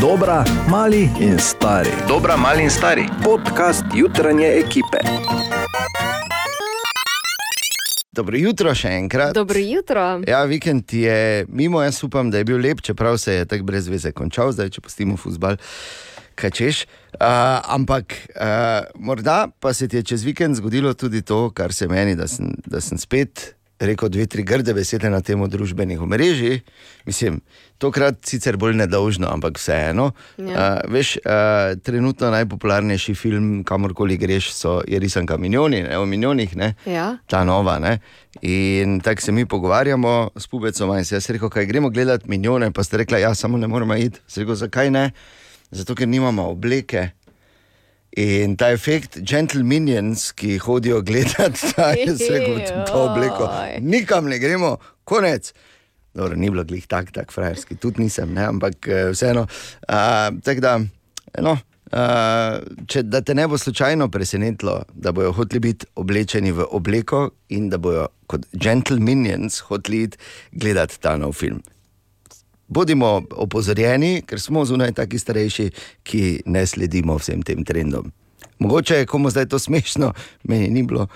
Dobra, mali in stari. Dobra, mali in stari. Podcast jutranje ekipe. Dobro jutro še enkrat. Dobro jutro. Ja, vikend je mimo, jaz upam, da je bil lep, čeprav se je tako brez veze končal, zdaj če pustimo futbal, kaj češ. Uh, ampak uh, morda pa se ti je čez vikend zgodilo tudi to, kar se meni, da sem, da sem spet rekel dve, tri grde besede na temo družbenih omrežij. Mislim, tokrat sicer bolj nedolžno, ampak vseeno. Ja. Uh, veš, uh, trenutno najpopularnejši film, kamorkoli greš, so, je risanka Mignoni, ne, o Mignonih. Ne? Ja. ta nova. Ne? In tako se mi pogovarjamo s Pubecom, in se jaz rekel, kaj gremo gledati milijone, pa ste rekli, ja, samo ne moramo iti. Sem rekel, zakaj ne? Zato, ker nimamo obleke. In ta efekt, gentle minions, ki hodijo gledati, ta je rekel, to obleko. Nikam ne gremo, konec. Dobro, ni bilo glih tak, tak frajerski, tudi nisem, ne? ampak eh, vseeno. Uh, tako da, no, uh, če da te ne bo slučajno presenetilo, da bojo hoteli biti oblečeni v obleko in da bojo kot gentle minions hoteli gledati ta nov film. Bodimo opozorjeni, ker smo zunaj taki starejši, ki ne sledimo vsem tem trendom. Mogoče je komu zdaj to smešno, meni ni bilo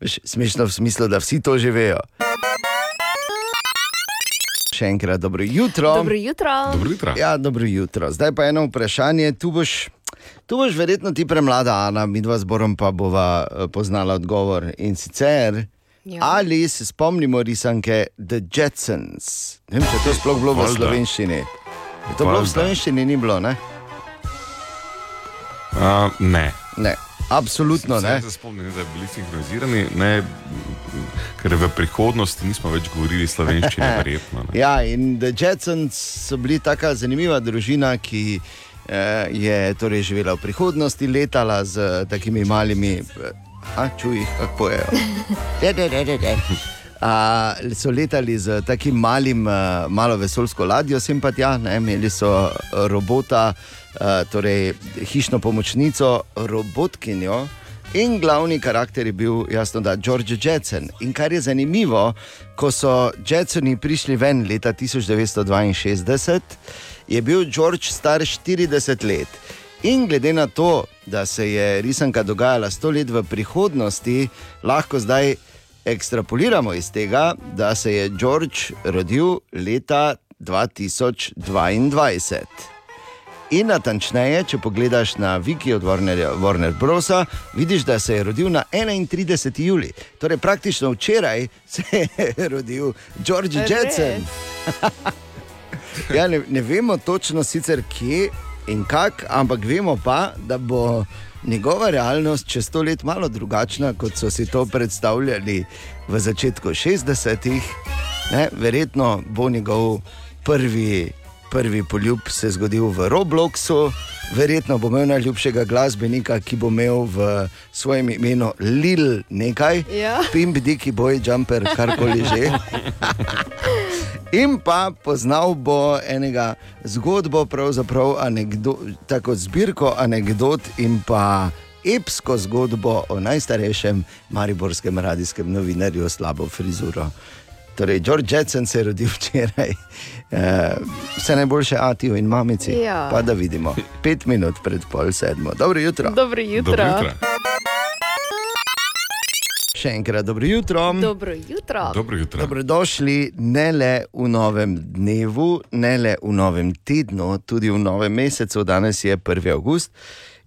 veš, smešno v smislu, da vsi to že vejo. Še enkrat dobro jutro. Dobro jutro. Dobro jutro. Ja, dobro jutro. Zdaj pa eno vprašanje. Tu boš, tu boš verjetno ti premlada, Ana, mi dva zborom pa bova eh, poznala odgovor. In sicer, Ja. ali se spomnimo risanke The Jetsons? Ne vem, če je to sploh bilo v slovenščini. Je to bilo v slovenščini, ni bilo, ne? Uh, ne. Ne, absolutno ne. Se spomnim, da bili sinhronizirani, ne, ker v prihodnosti nismo več govorili slovenščine, verjetno. Ne. Ja, in The Jetsons so bili tako zanimiva družina, ki eh, je torej živela v prihodnosti, letala z takimi malimi, eh, a čuj, kako pojejo. De, de, de, de, de. A, so letali z takim malim, uh, malo vesoljsko ladjo, sem pa tja, ne, imeli so robota, uh, torej hišno pomočnico, robotkinjo. In glavni karakter je bil, jasno, da George Jetson. In kar je zanimivo, ko so Jetsoni prišli ven leta 1962, je bil George star 40 let. In glede na to, da se je risanka dogajala sto let v prihodnosti, lahko zdaj ekstrapoliramo iz tega, da se je George rodil leta 2022. In natančneje, če pogledaš na Wiki od Warnerja, Warner Brosa, vidiš, da se je rodil na 31. juli. Torej, praktično včeraj se je rodil George? Jetson. Ja, ne, ne vemo točno sicer kje in kako, ampak vemo pa, da bo njegova realnost čez sto let malo drugačna, kot so si to predstavljali v začetku 60-ih. Ne, Verjetno bo njegov prvi, prvi poljub se zgodil v Robloxu, verjetno bo imel najljubšega glasbenika, ki bo imel v svojem imenu Lil nekaj, Ja. Pimp, Diki, Boy, Jumper, karkoli že. In pa poznal bo enega zgodbo, pravzaprav anekdo, tako zbirko anegdot in pa epsko zgodbo o najstarejšem mariborskem radijskem novinarju s slabo frizuro. Torej, George Jetson se je rodil včeraj, uh, vse najboljše Atiju in mamici. Ja. Pa da vidimo, pet minut pred pol sedmo. Dobro jutro. Dobro jutro. Dobro jutro. Še enkrat dobro jutro. Dobro jutro. Dobro jutro. Dobrodošli ne le v novem dnevu, ne le v novem tednu, tudi v novem mesecu. Danes je 1. august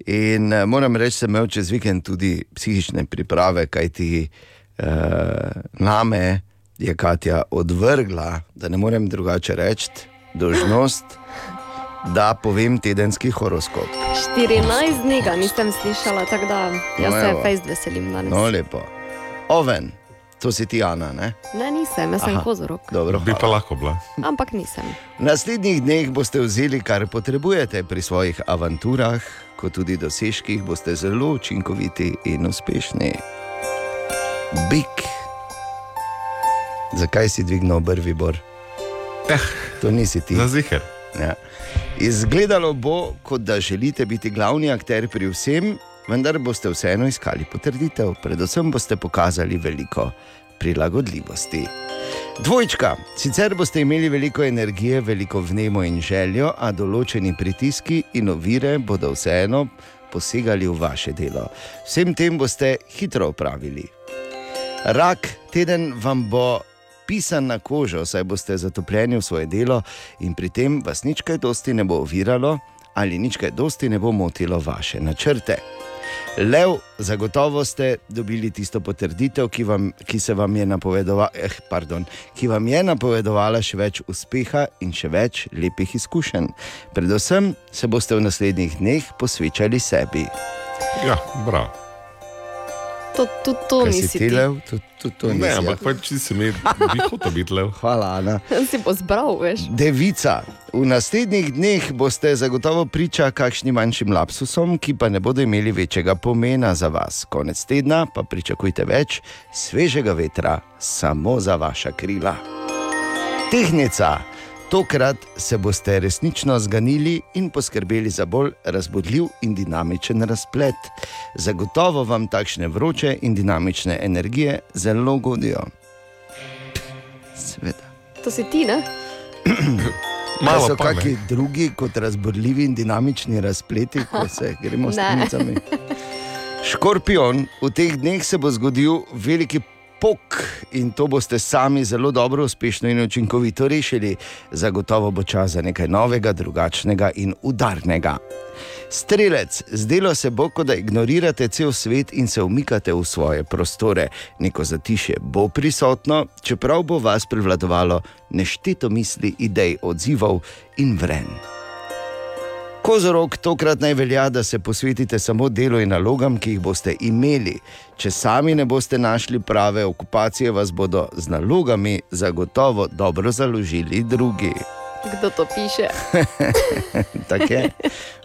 in eh, moram reči, da sem imel čez vikend tudi psihične priprave, kajti uh, name je Katja odvrgla, da ne morem drugače reči, dožnost, da povem tedenski horoskop. 14 dni ga nisem slišala, tako da jaz No, se fejst veselim danes. No, lepo. Oven, to si ti, Ana, ne? Ne, nisem, jaz sem kozorok. Dobro, Bi pa lahko bila. Ampak nisem. V naslednjih dneh boste vzeli, kar potrebujete pri svojih avanturah, kot tudi dosežkih, boste zelo učinkoviti in uspešni. Bik. Zakaj si dvignil brvi bor? Eh, To nisi ti. za ziger. Ja. Izgledalo bo, kot da želite biti glavni akter pri vsem, vendar boste vseeno iskali potrditev. Predvsem boste pokazali veliko prilagodljivosti. Dvojčka, sicer boste imeli veliko energije, veliko vnemo in željo, a določeni pritiski in ovire bodo vseeno posegali v vaše delo. Vsem tem boste hitro opravili. Rak, teden vam bo pisan na kožo, saj boste zatopljeni v svoje delo in pri tem vas nič kaj dosti ne bo oviralo ali nič kaj dosti ne bo motilo vaše načrte. Lev, zagotovo ste dobili tisto potrditev, ki, vam, ki, se vam je napovedova, eh, pardon, ki vam je napovedovala še več uspeha in še več lepih izkušenj. Predvsem se boste v naslednjih dneh posvečali sebi. Ja, bravo. To, tudi to Kaj nisi si ti. ti lev, tudi tud to Ne, nisi. ampak pač če si mi, bi hotel biti lev. Hvala, Ana. Si bo zbral, veš. Devica. V naslednjih dneh boste zagotovo priča kakšnim manjšim lapsusom, ki pa ne bodo imeli večjega pomena za vas. Konec tedna pa pričakujte več svežega vetra samo za vaša krila. Tehnica. Tokrat se boste resnično zganili in poskrbeli za bolj razbudljiv in dinamičen razplet. Zagotovo vam takšne vroče in dinamične energije zelo godijo. Sveda. To si ti, ne? Malo so kakšni drugi kot razborljivi in dinamični razpleti, ko se gremo s Ne. puncami. Škorpion, v teh dneh se bo zgodil veliki pok in to boste sami zelo dobro, uspešno in učinkovito rešili. Zagotovo bo čas za nekaj novega, drugačnega in udarnega. Strelec, zdelo se bo, kot da ignorirate cel svet in se umikate v svoje prostore. Neko zatišje bo prisotno, čeprav bo vas prevladovalo nešteto misli, idej, odzivov in vren. Kozorog tokrat naj velja, da se posvetite samo delu in nalogam, ki jih boste imeli. Če sami ne boste našli prave okupacije, vas bodo z nalogami zagotovo dobro založili drugi. Kdo to piše? Tak je.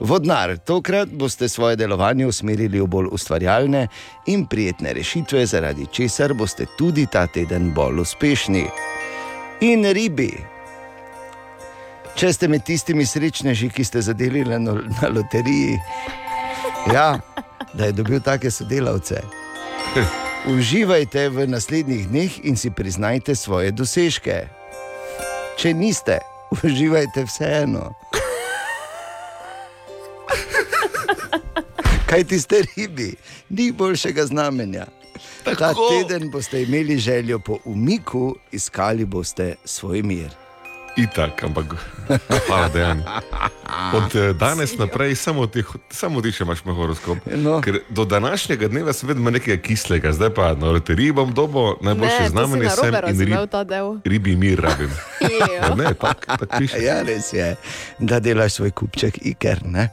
Vodnar, tokrat boste svoje delovanje usmerili v bolj ustvarjalne in prijetne rešitve, zaradi česar boste tudi ta teden bolj uspešni. In ribi. Če ste med tistimi srečneži, ki ste zadeli na, na loteriji, ja, da je dobil take sodelavce. Uživajte v naslednjih dneh in si priznajte svoje dosežke. Če niste, uživajte vseeno. Kaj ti ste ribi, ni boljšega znamenja. Ta Tako. teden boste imeli željo po umiku, iskali boste svoj mir. Itak, ampak hvala, dejan. Od eh, danes naprej samo ti, samo ti še imaš moj horoskop. No. Ker do današnjega dneva sem vedno nekaj kislega, zdaj pa na loteriji bom dobo najboljše Ne, znamenje sem in rib, ribi mir rabim. Ne, tako tak piše. Ja, res je, da delaš svoj kupček iker. Ne?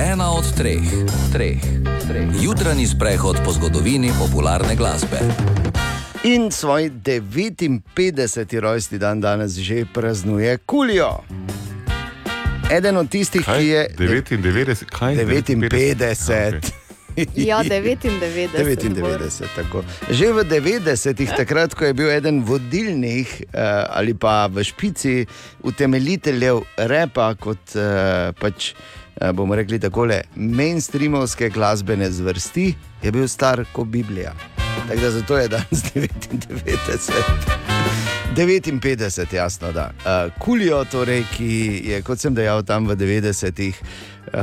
Ena od treh, treh, treh. Jutranji sprehod po zgodovini popularne glasbe. In svoj 59. rojstni dan danes že praznuje Kulijo. Eden od tistih, Kaj? ki je 99, kaj? 59. Okay. Ja, 99. 99, tako. Že v 90-ih, takrat, ko je bil eden vodilnih eh, ali pa v špici utemeljiteljev repa, kot eh, pač eh, bomo rekli tako, mainstreamovske glasbene zvrsti, je bil star kot Biblija. Tako da zato je danes 99. 59, jasno da. Uh, Kulijo, torej, ki je, kot sem dejal, tam v 90-ih, uh,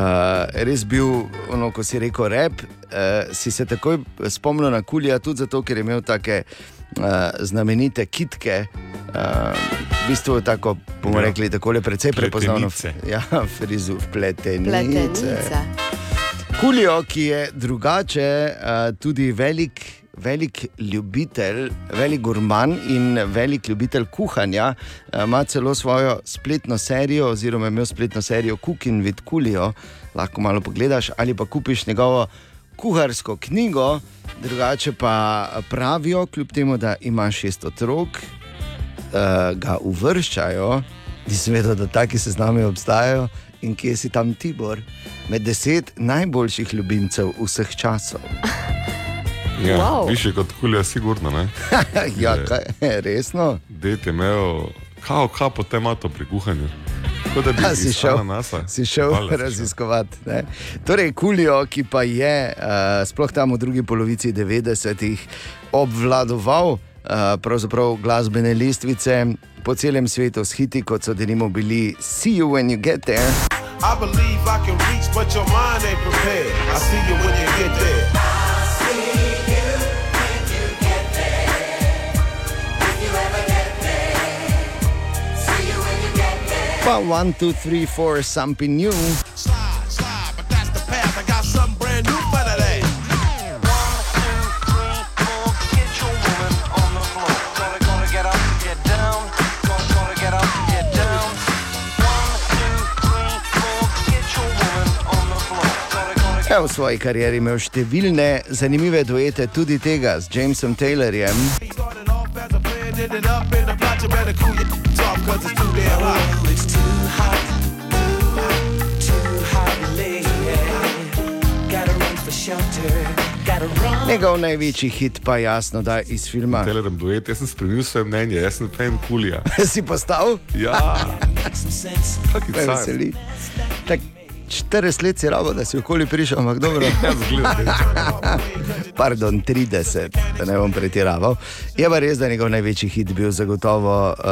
res bil, ono, ko si rekel, rep, uh, si se takoj spomnil na Kulija, tudi zato, ker je imel take uh, znamenite kitke. Uh, v bistvu tako, bomo Ja. rekli, tako le precej prepoznavno. Ja, frizur, pletenice. Pletenice. Kulijo, ki je drugače, uh, tudi velik, velik ljubitelj, velik gurman in velik ljubitelj kuhanja, uh, ima celo svojo spletno serijo, oziroma imel spletno serijo Cooking with Kulijo. Lahko malo pogledaš ali pa kupiš njegovo kuharsko knjigo. Drugače pa pravijo, kljub temu, da ima šest otrok, uh, ga uvrščajo, nisem vedel, da taki seznami obstajajo. In kje si tam Tibor, med deset najboljših ljubimcev vseh časov? Ja, Wow. Više kot kulja, sigurno. Ne? ja, kaj, resno? Dejte imel, kao, kao potem ima to pri kuhanju. Da bi Ja, si šel, NASA. si šel raziskovati. Ne? Torej, Kulijo, ki pa je uh, sploh tam v drugi polovici 90-ih obvladoval uh, pravzaprav glasbene lestvice po celem svetu s hiti, kot so denimo bili See You When You Get There. I believe I can reach, but your mind ain't prepared. I see you when you get there. Pa 1, 2, 3, 4, something new. Je v svoji karieri imel številne zanimive duete, tudi tega z Jamesom Taylorjem. He started off as a plan, ended up in a plot. You better cool your off, cause it's too damn hot. Njegov največji hit pa je jasno, da je iz filma. Telerem duet, jaz sem spremenil svoje mnenje, jaz sem fan kulija. si postal, Ja, kaki me car. veseli. Tak, 40 let si rabo, da si okoli prišel, ampak dobro. Ja, zgleda. Pardon, 30, da ne bom pretiraval. Je pa res, da je njegov največji hit bil zagotovo uh,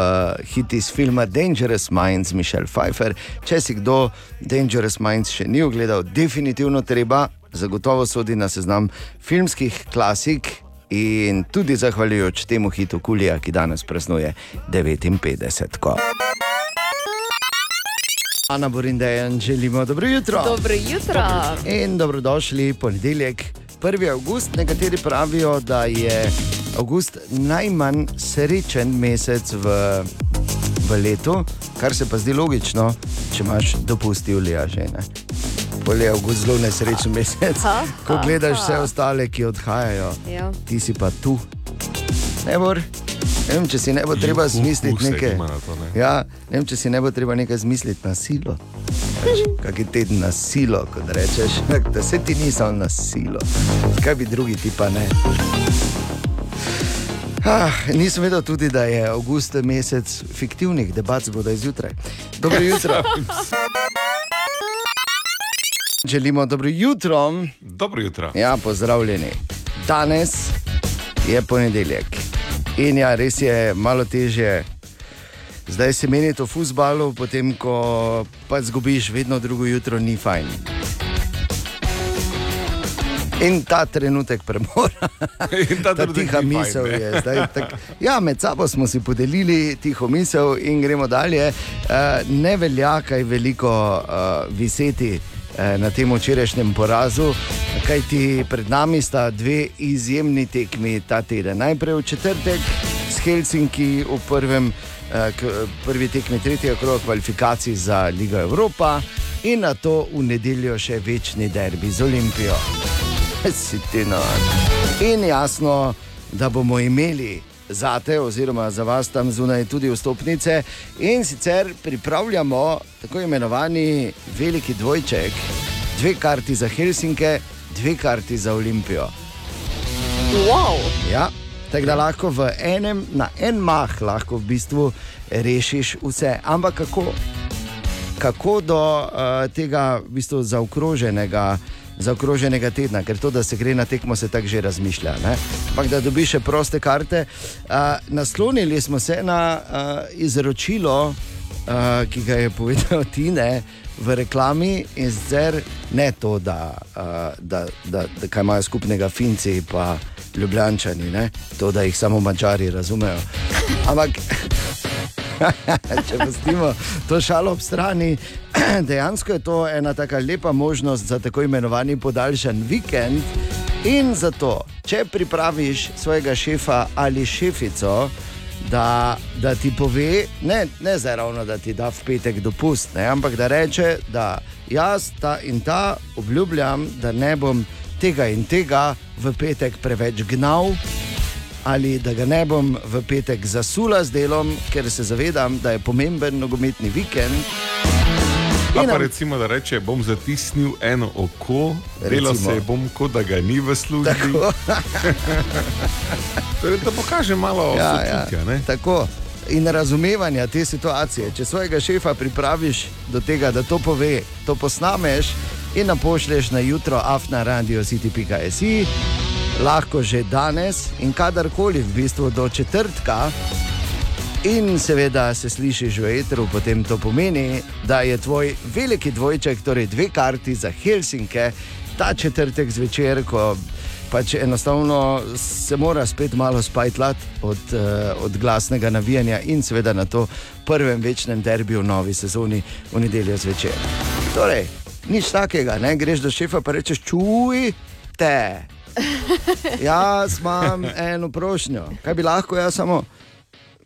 hit iz filma Dangerous Minds, Michelle Pfeiffer. Če si kdo Dangerous Minds še ni ogledal, definitivno treba, zagotovo sodi na seznam filmskih klasik. In tudi zahvaljujoč temu hitu Kulija, ki danes praznuje 59. Ko. Ana Borindejan, želimo dobro jutro. Dobro jutro. In dobrodošli ponedeljek, 1. avgust. Nekateri pravijo, da je avgust najmanj srečen mesec v, v letu, kar se pa zdi logično, če imaš dopust Julija že. Ne? Bolje je avgust zelo nesrečen mesec, Ha, ko ha, gledaš ha. vse ostale, ki odhajajo. Ja. Ti si pa tu. Ne, bor? ne vem, če si ne bo treba zmisliti nekaj. to, ne. Ja, ne vem, če si ne bo treba nekaj zmisliti na silo. Kaj je teden na silo, kot rečeš, da se ti niso na silo. Kaj bi drugi ti pa ne? Ah, nisem vedel tudi, da je avgust mesec fiktivnih debat zgodaj zjutraj. Dobro jutro. Želimo dobro jutro. Dobro jutro. Ja, pozdravljeni. Danes je ponedeljek. In ja, res je malo težje. Zdaj se meni to v fusbalu, potem ko pa zgubiš vedno drugo jutro, ni fajn. In ta trenutek premora, In ta ta tiha fajn, misel ne. je zdaj. Tak, ja, med sabo smo si podelili tiho misel in gremo dalje. Uh, ne velja kaj veliko uh, viseti eh, na tem včerajšnjem porazu, kajti pred nami sta dve izjemni tekmi ta teden. Najprej v četrtek s Helsinki v prvem, eh, prvi tekmi tretjega kroga kvalifikacij za Ligo Evropa in na to v nedeljo še večni derbi z Olimpijo. Si ti nor. In jasno, da bomo imeli zate, oziroma za vas tam zunaj tudi vstopnice, in sicer pripravljamo tako imenovani veliki dvojček, dve karti za Helsinke, dve karti za Olimpijo. Wow. Ja, tako da lahko v enem, na en mah lahko v bistvu rešiš vse. Ampak kako, kako do uh, tega v bistvu zaokroženega, zaokroženega tedna, ker to, da se gre na tekmo, se tako že razmišlja. Ampak da dobiš še proste karte. Uh, naslonili smo se na uh, izročilo, uh, ki ga je povedal Tine. V reklami in zdaj ne to, da, uh, da, da, da kaj imajo skupnega Finci in Ljubljani, ne? to, da jih samo mačari razumejo. Ampak Če pustimo to šalo ob strani, dejansko je to ena tako lepa možnost za tako imenovani podaljšan vikend. In zato, če pripraviš svojega šefa ali šefico, da, da ti pove, ne, ne zdaj ravno, da ti da v petek dopust, ne, ampak da reče, da jaz ta in ta obljubljam, da ne bom tega in tega v petek preveč gnal ali da ga ne bom v petek zasula z delom, ker se zavedam, da je pomemben nogometni vikend. Pa nam- recimo, da reče, bom zatisnil eno oko, Recimo. se bom, kot da ga ni v službi. Torej, da pokaže malo ja, sočutja, ja, tako. in razumevanja te situacije. Če svojega šefa pripraviš do tega, da to pove, to posnameš in nam pošlješ na jutro afna radio city.si, lahko že danes in kadarkoli, v bistvu do četrtka. In seveda se slišiš v etru, potem to pomeni, da je tvoj veliki dvojček, torej dve karti za Helsinke, ta četrtek zvečer, ko pač enostavno se mora spet malo spajtlati od, uh, od glasnega navijanja in seveda na to prvem večnem derbiju v novi sezoni v nedeljo zvečer. Torej, nič takega, ne greš do šefa in rečeš, čuj te. Jaz imam eno prošnjo, kaj bi lahko jaz samo.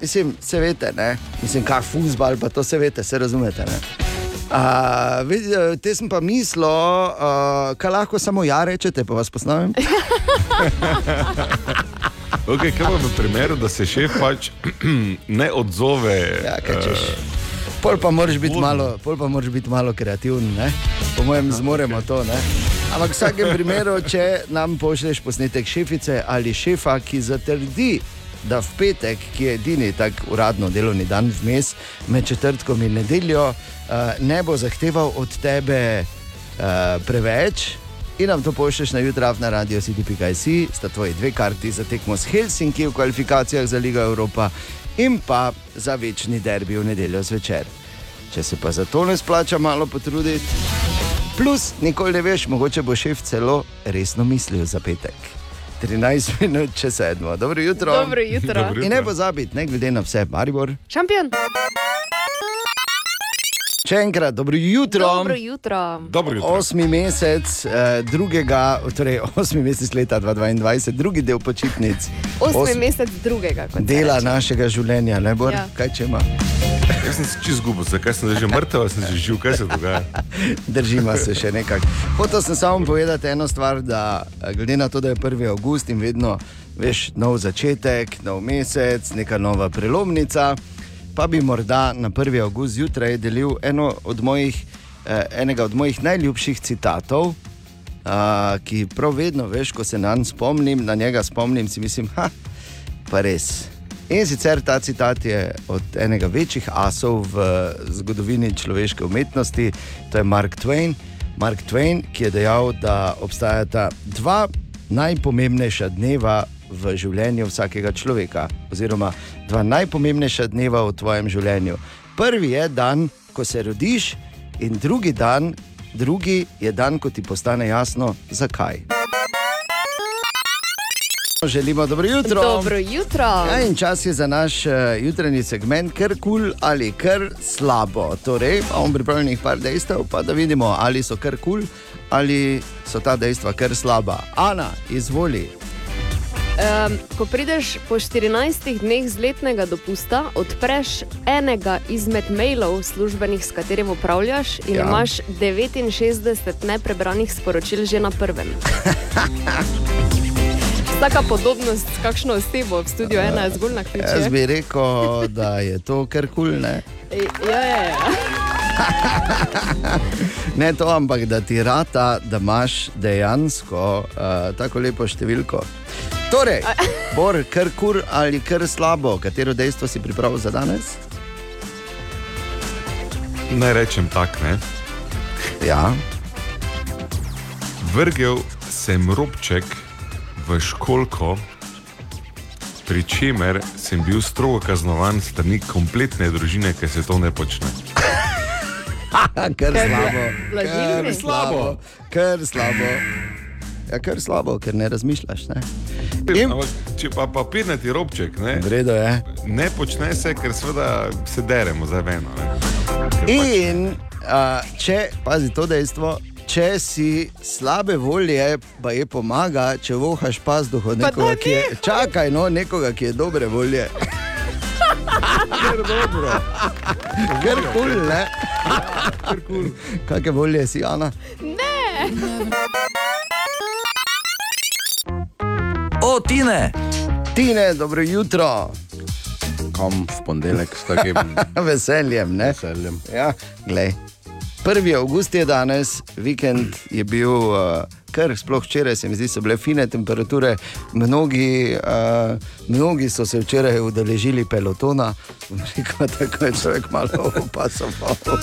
Mislim, se veste, ne? mislim, kaj fusbal, pa to se veste, se razumete. Ne? Uh, te sem pa mislil, uh, kaj lahko samo ja rečete, pa vas posnamem. Okay, kaj pa v primeru, da se šef pač ne odzove? Ja, kaj češ. Pol pa moraš biti malo, biti malo kreativen, ne? po mojem, zmoremo to. Ne? Ampak v vsakem primeru, če nam pošlješ posnetek šefice ali šefa, ki zatrdi, da v petek, ki je edini tak uradno delovni dan vmes, med četrtkom in nedeljo, uh, ne bo zahteval od tebe uh, preveč. In nam to pošlješ na jutra na radio city.si, sta tvoji dve karti za tekmo s Helsinki v kvalifikacijah za Ligo Evropa in pa za večni derbi v nedeljo zvečer. Če se pa za to ne splača malo potruditi, plus nikoli ne veš, mogoče bo šef celo resno mislil za petek. 13 minut če sedmo. Dobro jutro. Dobro jutro. Dobro In ne pozabiti, ne glede na vse, Maribor. Šampion. Še enkrat, dobro jutro. Dobro jutro. Dobro jutro. Osmi mesec, eh, drugega, torej osmi mesec leta 2022, drugi del počitnic. Osmi Osm- mesec drugega. Dela reče. našega življenja, ne bo, Ja. kaj če ima. Jaz sem se čez zgubil, zakaj sem že mrtev, sem že živ, kaj se dogaja. Držimo se še nekako. Hotel sem samo povedati eno stvar, da eh, glede na to, da je 1. avgust in vedno veš, nov začetek, nov mesec, neka nova prelomnica, pa bi morda na 1. avgust zjutraj delil eno od mojih, eh, enega od mojih najljubših citatov. Uh, ki prav vedno, veš, ko se na njega spomnim, na njega spomnim, si mislim, ha, pa res. In sicer ta citat je od enega večjih asov v zgodovini človeške umetnosti, to je Mark Twain. Mark Twain, ki je dejal, da obstajata dva najpomembnejša dneva v življenju vsakega človeka, oziroma dva najpomembnejša dneva v tvojem življenju. Prvi je dan, ko se rodiš, in drugi dan, drugi je dan, ko ti postane jasno, zakaj. Želimo dobro jutro. Dobro jutro. Ja, in čas je za naš uh, jutranji segment, kar kul cool ali kar slabo. Torej, imamo pripravljenih par dejstev, pa da vidimo, ali so kar kul cool, ali so ta dejstva kar slaba. Ana, izvoli. Um, ko prideš po 14 dneh z letnega dopusta, odpreš enega izmed mailov službenih, s katerim upravljaš, in Ja. imaš 69 neprebranih sporočil že na prvem. Taka podobnost s kakšno osebo v studiu ena je zgolj na Jaz ključu. bi rekel, da je to kar kul. Cool, ne? Ja, ja, ja. ne to, ampak da ti rata, da imaš dejansko uh, tako lepo številko. Torej, bor, kar kur ali kar slabo, katero dejstvo si pripravil za danes? Naj rečem tak, ne? Ja, Vrgel sem robček v školko, pri čemer sem bil strogo kaznovan strani kompletne družine, ker se to ne počne. kar slabo. Kar slabo. Kar slabo. Ja, kar slabo, ker ne razmišljaš. Ne? In- Ampak, če pa papirnati robček, ne, V redu je. ne počne se, ker seveda se deremo za eno. pač- In uh, če, pazi to dejstvo, če si slabe volje, pa je pomaga, če vohaš pazduho nekoga, ki je, čakaj, no, nekoga, ki je dobre volje. Ker dobro. Ker kul, ne? Kakšne volje si, Ana? O, Tine! Tine, dobro jutro. Kam v ponedeljek s takim Veseljem, ne? veseljem. Ja, glej. 1. avgust je danes, vikend je bil uh, ker sploh včeraj se mi zdi, so bile fine temperature. Mnogi, uh, mnogi so se včeraj udeležili pelotona, rekel, tako je človek malo opasoval.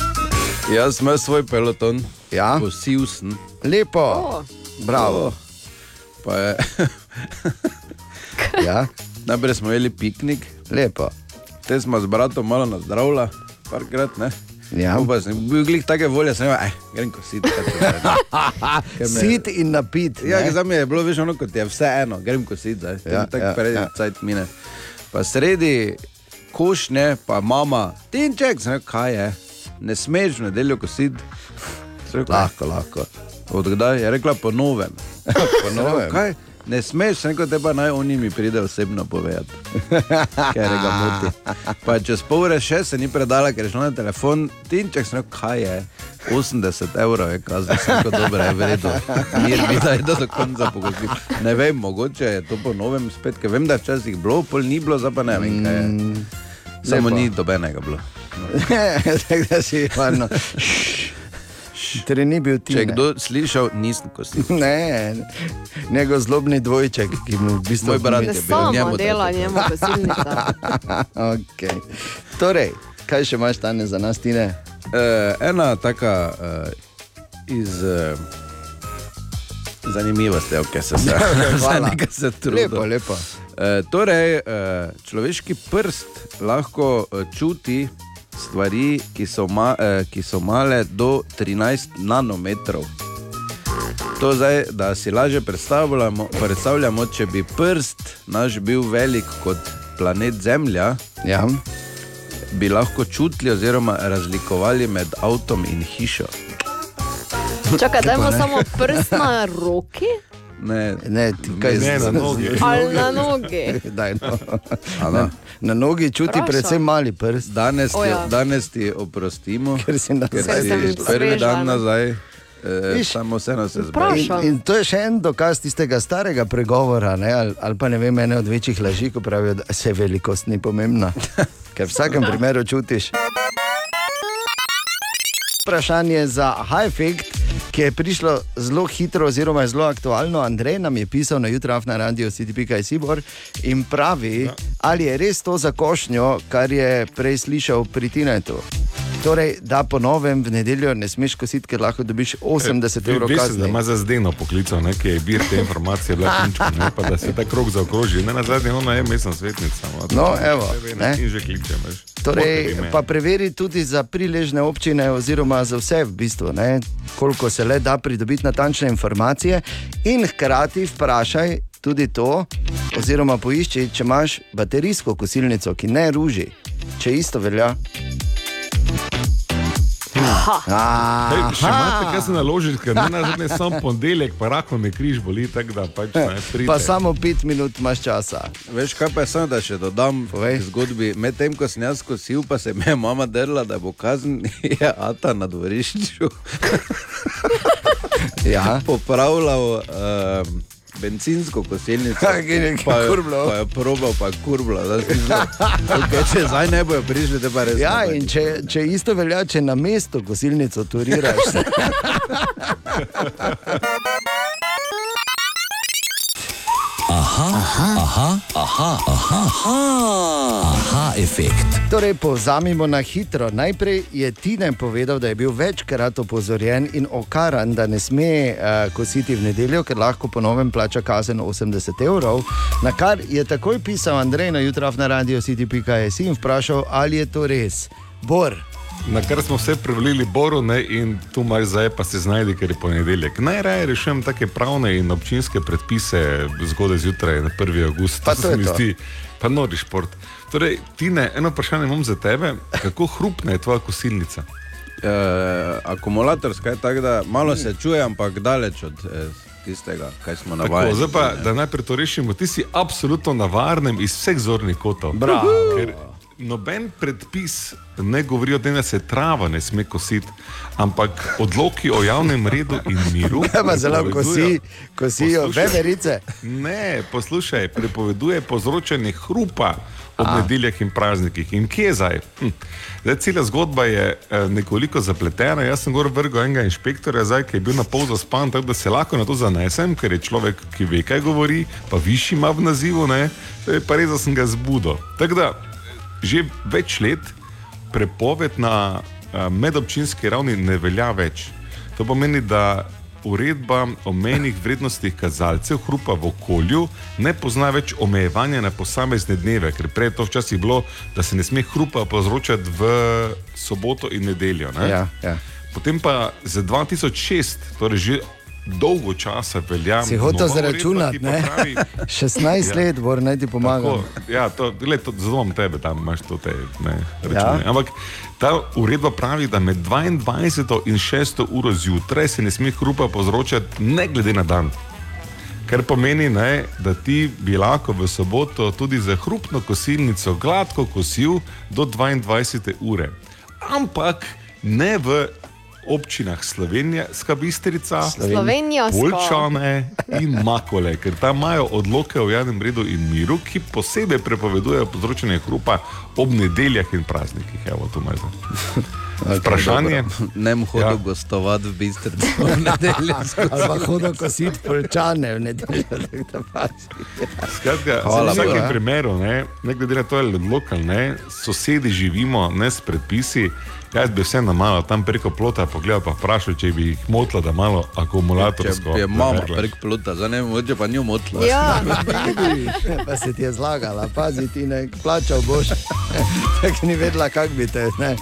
Jaz sem imel svoj peloton, Ja? posil sem. Lepo, O, bravo. Pa je, Ja, najprej smo imeli piknik, lepo. te smo z bratom malo nazdravila, parkrat ne. Ja. Bil glih take volje, sem rekel, grem zdaj, ne." Sit in napit. Ja, za me je bilo veš, ono, kot je vse eno, grem kositi, zdaj. Ja, tako ja, pred ja. cajt mine. Pa sredi košnje, pa mama, tinček, sem rekel, kaj je, ne smeš v nedeljo. Sem rekel, Lahko, lahko. Odkdaj je rekla po novem. Po novem. Kaj? Ne smeš, sem rekel, te pa naj oni mi pride osebno povedati, ker ga moti. Pa čez pol ure še se ni predala, ker je šla na telefon, tinček, sem rekel, kaj je. 80 evrov je kazen, sem rekel, dobro je v redu. Mir mi da je do konca pogostil. Ne vem, mogoče je to po novem spet, ker vem, da je včasih bilo, pol ni bilo, zdaj pa ne vem, kaj je. Samo lepo. ni dobenega bilo. Tako da si varno. Torej ni bil ti. Če je ne? kdo slišal, nisem kosil. Ne, njegov zlobni dvojček, ki mu v bistvu brat je bil samo njemu dela njemu kosilnica. okay. Torej, kaj še imaš tam za nas, Tine? Uh, ena taka uh, iz uh, zanimivosti, ki se zdaj Hvala. nekaj se trudi. Lepo, lepo. Uh, torej, uh, človeški prst lahko čuti stvari, ki so, ma, uh, ki so male do 13 nanometrov. To zdaj, da si lažje predstavljamo, predstavljamo, če bi prst naš bil velik kot planet Zemlja, Ja. bi lahko čutili oziroma razlikovali med avtom in hišo. Čakaj, da ima ne? samo prst na roki Ne, Ne, ti kaj Ne, na nogi. ali na nogi. Daj, no. A na, na nogi čuti Vprašam. predvsem mali prst. Danes, O ti, ja. danes ti oprostimo, Ker si ker si prvi dan ne. nazaj, eh, Viš? samo vseeno se. Vprašam. In, in to je še en dokaz tistega starega pregovora, ne, ali, ali pa ne vem, ene od večjih laži, ko pravijo, da se velikost ni pomembna, ker v vsakem primeru čutiš. Vprašanje za Hajfekt, ki je prišlo zelo hitro, oziroma zelo aktualno. Andrej nam je pisal na jutraf na radio CTP.jsibor in pravi, ja. ali je res to za košnjo, kar je prej slišal pri Tinetu. Torej, da po novem v nedeljo ne smeš kositi, ker lahko dobiš 80 evrov Veš, da kazni. ima za zdeno poklical, ne, ki je bir te informacije, bila punčka, ne, pa da se ta krog zaokroži. Ne, na zadnje, ona je mestna svetnica. No, se evo, ne. In že kliče, veš. Torej, pa preveri tudi za priležne občine, oziroma za vse, v bistvu, ne, koliko se le da pridobiti natančne informacije, in hkrati vprašaj tudi to, oziroma poišči, če imaš baterijsko kosilnico, ki ne ruži, če isto velja. Hej, še imate Aha, kaj se naložiti, ker ne na zadnje sam ponedeljek, pa rako me križ boli, tako da pač ne pride. pa samo pet minut imaš časa. Veš, kaj pa je samo, da še dodam Povej. zgodbi. Medtem ko sem jaz kosil, pa se me je mama drla, da bo kazen je Ata na dvorišču Ja. popravljal um, bencinsko kosilnico. Kaj je nekaj pa, kurbljal? pa je probal, pa je kurbla. Okay, če zdaj ne bojo prišli, te pa res. Ja, ne in če, če isto velja, če na mesto kosilnico turiraš. Aha, aha, aha, aha, aha, efekt. Torej, povzamemo na hitro. Najprej je Tine povedal, da je bil večkrat opozorjen in okaran, da ne sme uh, kositi v nedeljo, ker lahko po novem plača kazen 80 evrov. Na kar je takoj pisal Andrej na jutraf na radio CTP.js in vprašal, ali je to res. Bor, Na kar smo vse prevalili Boru ne, in tu imaš zdaj, pa se znajdi, ker je ponedeljek. Najraje rešujem take pravne in občinske predpise zgodaj zjutraj, na 1. august. Pa to se je mi to. zdi, pa nori šport. Torej, Tine, eno vprašanje imam za tebe. Kako hrupna je tvoja kosilnica? Uh, akumulatorska je tako, da malo se čuje, ampak daleč od eh, tistega, kaj smo navajeni. zdaj pa, da najprej to rešimo. Ti si absolutno na varnem iz vseh zornih kotov. Bravo. Ker noben predpis ne govori o tem, da se trava ne sme kositi, ampak odloki o javnem redu in miru. Pa zelo kosi, kosijo veverice? Ne, poslušaj, prepoveduje povzročanje hrupa ob nedeljah in praznikih. In kje je zdaj? Hm. zdaj cela zgodba je eh, nekoliko zapletena. Jaz sem gor vrgel enega inšpektorja, zdaj, ki je bil na pol zaspan, tako da se lahko na to zanesem, ker je človek, ki ve, kaj govori, pa višji ima v nazivu, ne, Zdaj pa res, da sem ga zbudil. Tako da že več let prepoved na eh, medobčinski ravni ne velja več. To pomeni, da uredba o menjih vrednostih kazalcev hrupa v okolju ne pozna več omejevanja na posamezne dneve, ker prej je to včasih bilo, da se ne sme hrupa povzročati v soboto in nedeljo. Ne? Ja, ja. Potem pa za 2006, torej že dolgo časa velja. Si hotel zaračunati, ne? pravi, 16 Ja. let, bor naj ti pomagam. Tako, ja, to, gled, to, zato imam tebe tam, imaš to te ne, račune. Ja. Ampak ta uredba pravi, da med 22 in 6 uro zjutraj se ne sme hrupa povzročati, ne glede na dan. Kar pomeni, ne, da ti bi lahko v soboto tudi za hrupno kosilnico gladko kosil do 22 ure. Ampak ne v občinah Slovenija, Skabistrica, Slovenija, Polčane in Makole, ker tam imajo odloke o javnem redu in miru, ki posebej prepovedujejo povzročanje hrupa ob nedeljah in praznikih. Evo, to imaš zdaj. Vprašanje. Ne bom hodil Ja. gostovati v Bistrici v nedeljo. Ali pa hodo kositi polčane v nedeljo. pazi. Skratka, Hvala v vsakem ja. primeru, ne, ne glede na to, ali je lokal, ne, sosedi živimo ne s predpisi. Jaz bi vseeno malo tam preko plota pogledal, pa vprašal, če bi jih motila, da malo Če akumulatorsko. je mama preverila. prek pluta, zdaj ne moče pa njo motla. Ja, Pa se ti je zlagala, pazi ti ne plačal boš. Tako ni vedela, kak bi te. Ne.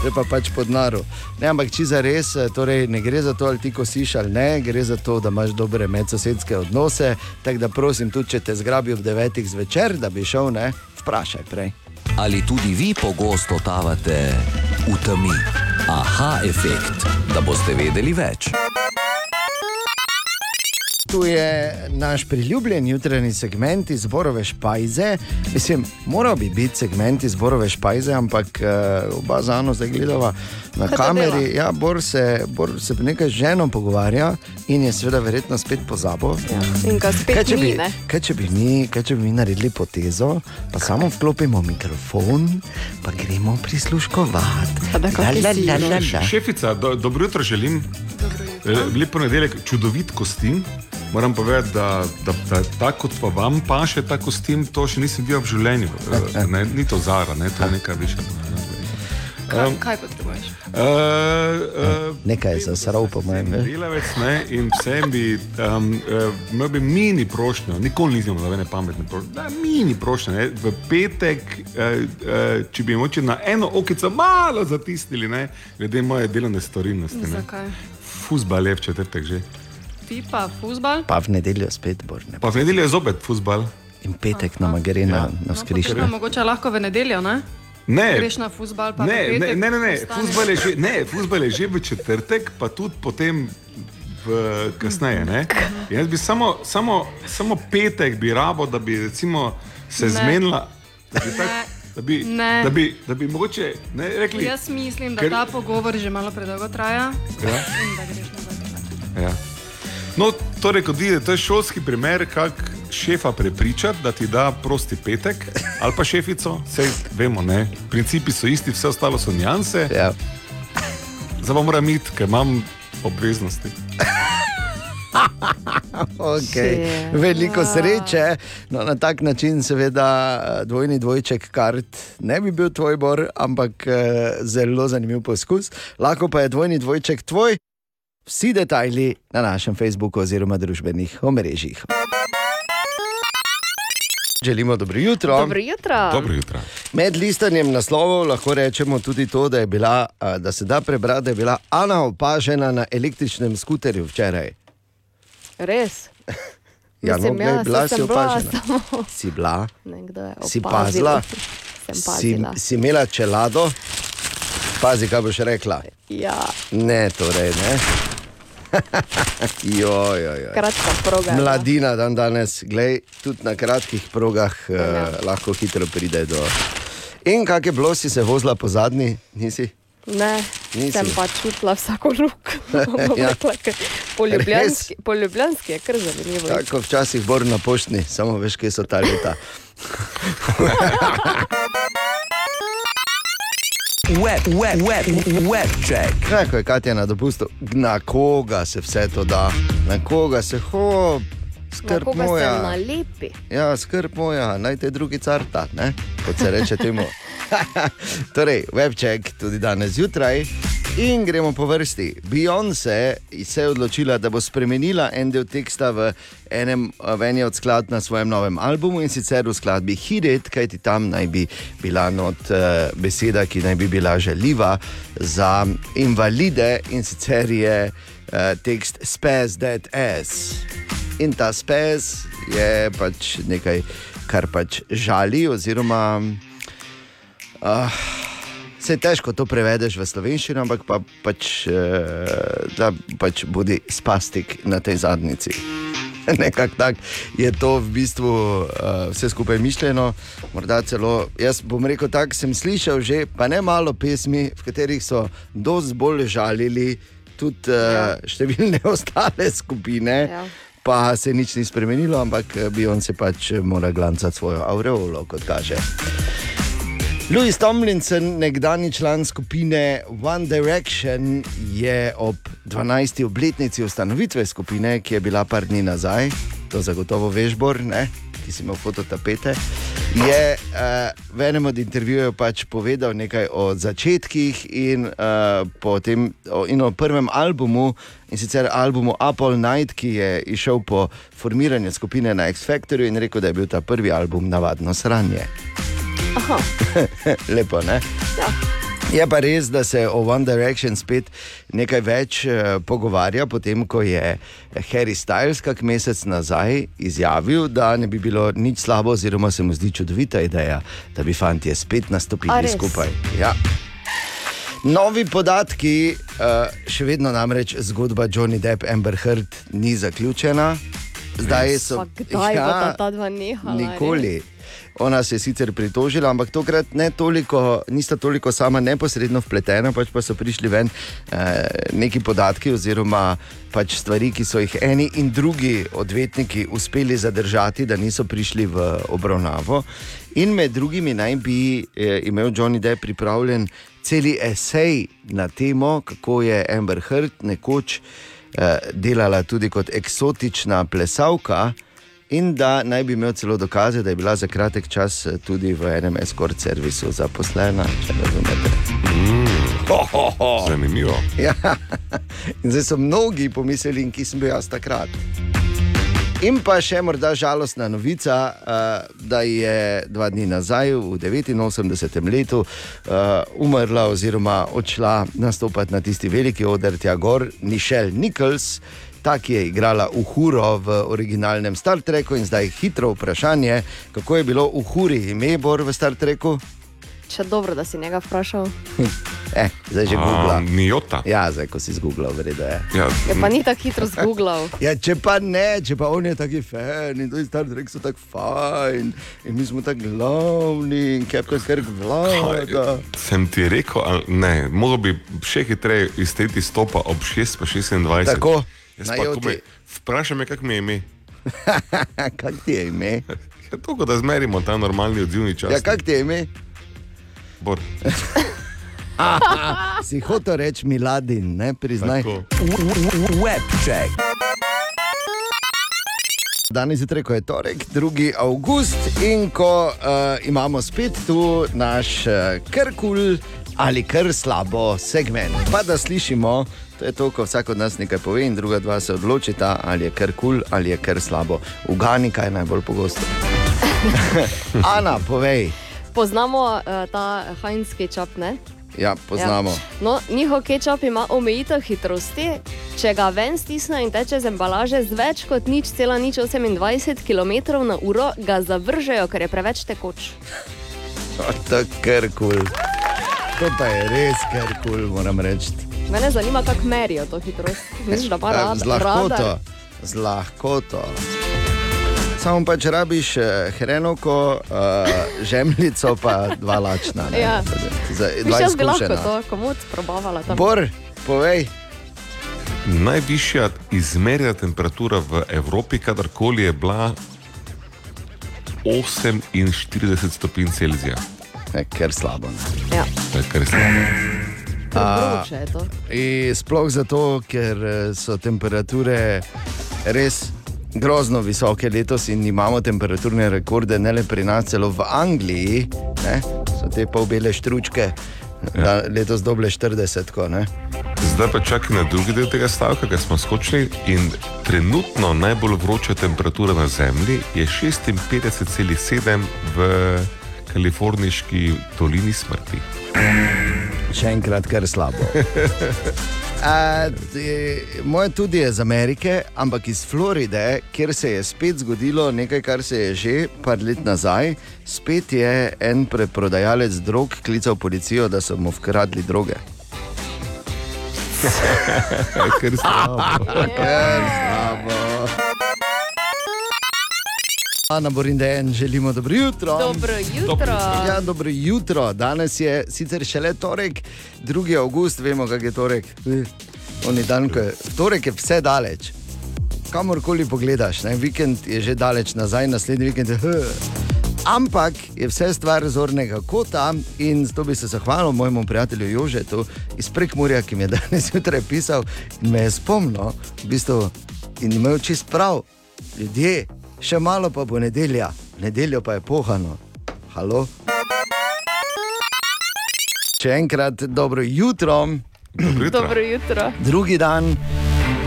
To je pa pač pod naru. Ne, ampak če za res, torej ne gre za to, ali ti kosiš ali ne, gre za to, da imaš dobre medsosedske odnose. Tako da prosim, tudi če te zgrabi ob devetih zvečer, da bi šel, ne, vprašaj prej. Ali tudi vi pogosto tavate v temi? Aha, efekt, da boste vedeli več. Tu je naš priljubljen jutranji segment iz Borove špajze. Mislim, moral bi biti segment iz Borove špajze, ampak uh, oba z Ano zdaj gledava na Kaj to kameri. Ja, Bor se, Bor se nekaj z ženo pogovarja in je seveda verjetno spet pozabil. ja. in ga Kaj spet če, ni, bi, ne? kaj, če bi mi, kaj če bi mi naredili potezo, pa samo vklopimo mikrofon, pa gremo prisluškovati. Da La, la, la. Šefica, do, dobro jutro želim. Eh, Lep ponedeljek, čudovit kostim. Moram povedati, da, da, da tako kot pa vam paše ta kostim, to še nisem videl v življenju. Eh, Ne, ni to zara, ne, to je nekaj više. Kaj, kaj potrebuješ? Uh, uh, Nekaj je zasral, po mojem. ne. Delavec ne, in vsem bi, um, uh, imel bi mini prošnjo, nikoli nisem imel nobene pametne prošnje, da mini prošnjo. Ne, v petek, uh, uh, če bi moče na eno okico malo zatisnili, ne, glede moje delovne storilnosti. Zakaj? Fuzbal je v četrtek že. Ti pa futbal? Pa v nedeljo spet bo. Ne. Pa v nedeljo je zopet fuzbal. In petek nam gre na, na No, skrižje. pa mogoče lahko v nedeljo, ne? Ne, Greš na futbal, pa ne, petek ne, ne, ne. Fuzbal, je že, ne fuzbal je že v četrtek, pa tudi potem v, kasneje. Ne? Jaz bi samo, samo, samo petek bi rabo, da bi recimo se Ne. zmenila. Da bi, tak, da, bi, Ne. da, bi, da bi mogoče ne, rekli. Jaz mislim, da Ker- ta pogovor že malo predolgo traja Ja. No, torej, kot vidite, to je šolski primer, kako šefa prepričati, da ti da prosti petek, ali pa šefico, vse vemo, ne. Principi so isti, vse ostalo so nianse. Ja. Zdaj pa moram iti, ker imam obveznosti. Okay. Veliko sreče. No, na tak način, seveda, eh, dvojni dvojček kart ne bi bil tvoj bor, ampak eh, zelo zanimiv poskus. Lahko pa je dvojni dvojček tvoj. Vsi detajli na našem Facebooku oziroma družbenih omrežjih. Želimo dobro jutro. Dobro jutro. Dobro jutro. Med listanjem naslovov lahko rečemo tudi to, da, je bila, da se da prebrati, da je bila Ana opažena na električnem skuterju včeraj. Res. Ja, no, Mislim, glej, ja, bila si sem bila, opažena. samo Si bila, nekdo je si pazila, si, si imela čelado, pazi, kaj boš rekla. Ja, Ne, torej ne. jo, jo, jo. kratka proga. no. Mladina dan danes, glej, tudi na kratkih progah Ja. eh, lahko hitro pride do. In kak je bilo, si se vozila po zadnji, nisi? Ne, Nisi. sem pa čutila vsako luk. Ja. ja. po, ljubljanski, po ljubljanski je kar zanimivo. Tako včasih bor na poštni, samo veš, kje so ta leta. Web, web, web, web check. Kaj, ko je Katja na dopustu, na koga se vse to da, na koga se ho, skrb se moja. Ja, skrb moja, naj te drugi carta, ne? kot se reče temu. torej, webček tudi danes zjutraj. In gremo po vrsti. Beyoncé se je odločila, da bo spremenila en del teksta v enem v eni od skladb na svojem novem albumu in sicer v skladbi It, kajti tam naj bi bila not uh, beseda, ki naj bi bila žaljiva za invalide in sicer je uh, tekst Spaz That Ass. In ta spez je pač nekaj, kar pač žali, oziroma uh, se težko to prevedeš v slovenščino, ampak pa, pač, uh, da pač bodi spastik na tej zadnici. Nekako tako je to v bistvu uh, vse skupaj mišljeno. Morda celo, jaz bom rekel tako, sem slišal že, pa ne malo pesmi, v katerih so dosti bolj žalili tudi uh, številne ostale skupine. Ja. Pa se nič ni spremenilo, ampak bi on se pač mora glancati svojo aureolo, kot kaže. Louis Tomlinson, nekdani član skupine One Direction, je ob 12. obletnici ustanovitve skupine, ki je bila par dni nazaj, to zagotovo veš, Bor, ne? ki si imel fototapete, je uh, v enem od intervjujev pač povedal nekaj o začetkih in, uh, potem, o, in o prvem albumu, in sicer albumu Apple Night, ki je išel po formiranju skupine na X Factorju in rekel, da je bil ta prvi album navadno sranje. Aha, Lepo, ne? ja. Je pa res, da se o One Direction spet nekaj več uh, pogovarja, potem ko je Harry Styles kak mesec nazaj izjavil, da ne bi bilo nič slabo, oziroma se mu zdi čudovita ideja, da bi fanti spet nastopili res? skupaj. Ja. Novi podatki, uh, še vedno namreč zgodba Johnny Depp Amber Heard ni zaključena. Zdaj so Pa kdaj ja, bodo ta dva nehala? Nikoli. Ona se je sicer pritožila, ampak tokrat ne toliko, nista toliko sama neposredno vpletena, pač pa so prišli ven eh, neki podatki oziroma pač stvari, ki so jih eni in drugi odvetniki uspeli zadržati, da niso prišli v obravnavo. In med drugimi naj bi eh, imel Johnny Depp pripravljen celi esej na temo, kako je Amber Heard nekoč eh, delala tudi kot eksotična plesavka. In da naj bi imel celo dokaze, da je bila za kratek čas eh, tudi v enem escort servisu zaposlena. če razumete. Ho, ho, ho. Zanimivo. Ja. In zdaj so mnogi pomislili, ki sem bil jaz takrat. In pa še morda žalostna novica, uh, da je dva dni nazaj, v 89. letu, uh, umrla oziroma odšla nastopati na tisti veliki oder tja gor, Mišel Nichols. Ta, ki je igrala Uhuro v originalnem Star Treku, in zdaj hitro vprašanje, kako je bilo Uhuri ime Bor v Star Treku? Če dobro, da si njega vprašal. Eh, zdaj že googla. A, Nijota. Ja, zdaj ko si zgooglal, vredo je. Ja, Je pa ni tako hitro zgooglal. Ja, če pa ne, če pa on je taki fan in tudi Star Trek so tako fajn in mi smo tako glavni in Captain Kirk vlada. sem ti rekel, ali ne, mogo bi še hitreje izteti stopa ob 6 pa 26. Tako, Komaj- Vprašaj me, kako mi je ime. Kak ti je ime? Ja, toliko, da zmerimo ta normalni odzivni čas. Ja, kak ti je ime? Bor. Si hotel reči Miladin, ne priznaj. Tako. Web check. Danes zjutraj, ko je torek, 2. avgust in ko uh, imamo spet tu naš uh, krkul ali kar slabo segment. Pa da slišimo, to je to, ko vsak od nas nekaj pove in druga dva se odločita, ali je kar kul ali je kar slabo. Ugani, kaj je najbolj pogosto. Ana, povej. Poznamo uh, ta Heinz kečap, ne? Ja, poznamo. Ja. No, njihov kečap ima omejitev hitrosti. Če ga ven stisne in teče z embalaže z več kot nič cela nič 28 km na uro, ga zavržejo, ker je preveč tekoč. To je kar kul. To pa je res kar kul, moram reči. Mene zanima, kako merijo to hitrost. Misliš, da pa Ja, rad, Z lahkoto. radar? Z lahkoto. Samo pa če rabiš uh, hrenovko, uh, žemljico, pa dva lačna. ne. Ja. Za, dva jaz bi lahko to komod probavala tam. Bor, povej. Najvišja izmerjena temperatura v Evropi, kadarkoli je bila 48 stopinj Celzija. E, ker slabo. Ne. Ja. Je kar slabo. Vroče je to. In sploh zato, ker eh, so temperature res grozno visoke letos in imamo temperaturne rekorde, ne le pri nas, celo v Angliji, ne, so te polbele štručke, ja. letos doble 40. Ko, ne. Zdaj pa čakaj na drugi del tega stavka, ki smo skočili. In trenutno najbolj vroča temperatura na Zemlji je 56,7 v kaliforniški dolini smrti. Še enkrat, kar slabo. A, te, moje tudi je iz Amerike, ampak iz Floride, kjer se je spet zgodilo nekaj, kar se je že par let nazaj. Spet je en preprodajalec drog klical policijo, da so mu vkradli droge. Ker slabo. Ker slabo. Ana Borindejen, želimo dobro jutro. Dobro jutro. Ja, dobro jutro. Danes je sicer šele torek, 2. august, vemo, kaj je torek. Eh, Oni dan, ko je torek, je vse daleč. Kamorkoli pogledaš, ne? vikend je že daleč nazaj, naslednji vikend je. Ampak je vse stvar zornega kota in zato bi se zahvalil mojemu prijatelju Jožetu iz Prekmurja, ki mi je danes zjutraj pisal in me je spomnil, v bistvu, in imel čist prav, ljudje, še malo pa bo nedelja, nedeljo pa je pohano. Halo? Še enkrat dobro jutro. Dobro jutro. Dobro jutro. Drugi dan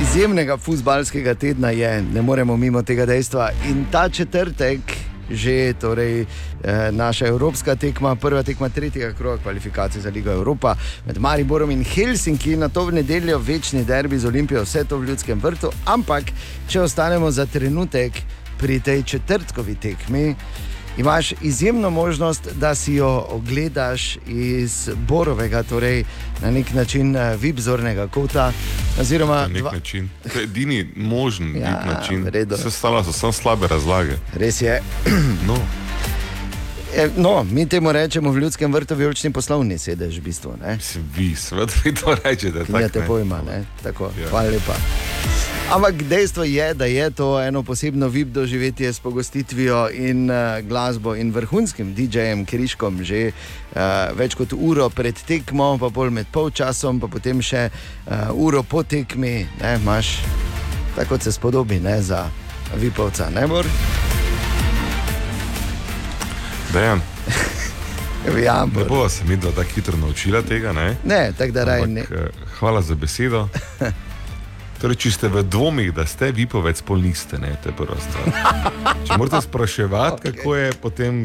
izjemnega futbalskega tedna je, ne moremo mimo tega dejstva. In ta četrtek, že torej, eh, naša evropska tekma, prva tekma tretjega kroga kvalifikacij za Ligo Evropa med Mariborom in Helsinki, na to v nedeljo večni derbi z Olimpijo, vse to v ljudskem vrtu. Ampak, če ostanemo za trenutek pri tej četrtkovi tekmi. Imaš izjemno možnost, da si jo ogledaš iz Borovega, torej na nek način eh, vibzornega kota. Oziroma, Na nek dva, način. To je edini možen Ja, ja, način. v redu. Vse ostalo so samo slabe razlage. res je. No, E, No, mi temu rečemo v ljudskem vrtu vijolični poslovni sedež, v bistvu. Ne? vi, seveda vi to rečete. Nimate tako, ne. pojma, ne? Tako, Ja. hvala lepa. Ampak dejstvo je, da je to eno posebno vib doživetje s pogostitvijo in uh, glasbo in vrhunskim DJ-jem Kriškom že uh, več kot uro pred tekmo, pa bolj med polčasom, pa potem še uh, uro po tekmi, ne, imaš tako kot se spodobi ne, za Vipovca, ne mor? Dejan, Ja, ne Bor. bova se mi tako hitro naučila tega. Ne? Ne, tako da raj ne. Hvala za besedo. Torej, če ste v dvomih, da ste vi povec pol niste, ne, to je prva stvar. Če morate spraševati, okay. kako je potem.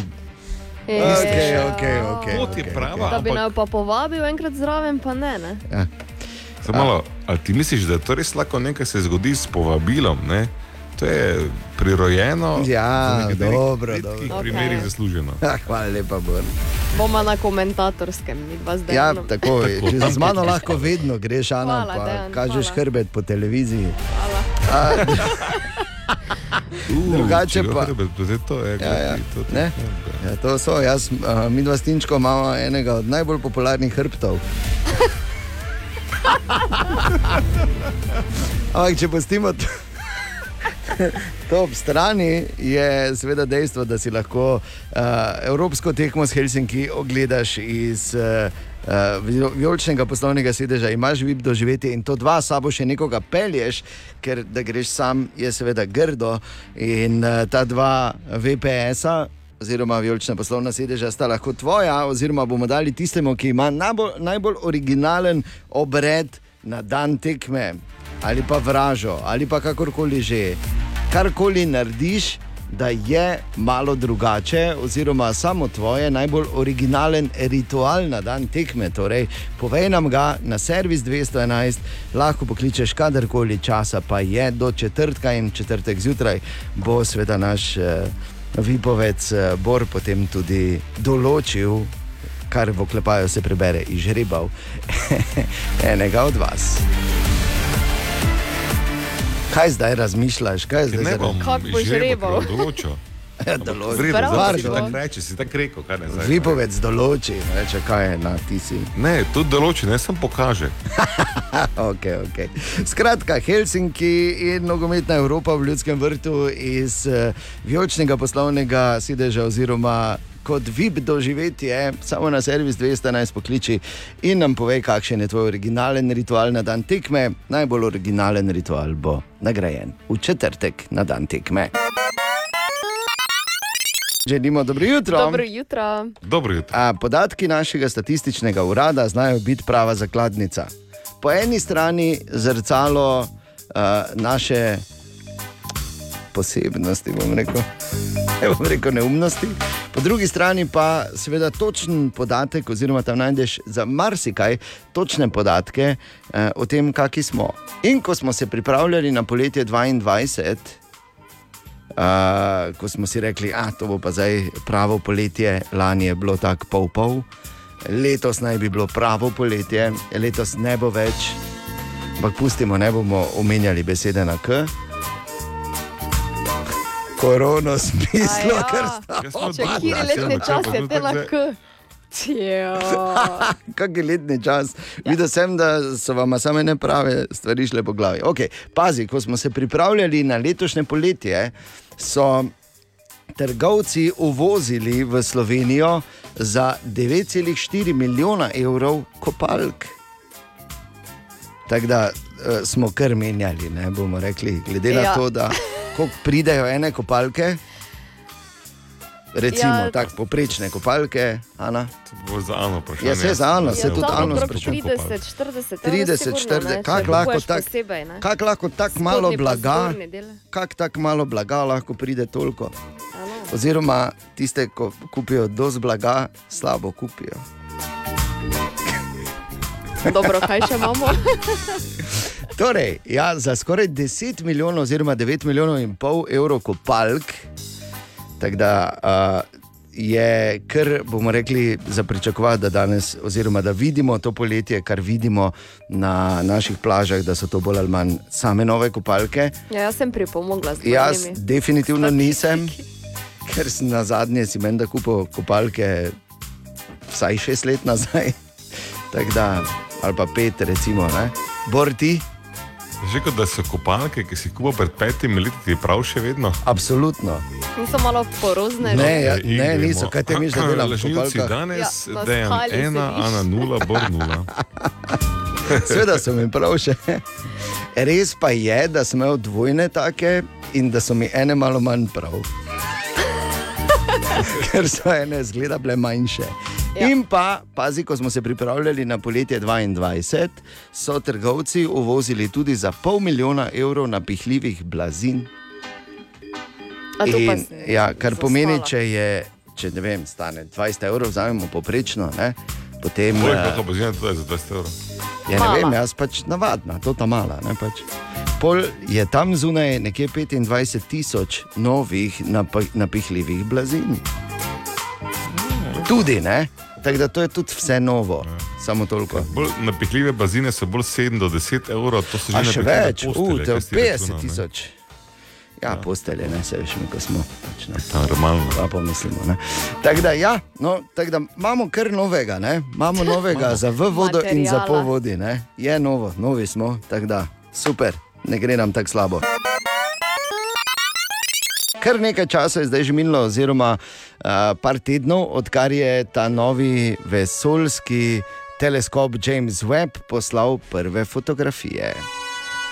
E, Okay, okay, okay, Pot je okay, prava. Da bi naj pa povabil enkrat zraven, pa ne. ne? Ja. Samo malo, ali ti misliš, da je to res lahko nekaj se zgodi s povabilom? Ne? To je prirojeno, Ja, v dobro, dobro. primerih Okej. zasluženo. Ja, hvala lepa, Bor. Bomo na komentatorskem, mi dva zdaj. Ja, tako je. Z mano lahko vedno greš, Ana, Hvala, pa Dejan, kažeš hvala. hrbet po televiziji. Hvala. A, Uh, Drugače če ga pa- hrbet, to je Ja, ja. to, to, Ne? ja, to so, jaz, uh, mi dva stinčko imamo enega od najbolj popularnih hrbtov. Ampak če pustimo to, to ob strani, je seveda dejstvo, da si lahko uh, evropsko tekmo s Helsinki ogledaš iz. Uh, Uh, Vijoličnega poslovnega sedeža imaš vib doživeti in to dva sabo še nekoga pelješ, ker da greš sam, je seveda grdo. In uh, ta dva VPS-a, oziroma vijolična poslovna sedeža, sta lahko tvoja, oziroma bomo dali tistemu, ki ima najbolj, najbolj originalen obred na dan tekme, ali pa vražo, ali pa kakorkoli že. Karkoli narediš, da je malo drugače, oziroma samo tvoje najbolj originalen ritual na dan tekme. Torej, povej nam ga na servis 211, lahko pokličeš kadarkoli časa, pa je do četrtka in četrtek zjutraj bo sveda naš eh, vipovec eh, Bor potem tudi določil. Kar v oklepaju se prebere, izžrebal enega od vas. Kaj zdaj razmišljaš? Kaj zdaj Ne bom boš žrebal? določil. Določi. Reče, kaj je na ti si. Ne, tudi določi, ne sem pokaže. Okay, okay. Skratka, Helsinki in nogometna Evropa v ljudskem vrtu iz uh, vijoličnega poslovnega sedeža oziroma kot vib doživetje, samo na servis 211 pokliči in nam povej, kakšen je tvoj originalen ritual na dan tekme. Najbolj originalen ritual bo nagrajen v četrtek na dan tekme. Želimo dobro jutro. Dobro jutro. Dobro jutro. A, podatki našega statističnega urada znajo biti prava zakladnica. Po eni strani zrcalo uh, naše posebnosti, bom rekel, ne bom rekel neumnosti, po drugi strani pa seveda točen podatek, oziroma tam najdeš za marsikaj točne podatke uh, o tem, kakšni smo. In ko smo se pripravljali na poletje 22. Uh, ko smo si rekli, da to bo pa zdaj pravo poletje, lani je bilo tako pol-pol, letos naj bi bilo pravo poletje, letos ne bo več, ampak pustimo, ne bomo omenjali besede na K. Korona smisla, Aja. ker sta. Jaz smo Če dobro, kje letne čase počakal, te tako zdaj- lahko. Tjo. Kak je letni čas? Videl sem, da so vam samo ne prave stvari šle po glavi. Okay, pazi, ko smo se pripravljali na letošnje poletje, so trgovci uvozili v Slovenijo za 9,4 milijona evrov kopalk. Tako da uh, smo kar menjali, ne bomo rekli, glede na Ja. to, da koliko pridejo ene kopalke. Recimo, Ja. tako poprečne kopalke, Ana. To bo za Ano vprašanje. Ja, saj za Ano, se Ja, tudi Ano okrog sprašujem. 30, 40, 30, 40, kako lahko tako kak lahko tako malo blaga, kako tako malo blaga lahko pride toliko. Oziroma, tiste, ko kupijo dosti blaga, slabo kupijo. Dobro, kaj še imamo? Torej, ja, za skoraj 10 milijonov, oziroma 9 milijonov in pol evrov kopalk, tako da uh, je kar, bomo rekli, za pričakovati, da danes, oziroma da vidimo to poletje, kar vidimo na naših plažah, da so to bolj ali manj same nove kopalke. Ja, jaz sem pripomogla z Jaz mojimi. definitivno nisem, ker sem na zadnje si menda kupil kopalke vsaj šest let nazaj. Tako da, ali pa pet, recimo, ne. Borti, Že kot da so kopalke, ki si jih kupil pred petimi leti, ti je prav še vedno. absolutno. Niso malo porozne. Ne, ja, Ok, ne, niso, kaj te misliš, da delam v Lažnivci kopalkah? danes, Ja, dejan skali ena, ana nula, bor nula. Seveda so mi prav še. Res pa je, da sem imel dvojne take in da so mi ene malo manj prav. Ker so ene zgleda bile manjše. Ja. In pa, pazi, ko smo se pripravljali na poletje 22, so trgovci uvozili tudi za pol milijona evrov napihljivih blazin. To In, ja, kar pomeni, če je, če ne vem, stane 20 evrov, vzamemo poprečno, ne, potem. Moj eh, kako bazina tudi za 20 evrov. Ja, ne Mala. vem, jaz pač navadna, to ta mala. Ne, pač. Pol je tam zunaj nekje 25 tisoč novih nap- napihljivih blazin. Tudi ne. Tako da to je tudi vse novo, samo toliko. Bolj napihljive bazine so bolj 7 do 10 evrov, to so že napihljive več, si 50 računal, ne? tisoč. Ja, postelje, ne se veš, mi ko smo. Pač, ne. Normalno. Pa pomislimo. ne. Tako da, ja, no, tako da imamo kar novega, ne? imamo novega za v vodo in za Materiala. po vodi. Ne? Je novo, novi smo, tako da super, ne gre nam tako slabo. Kar nekaj časa je zdaj že minilo, oziroma uh, par tednov, odkar je ta novi vesoljski teleskop James Webb poslal prve fotografije.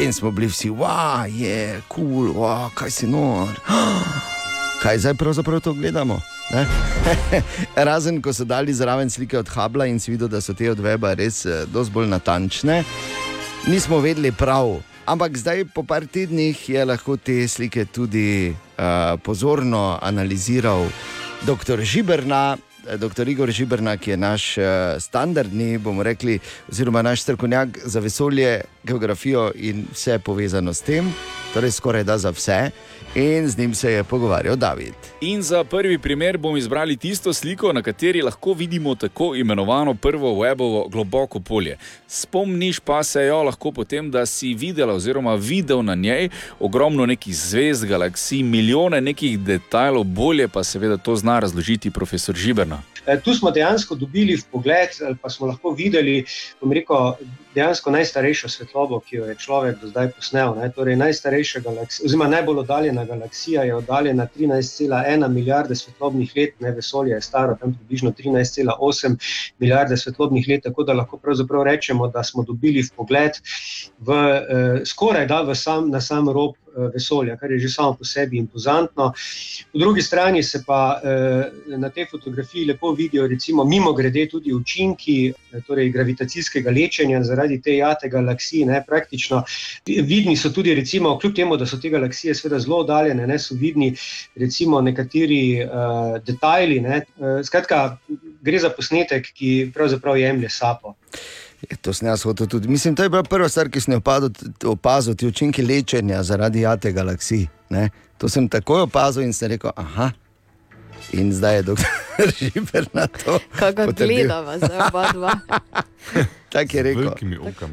In smo bili vsi, wow, je kul, cool, wow, kaj si nor. Kaj zdaj pravzaprav to gledamo? Razen, ko so dali zraven slike od Habla in si videl, da so te od Weba res eh, dosti bolj natančne, nismo vedeli prav. Ampak zdaj, po par tednih, je lahko te slike tudi pozorno analiziral dr. Žiberna. eh, Dr. Igor Žiberna, ki je naš uh, standardni, bomo rekli, oziroma naš strokovnjak za vesolje, geografijo in vse povezano s tem, torej skoraj da za vse. In z njim se je pogovarjal David. In za prvi primer bomo izbrali tisto sliko, na kateri lahko vidimo tako imenovano prvo webovo globoko polje. Spomniš pa se jo lahko potem, da si videla oziroma videl na njej ogromno nekih zvezd, galaksij, milijone nekih detajlov, bolje pa seveda to zna razložiti profesor Žiberna. Eh, Tu smo dejansko dobili pogled, ali pa smo lahko videli, bom rekel, dejansko najstarejšo svetlobo, ki jo je človek do zdaj posnel. Ne? Torej, najstarejša galaksija, oziroma najbolj oddaljena galaksija je oddaljena 13,1 milijarde svetlobnih let, ne vesolje je staro tam približno 13,8 milijarde svetlobnih let, tako da lahko pravzaprav rečemo, da smo dobili pogled v eh, skoraj da v sam, na sam rob eh, vesolja, kar je že samo po sebi impozantno. Po drugi strani se pa eh, na tej fotografiji lepo vidijo, recimo, mimo grede tudi učinki eh, torej gravitacijskega lečenja te jate galaksije. Ne, praktično vidni so tudi, recimo, kljub temu, da so te galaksije seveda zelo oddaljene, ne, so vidni recimo nekateri eh, detajli. Ne, eh, skratka, gre za posnetek, ki pravzaprav jemlje sapo. Je, to sem jaz hotel tudi. Mislim, to je bila prva stvar, ki sem jo opazil, ti učinki lečenja zaradi jate galaksij. Ne? To sem takoj opazil in sem rekel, aha. In zdaj je doktor Živer na to. Kako gledava za oba dva. Tako je rekel.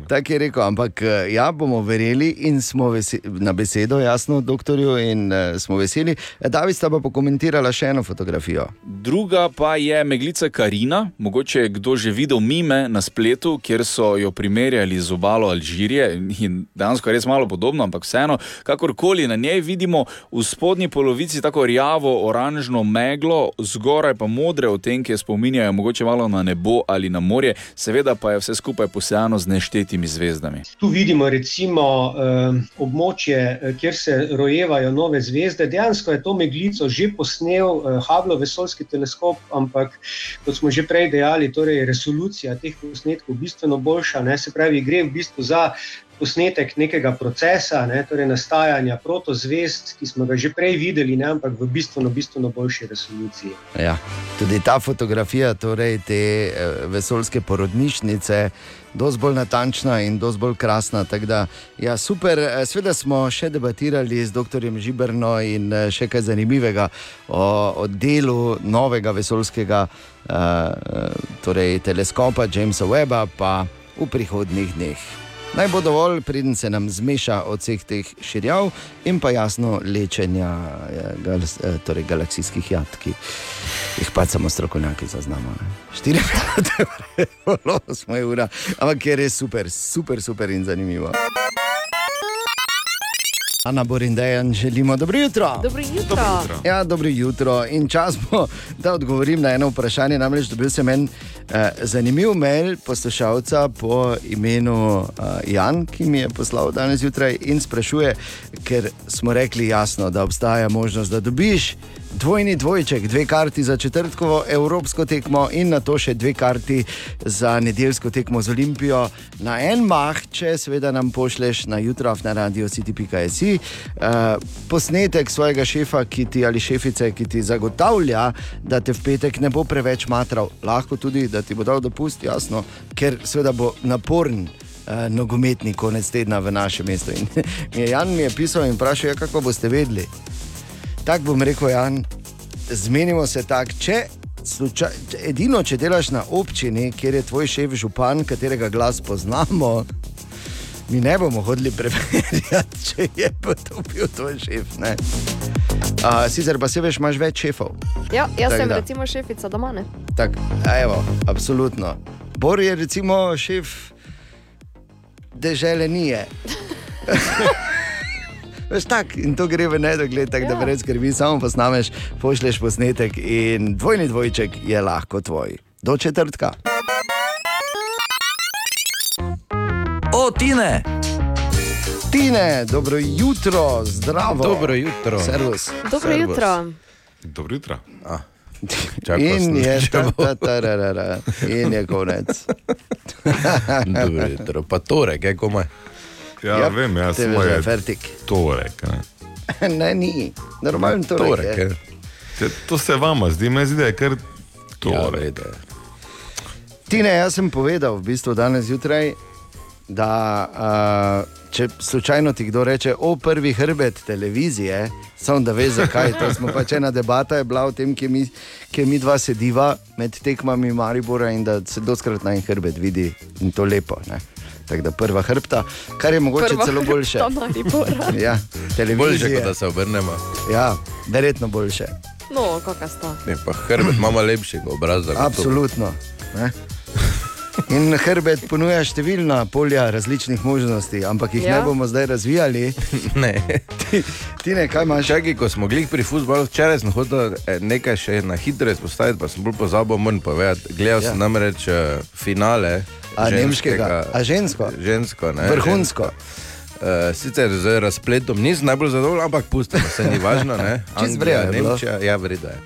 Tako je rekel, ampak eh, ja, bomo verjeli in smo na besedo, jasno, doktorju, in uh, smo veseli. Eh, David sta pa pokomentirala še eno fotografijo. Druga pa je meglica Karina, mogoče je kdo že videl mime na spletu, kjer so jo primerjali z obalo Alžirije in dejansko je res malo podobno, ampak vseeno, kakorkoli na njej vidimo v spodnji polovici tako rjavo, oranžno meglo, zgoraj pa modre odtenke spominjajo mogoče malo na nebo ali na morje, seveda pa je vse skupaj posejano z neštetimi zvezdami. Tu vidimo recimo eh, območje, eh, kjer se rojevajo nove zvezde. Dejansko je to meglico že posnel eh, Hubble vesoljski teleskop, ampak kot smo že prej dejali, torej resolucija teh posnetkov je bistveno boljša. Ne? Se pravi, gre v bistvu za posnetek nekega procesa, ne? torej nastajanja protozvezd, ki smo ga že prej videli, ne? ampak v bistveno, bistveno boljši resoluciji. Ja. Tudi ta fotografija, torej te eh, vesoljske porodnišnice, dosti bolj natančna in dosti bolj krasna. Da, ja, super, Eh, sveda smo še debatirali z dr. Žiberno in eh, še kaj zanimivega o, o delu novega vesoljskega uh, torej teleskopa Jamesa Webba, pa v prihodnih dneh. Naj bo dovolj, preden se nam zmeša od vseh teh širjav in pa jasno lečenja eh, gal, eh, torej galaksijskih jad, ki jih pa samo strokovnjaki zaznamo. Štiri minute, prvo, osmo je ura, ampak je res super, super, super in zanimivo. Ana Borindejan, želimo dobro jutro. Dobro jutro. Ja, dobro jutro. In čas bo, da odgovorim na eno vprašanje. Namreč dobil sem en eh, zanimiv mail poslušalca po imenu eh, Jan, ki mi je poslal danes zjutraj in sprašuje, ker smo rekli jasno, da obstaja možnost, da dobiš dvojni dvojček, dve karti za četrtkovo evropsko tekmo in na to še dve karti za nedeljsko tekmo z Olimpijo na en mah, če seveda nam pošleš na jutro na radio city.js. Uh, posnetek svojega šefa ti, ali šefice, ki ti zagotavlja, da te v petek ne bo preveč matral, lahko tudi, da ti bo dal dopust, jasno, ker seveda bo naporen. Uh, nogometni konec tedna v našem mestu. In mi je Jan mi je pisal in vprašal, ja, kako boste vedeli. Tako bom rekel, Jan, zmenimo se tako. Če slučaj, če- edino, če delaš na občini, kjer je tvoj šef župan, katerega glas poznamo, mi ne bomo hodili preverjati, če je potopil tvoj šef. ne. Uh, sicer pa se veš, imaš več šefov. Ja, jaz Tako sem da. recimo šefica doma. Ne? Tak, evo, absolutno. Bor je recimo šef dežele nije. Veš tak, in to gre v nedogled, tako da Ja. brez skrbi, samo posnameš, pošleš posnetek in dvojni dvojček je lahko tvoj. Do četrtka. O, Tine! Tine, dobro jutro, zdravo. Dobro jutro. Servus. Dobro Servus. jutro. Dobro jutro. Čakal In je, ta, ta, ta, ra, ra, ra. in je konec. Dobro jutro, pa torek, je komaj. Ja, ja vem, jaz sem moj fertik. torek. Ne. ne, ni, normalen torek. Torek, je. je. Te- To se vama zdi, meni zdi, da je kar Ja, torek. vede. Tine, jaz sem povedal v bistvu danes zjutraj, da uh, če slučajno ti kdo reče, o prvi hrbet televizije, samo da veš zakaj. To smo pač ena debata je bila o tem, kje mi, kje mi dva sediva med tekmami Maribora in da se doskrat na en hrbet vidi in to lepo. Ne? Tako da prva hrbta, kar je mogoče Prva celo boljše. Ja. Boljše, kot da se obrnemo. Ja, verjetno boljše. No, kakšna sta. Ne, pa hrbet imamo lepšega obraza. Absolutno. Ne? In hrbet ponuja številna polja različnih možnosti, ampak jih ja. Ne bomo zdaj razvijali. Ne. Ti, ti ne, kaj imaš? Čakaj, ko smo glih pri futbalu, včeraj sem hotel eh, nekaj še na hitro izpostaviti, pa sem bolj pozabil, moram povedati. Gledal Ja. sem namreč uh, finale. A nemškega? ženskega- A žensko? Žensko, ne. Vrhunsko. Uh, sicer z razpletom nisem najbolj zadovoljen, ampak pustimo se, ni važno. je bilo. Nemčija, ja, vredo je.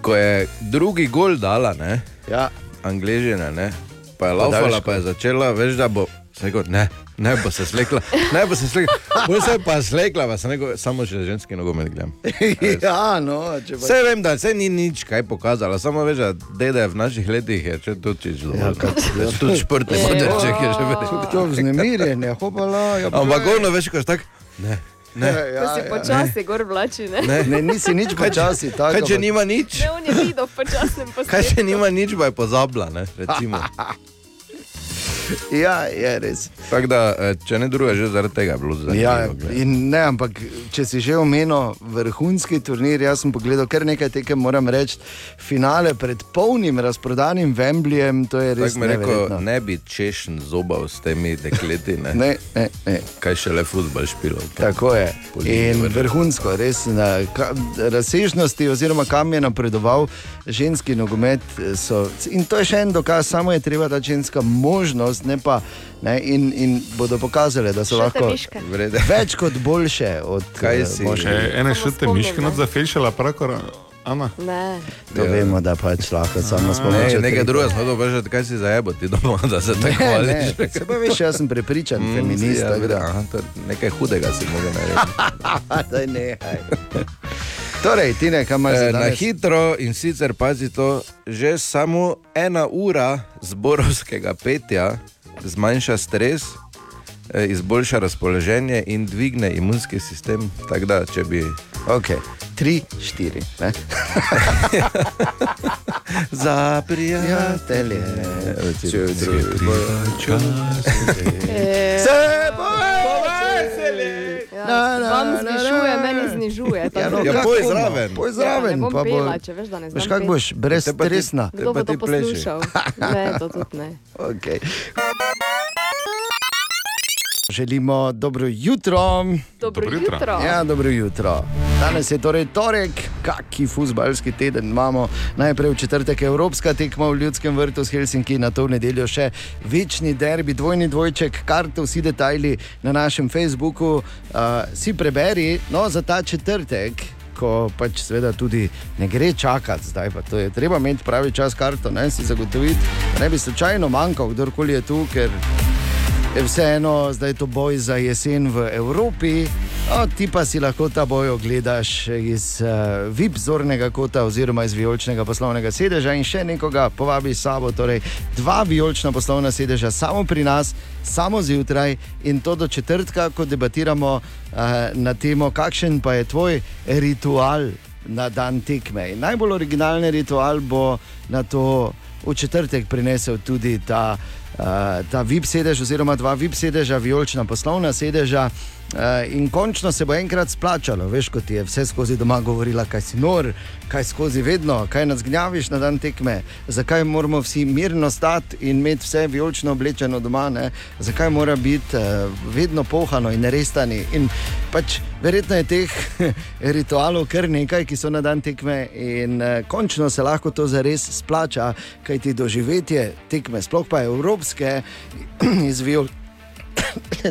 Ko je drugi gol dala, ne, ja. Angležina, ne, pa je laufala, pa je začela, veš, da bo. Sem Rekel, ne, ne bo se slekla, ne bo se slekla. Bolj se je pa slekla, pa sem rekel, samo še ženski nogomet gledam. ja, no, če pa... Vse vem, da se ni nič kaj pokazala, samo veš, da dede v naših letih je če tudi čisto. Ja, tudi športni Je, modelček je že o, več. To vznemirjenje, hopala. Ja, Ampak povej. ono, veš, ko si tak, ne. Ne, Da si počasi gor vlači, ne? Ne. Ne, nisi nič počasi, tako, Kaj, če nima nič? Ne, on je videl v počasnem Kaj če nima nič, pa je pozabila, ne, recimo. Ja, je res. Tako da, eh, če ne druga, že zaradi tega je bilo zanimivo. Ja, ne, ampak če si že omenil vrhunski turnir, jaz sem pogledal kar nekaj tekem, moram reči, finale pred polnim razprodanim Wembleyjem, to je res Tako mi rekel, ne bi češen zobal s temi dekleti. Ne, Ne, ne, ne. Kaj šele futbol špilov. Tako je. In vrh. vrhunsko, res na ka, razsežnosti, oziroma kam je napredoval ženski nogomet. So, in to je še en dokaz, samo je treba dati ženska možnost, ne pa. Ne, in, in bodo pokazali, da so Šute lahko miške. Vrede. več kot boljše od Kaj eh, si? Še ene šute spomnim, miške not zafešala, pravkar, Ana. Ne. To ja. vemo, da pač lahko samo s pomočjo. Ne, nekaj drugega smo to vprašali, kaj si zajebo ti doma, da se tako hvališ. se pa veš, jaz sem prepričan, Mm, feminist. ja, da- aha, to je nekaj hudega si mogel narediti. Daj, nehaj. Torej, ti ne, kam imaš Eh, za Na hitro in sicer pazi to, že samo ena ura zborovskega petja zmanjša stres, eh, izboljša razpoloženje in dvigne imunski sistem. Tako da, če bi. Ok, tri, štiri. Za prijatelje, če Eh, Se bojo Ja, vam zvišuje, meni znižuje. Ja, no, Ja, poj zraven. Poj Ja, zraven. ne bom pa bo- če veš, da ne znam Veš, kako boš brez Te pa ti- stresna. Kdo bo pa to ti pleši. poslušal? Ne, to tudi ne. Okay. Želimo dobro jutro. Dobro Dobro jutro. jutro. Ja, dobro jutro. Danes je torej torek, kaki futbalski teden imamo. Najprej v četrtek Evropska tekma v Ljudskem vrtu s Helsinki, na to v nedeljo še večni derbi, dvojni dvojček, karto, vsi detajli na našem Facebooku. Uh, si preberi, no za ta četrtek. Ko pač seveda tudi ne gre čakati, zdaj pa to je treba imeti pravi čas, karto, ne si zagotoviti, da ne bi slučajno manjkal, kdorkoli je tu, ker vseeno zdaj to boj za jesen v Evropi. No, ti pa si lahko ta boj ogledaš iz uh, VIP zornega kota oziroma iz vijoličnega poslovnega sedeža in še nekoga povabi s sabo. Torej, dva vijolična poslovna sedeža samo pri nas, samo zjutraj in to do četrtka, ko debatiramo uh, na temo, kakšen pa je tvoj ritual na dan tekme. In najbolj originalni ritual bo na to v četrtek prinesel tudi ta, ta VIP sedež, oziroma dva VIP sedeža, vijolična poslovna sedeža. Uh, in končno se bo enkrat splačalo, veš, kot je vse skozi doma govorila, kaj si nor, kaj skozi vedno, kaj nas gnjaviš na dan tekme, zakaj moramo vsi mirno stati in imeti vse vijolično oblečeno doma, ne? zakaj mora biti uh, vedno pohano in restani. In pač verjetno je teh ritualov kar nekaj, ki so na dan tekme, in uh, končno se lahko to zares splača, kajti doživetje tekme, sploh pa evropske, iz vijolične.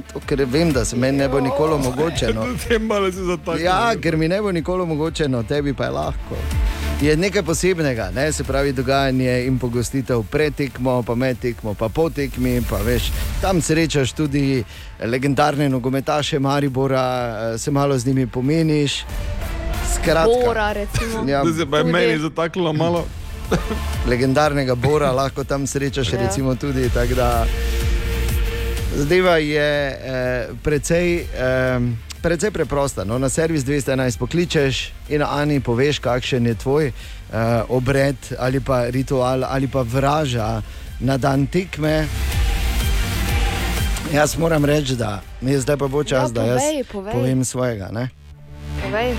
To, ker vem, da se meni ne bo nikoli omogočeno. Malo si zataknil. Ja, ker mi ne bo nikoli omogočeno, tebi pa je lahko. Je nekaj posebnega, ne? se pravi dogajanje in pogostitev pred tekmo, pa med tekmo, pa po tekmi. Pa veš, tam srečaš tudi legendarne nogometaše Maribora, eh, se malo z njimi pomeniš. Skratka, Bora, recimo. Ja, Da se pa je meni zataknilo malo. legendarnega Bora lahko tam srečaš, Ja. recimo tudi. tako Da, Zadeva je eh, precej, eh, precej preprosta. No, na servis 211 pokličeš in Ani poveš, kakšen je tvoj eh, obred ali pa ritual ali pa vraža na dan tekme. Jaz moram reči, da mi je zdaj pa bo čas, Ja, da jaz povej, povej. povem svojega. Ne? Povej.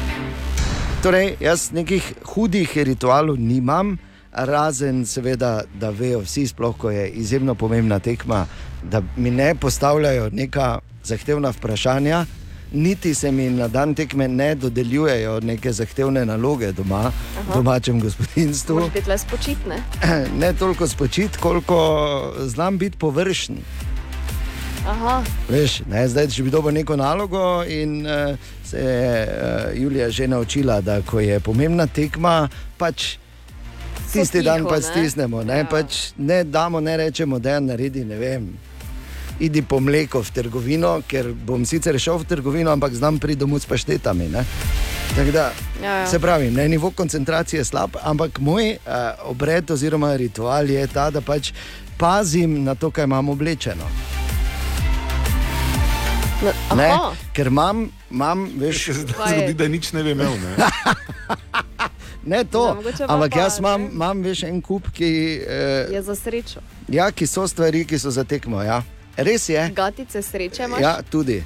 Torej, jaz nekih hudih ritualov nimam, razen seveda, da vejo vsi, sploh ko je izjemno pomembna tekma, da mi ne postavljajo neka zahtevna vprašanja, niti se mi na dan tekme ne dodeljujejo neke zahtevne naloge doma, v domačem gospodinstvu. Moraš biti le spočitne. Ne toliko spočit, koliko znam biti površen. Aha, Veš, ne, zdaj, če bi dobil neko nalogo, in uh, se je uh, Julija že naučila, da ko je pomembna tekma, pač tisti dan tiho, pač ne? stisnemo. Ne, Ja. pač ne damo, ne rečemo, da je naredi, ne vem. Idi po mleko v trgovino, ker bom sicer šel v trgovino, ampak znam priti domov s paštetami. ne. Tako Da, Ja, ja. Se pravi, ne, nivo koncentracije je slab, ampak moj uh, obred oziroma ritual je ta, da pač pazim na to, kaj imam oblečeno. no, Ne, ker imam, imam veš, zgodi, da nič ne bi imel. Ne? ne to, Ja, ampak pa, jaz imam, imam veš, en kup, ki, eh, je za srečo. ja, ki so stvari, ki so za tekmo. Ja. Res je. Gatice sreče imaš? Ja, tudi.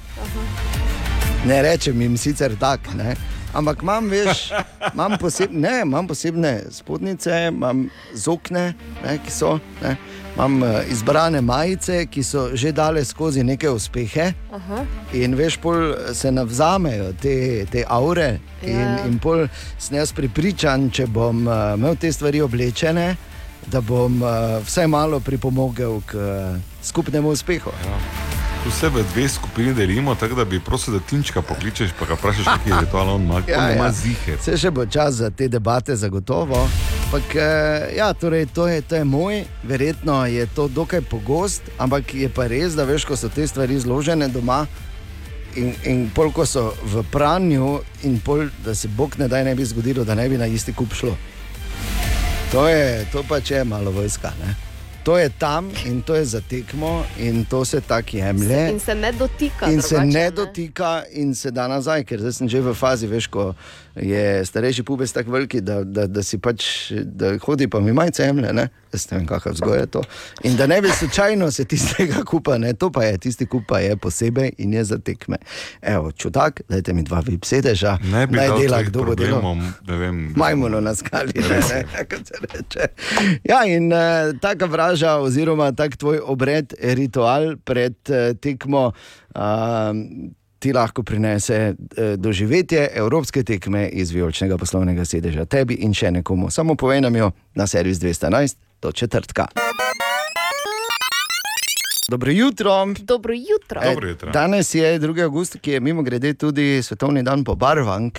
Ne rečem jim sicer tako, ne. ampak imam, veš, imam, poseb, ne, imam posebne spodnjice, imam zokne, ne, ki so. Ne. Imam uh, izbrane majice, ki so že dale skozi neke uspehe. Aha. In veš, pol se navzamejo te, te aure, in, Ja. in pol sem jaz pripričan, če bom uh, imel te stvari oblečene, da bom uh, vsaj malo pripomogel k skupnemu uspehu. Vse v dve skupini delimo, tako da bi prosil, da Tinčka pokličeš, pa ga vprašaš, kak je ritual on ima, ja, on ima ziher. Se še bo čas za te debate, zagotovo. Ampak, eh, ja, torej, to, je, to je moj, verjetno je to dokaj pogost, ampak je pa res, da veš, ko so te stvari zložene doma. In, in pol, ko so v pranju, in pol, da se bog ne da ne bi zgodilo, da ne bi na isti kup šlo. To je, to pač je malo vojska. Ne? To je tam in to je za tekmo, in to se tako jemlje. In se ne dotika. In se drugače, ne dotika, in se da nazaj, ker zdaj sem že v fazi, veš, ko je starejši pubes tako veliki, da, da, da si pač da hodi, pa mi majce jemlje, ne? Jaz ne vem, kakšna vzgoja je to. In da ne bi slučajno se tistega kupa, ne, to pa je, tisti kup pa je posebej in je za tekme. Evo, čudak, dajte mi dva vip sedeža, naj dela, kdo bo delal. Majmuno na skali, ne, ne, kot se reče. Ja, in uh, taka vraža, oziroma tak tvoj obred, ritual pred uh, tekmo. Uh, Ti lahko prinese eh, doživetje evropske tekme iz vijoličnega poslovnega sedeža tebi in še nekomu. Samo povej nam jo na servis 211 do četrtka. Dobro jutro. Dobro jutro. E, Danes je 2. august, ki je mimo grede tudi svetovni dan pobarvank.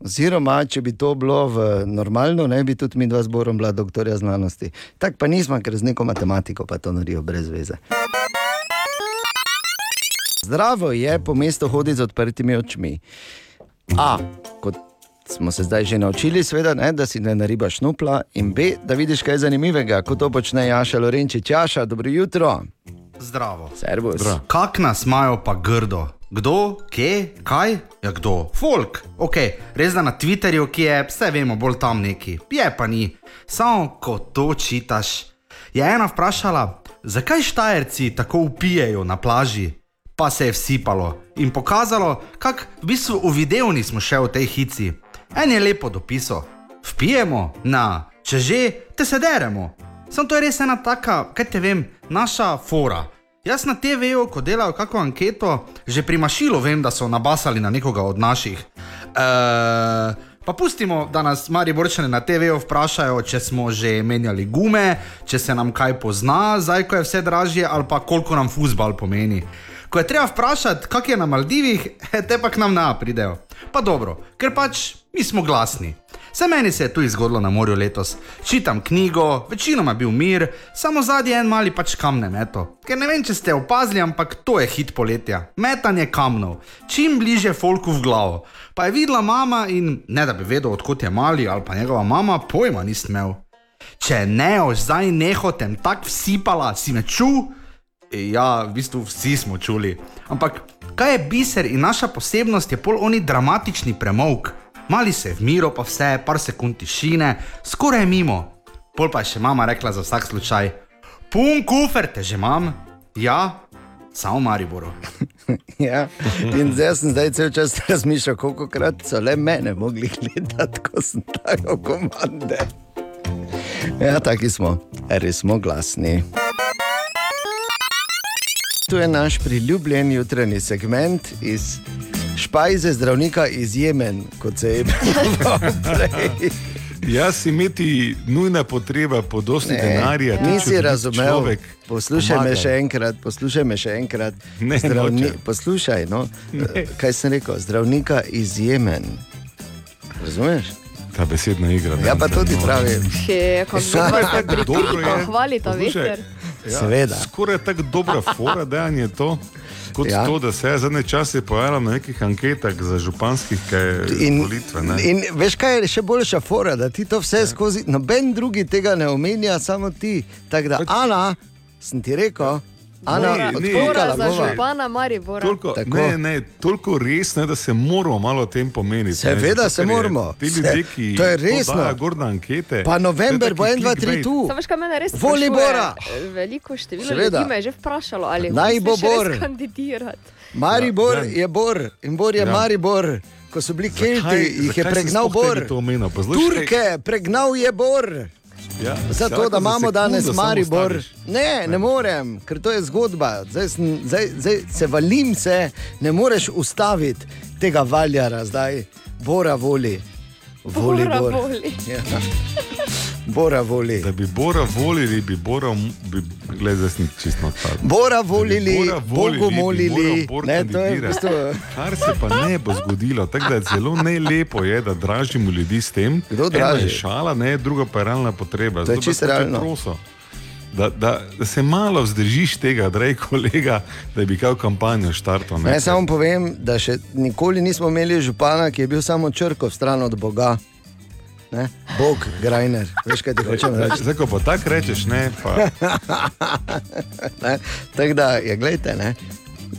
Oziroma, če bi to bilo v normalno, ne bi tudi mi dva zborom bila doktorja znanosti. Tako pa nismo, ker z neko matematiko pa to narijo brez veze. Zdravo je po mestu hoditi z odprtimi očmi. A, kot smo se zdaj že naučili, seveda, ne, da si ne naribaš nupla, in B, da vidiš kaj zanimivega, kot to počne Jaša Lorenčič. Jaša, dobro jutro. Zdravo. Servus. Kak nas imajo pa grdo? Kdo, kje, kaj? Ja, kdo? Folk, ok, res da na Twitterju, ki je, vse vemo, bolj tam neki, je pa ni. Samo ko to čitaš. Je ena vprašala, zakaj štajerci tako upijejo na plaži? Pa se je vsipalo in pokazalo, kako v bistvu uvidevni smo še v tej hici. En je lepo dopisal, vpijemo na, če že, te se deremo. Sam to je res ena taka, kaj te vem, naša fora. Jaz na TV-ju, ko delajo kakšno anketo, že pri mašilu vem, da so nabasali na nekoga od naših. Uh, pa pustimo, da nas Mariborčani na TV-ju vprašajo, če smo že menjali gume, če se nam kaj pozna, zdaj ko je vse dražje, ali pa koliko nam fusbal pomeni. Ko je treba vprašati, kak je na Maldivih, te pa k nam ne pridejo. Pa dobro, ker pač mi smo glasni. Vse meni se je tu zgodilo na morju letos. Čitam knjigo, večinoma je bil mir, samo zadnji en mali pač kamne meto. Ker ne vem, če ste opazili, ampak to je hit poletja. Metanje kamnov, čim bliže folku v glavo. Pa je videla mama in ne da bi vedel, odkot je mali ali pa njegova mama, pojma nisem imel. Če ne, ož zdaj nehotem tak vsipala, si me ču. Ja, v bistvu vsi smo čuli. Ampak kaj je biser in naša posebnost, je pol oni dramatični premog. Mali se je v miru, pa vse, par sekund tišine, skoraj je mimo. Pol pa je še mama rekla za vsak slučaj: Pun kufer te že imam, ja, samo v Mariboru. Ja. In zdaj sem zdaj cel čas razmišljal, koliko krat so le mene mogli gledati, ko sem dajal komande. Ja, taki smo, res smo glasni. Tu je naš priljubljen jutranji segment iz špajze zdravnika iz Jemen, kot se je imenoval prej. Jaz imeti nujna potreba po dosti denarja. tudi če nisi razumel. človek Poslušaj me pomagal. še enkrat, poslušaj me še enkrat. Ne, nočem. poslušaj, no, Ne. kaj sem rekel, zdravnika iz Jemen. Razumeš? Ta besedna igra. Ja, pa to ti pravim. He, kako se dobro je. Piko hvali ta Poslušaj, veter. Ja, Seveda. Skoraj tako dobra fora dejanje to. Kot Ja. ja. to, da se je zadnje čase pojavljal na nekih anketah za županskih In, volitve. ne. in veš, kaj je še boljša fora, da ti to vse skozi, noben drugi tega ne omenja, samo ti. Tako da, Ana, sem ti rekel, Ana, Ne, ne, odklikala Bora za bova. župana Maribora. Toliko, ne, ne, toliko res ne, da se moramo malo o tem pomeniti. Seveda ne, se moramo. Ti ljudje, ki to je resno. dajo gor na ankete. Pa november bo je 1, taki 2, 3 clickbait. tu. Samo, kaj mene res Voli sprašuje, Bora. Veliko število Seveda. ljudi me je že vprašalo, ali Naj bo Bor. Maribor Ja, ja. je Bor in Bor je Ja. Maribor. Ko so bili Kelti, jih je pregnal Bor. omenil? Turke, pregnal je Bor. Ja, Zato, da imamo danes Maribor. ustaviš. Ne, ne morem, ker to je zgodba. Zdaj, sem, zdaj, zdaj se valim, se ne moreš ustaviti tega valjara, zdaj Bora voli. Voli Bora Bor. voli. Ja. Bora voli. Da bi Bora volili, bi Bora, bi, gledaj, zdaj sem čisto odpadel. Bora volili, Bora volili, Bogu molili. Ne, to je v bistvu. Kar se pa ne bo zgodilo, tako da je zelo nelepo, je, da dražimo ljudi s tem. Kdo Ena draži? je šala, ne, druga pa je realna potreba. To je čisto realno. Da, da, da se malo vzdržiš tega, dragi kolega, da bi kao kampanjo štartal. Naj samo povem, da še nikoli nismo imeli župana, ki je bil samo črko stran od Boga. Ne? Bog, Grajner, veš kaj ti hočem reči. Zdaj, ko pa tako rečeš, ne, pa Ne? Tako da, je, gledajte, ne.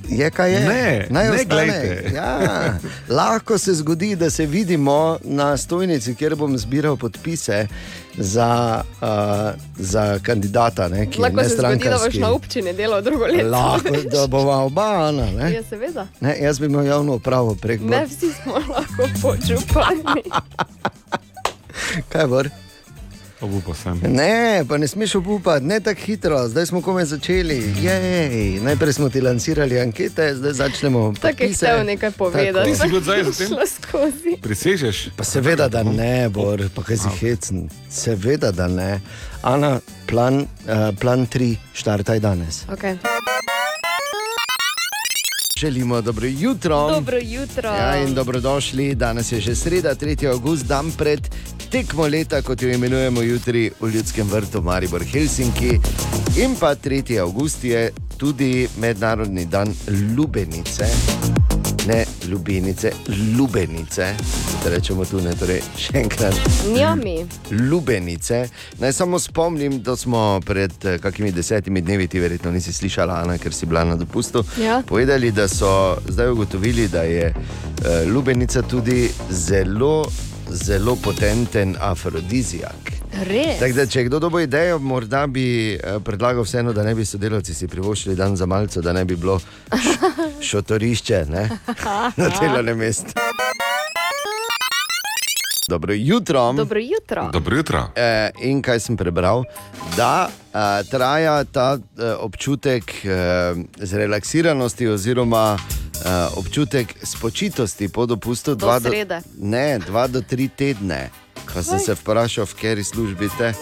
Je kaj je? Ne, Naj ne glejte. Ja, lahko se zgodi, da se vidimo na stojnici, kjer bom zbiral podpise za, uh, za kandidata, ne, ki Lahko se zgodi, da boš na občini delal drugo leto. Lahko, da bova oba, Ana. Ne? Ja, seveda. Ne, jaz bi imel javno upravo prek Ne vsi smo lahko podžupani. Kaj bor? obupa sem. Ne, pa ne smeš upati, ne tako hitro, zdaj smo komaj začeli. Jej. Najprej smo ti lansirali ankete, zdaj začnemo. Tako je podpise. hotel nekaj povedati. Ti si bil zdaj? Šlo skozi. Prisežeš? Pa seveda, da ne, Bor, pa kaj si hecen. Seveda, da ne. Ana, plan, uh, plan 3, štartaj danes. Okay. Želimo dobro jutro. Dobro jutro. Ja, in dobrodošli. Danes je že sreda, 3. august, dan pred tekmo leta, kot jo imenujemo jutri v Ljudskem vrtu Maribor Helsinki. In pa 3. august je tudi mednarodni dan lubenice. Ne lubenice, lubenice. Da rečemo tu ne, torej še enkrat. Njami. Lubenice. Naj samo spomnim, da smo pred eh, kakimi desetimi dnevi, ti verjetno nisi slišala, Ana, ker si bila na dopustu. Ja. Povedali, da so zdaj ugotovili, da je uh, lubenica tudi zelo, zelo potenten afrodizijak. Tako da, če kdo dobo idejo, morda bi eh, predlagal vseeno, da ne bi sodelavci si privoščili dan za malce, da ne bi bilo šotorišče ne, na delovnem mestu. Dobro jutro. Dobro jutro. Dobro jutro. Eh, in kaj sem prebral? Da eh, traja ta eh, občutek eh, zrelaksiranosti, oziroma eh, občutek spočitosti po dopustu, Do dva do, srede. ne, dva do tri tedne. Ko sem se vprašal, v kateri službi te.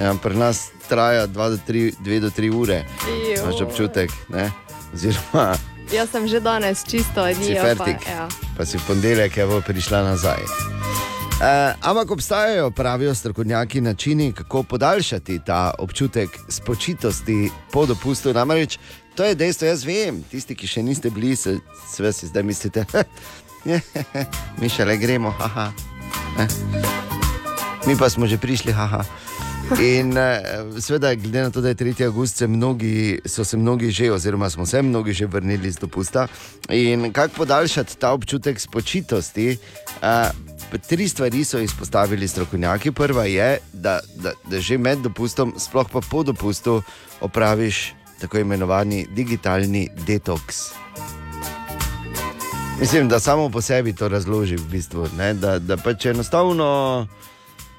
Ja, pri nas traja dva do tri, dve do tri ure. Joj. Imaš občutek, ne? Oziroma, Jaz sem že danes čisto si adijo. Pa, fertik, ja. pa si v ponedeljek je bo prišla nazaj. Uh, ampak obstajajo, pravijo strokovnjaki, načini, kako podaljšati ta občutek spočitosti po dopustu. Namreč to je dejstvo, jaz vem, tisti, ki še niste bili, se, se si zdaj mislite, mi še le gremo, haha. Ne? Mi pa smo že prišli, haha. In eh, seveda, glede na to, da je 3. august, se mnogi, so se mnogi že, oziroma smo se mnogi že vrnili z dopusta. In kako podaljšati ta občutek spočitosti? Uh, tri stvari so izpostavili strokovnjaki. Prva je, da, da, da že med dopustom, sploh pa po dopustu, opraviš tako imenovani digitalni detoks. Mislim, da samo po sebi to razloži, v bistvu, ne? da, da pač enostavno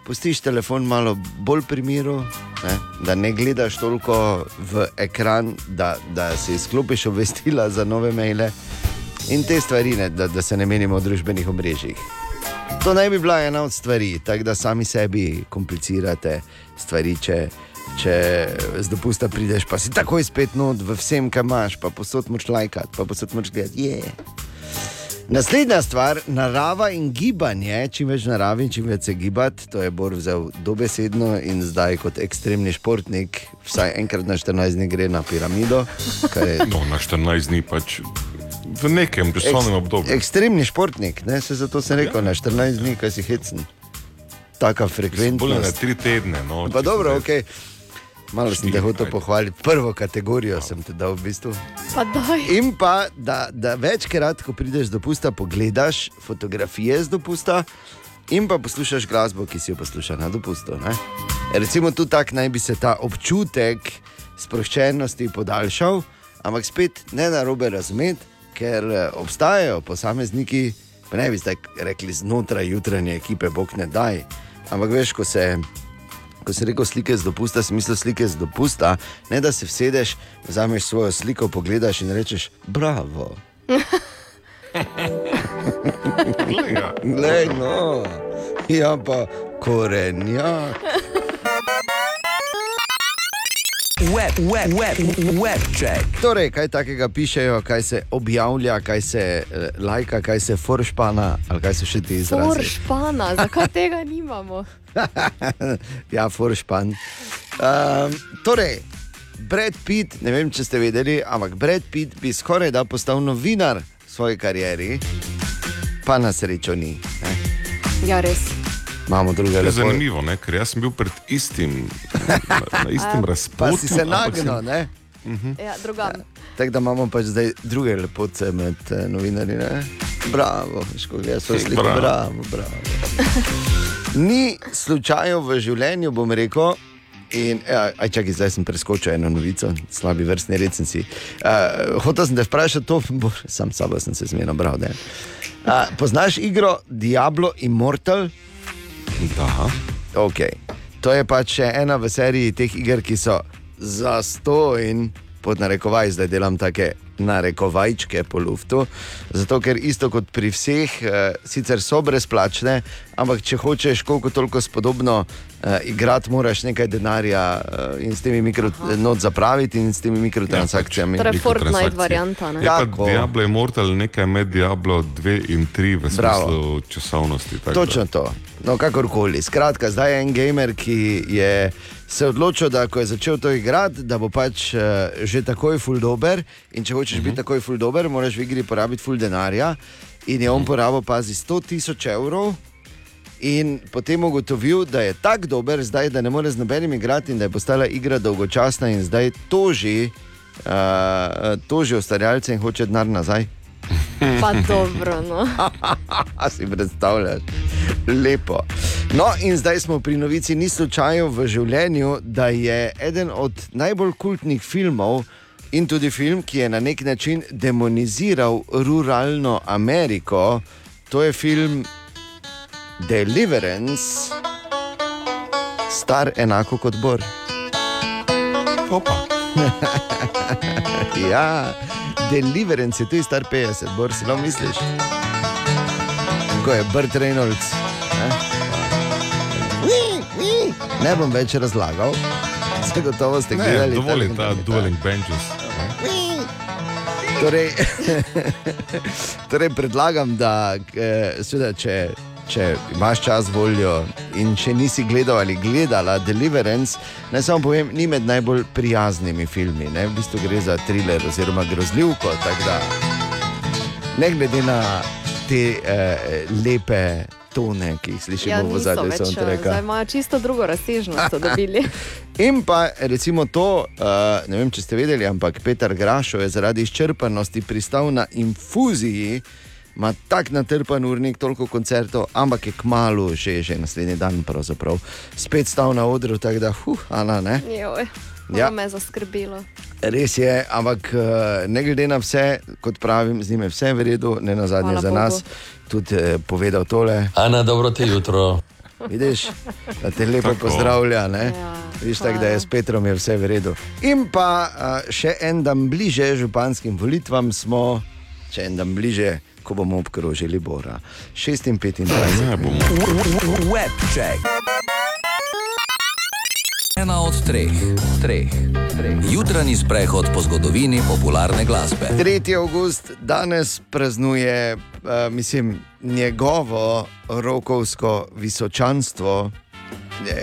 pustiš telefon malo bolj pri miru, ne? da ne gledaš toliko v ekran, da, da si izklopiš obvestila za nove maile in te stvari, ne? Da, da se ne menimo o družbenih omrežjih. To naj bi bila ena od stvari, tako da sami sebi komplicirate stvari. Če, če z dopusta prideš, pa si takoj spet not v vsem, kar imaš, pa posod moč lajkati, pa posod moč gledati. Yeah. Naslednja stvar, narava in gibanje, čim več narave čim več se gibati, to je Bor vzel dobesedno in zdaj kot ekstremni športnik, vsaj enkrat na 14 dni gre na piramido. Je, No, na 14 dni pač v nekem časovnem obdobju. ekstremni športnik, ne, se zato sem rekel, na 14 dni, kaj si hecen. Taka Bolje na tri tedne. No, Pa dobro, se- ok. Malo sem te hotel pohvaliti, prvo kategorijo sem ti dal v bistvu. Pa daj. In pa, da, da večkrat, ko prideš z dopusta, pogledaš fotografije z dopusta in pa poslušaš glasbo, ki si jo poslušal na dopustu. Ne? Recimo tu tak naj bi se ta občutek sproščenosti podaljšal, ampak spet ne na robe razumeti, ker eh, obstajajo posamezniki, pa ne bi zdaj rekli znotraj jutranje ekipe, bog ne daj. Ampak veš, ko se ko si rekel slike z dopusta, si mislil slike z dopusta, ne da se vsedeš, vzameš svojo sliko, pogledaš in rečeš: Bravo. Glej no, ja pa korenjak. Web, web, web, web check. Torej, kaj takega pišejo, kaj se objavlja, kaj se eh, lajka, kaj se foršpana, ali kaj so še ti izrazi. Foršpana, zakaj tega nimamo? ja, foršpan. Um, torej, Brad Pitt, ne vem, če ste vedeli, ampak Brad Pitt bi skoraj da postal novinar v svoji karieri, pa na srečo ni. Ne? Ja, res. Imamo druge lepo. zanimivo, ne? ker jaz sem bil pred istim, na, na istem. Pa si se nagnil, ne? Ja, drugam. Tako da imamo pač zdaj druge lepote med eh, novinarji. Ne? Bravo, gledaš svojo sliko. Bravo. Bravo, bravo. Ni slučajev v življenju, bom rekel. In, ja, aj, čakaj, zdaj sem preskočil eno novico, slabi vrstni red sem si. Uh, hotel sem te vprašati, to, bo, sam sabo sem se zmerno bral. Uh, poznaš igro Diablo Immortal? Da. Okay. To je pač še ena v seriji teh iger, ki so za sto in pod narekovaj, zdaj delam take narekovajčke po luftu. Zato, ker isto kot pri vseh, eh, sicer so brezplačne, ampak če hočeš koliko toliko spodobno eh, igrati, moraš nekaj denarja eh, in s temi mikrot zapraviti in s temi mikrotransakcijami. Torej, Fortnite varianta. Ne? Je pa Tako. Diablo Immortal nekaj med Diablo 2 in 3 v Bravo. smislu časovnosti. tako da- Točno to. No, kakorkoli. Skratka, zdaj je en gamer, ki je se odločil, da ko je začel to igrati, da bo pač uh, že takoj full dober. In če hočeš uh -huh. biti takoj full dober, moraš v igri porabiti full denarja. In je on porabil, pazi, 100 tisoč evrov. In potem ugotovil, da je tako dober, zdaj, da ne more z nobenim igrati in da je postala igra dolgočasna in zdaj toži, uh, toži ustvarjalce in hoče denar nazaj. Pa dobro, no. Si predstavljaš, lepo. No, in zdaj smo pri novici, ni slučajev v življenju, da je eden od najbolj kultnih filmov in tudi film, ki je na nek način demoniziral ruralno Ameriko, to je film Deliverance, star enako kot Bor. Opa. ja, Deliverance je tudi star 50, Bor si lo misliš. Ko je Brt Reynolds. Ne? ne bom več razlagal, zagotovo ste Ne, gledali. dovolj je ta dueling benches. Torej, torej predlagam, da eh, seveda, če, če imaš čas voljo in če nisi gledal ali gledala Deliverance, naj samo povem, ni med najbolj prijaznimi filmi. Ne? V bistvu gre za thriller oziroma grozljivko. da Ne glede na te eh, lepe tone, ki jih slišimo Ja, v zadnjem eh, zdaj soundtracku. imajo čisto drugo razsežnost, so dobili. In pa recimo to, uh, ne vem, če ste vedeli, ampak Petar Grašo je zaradi izčrpanosti pristal na infuziji, ima tak natrpan urnik, toliko koncertov, ampak je kmalo, že, že naslednji dan, pravzaprav spet stal na odru, tako da, huh, Ana, ne. Joj, Ja. me je zaskrbelo. Res je, ampak eh, ne glede na vse, kot pravim, z njim je vse v redu, ne na zadnje Hvala za Bogu. nas, tudi eh, povedal tole. Ana, dobro te jutro. Vidiš, da te lepo Tako. pozdravlja. Ne? Ja, Vidiš, tak, da je s Petrom je vse v redu. In pa uh, še en dan bliže županskim volitvam smo, še en dan bliže, ko bomo obkrožili Bora. 56. Ja, bomo. Webcheck. Ena od treh, treh, treh. Jutranji sprehod po zgodovini popularne glasbe. 3. august danes praznuje, uh, mislim, njegovo rokovsko visočanstvo.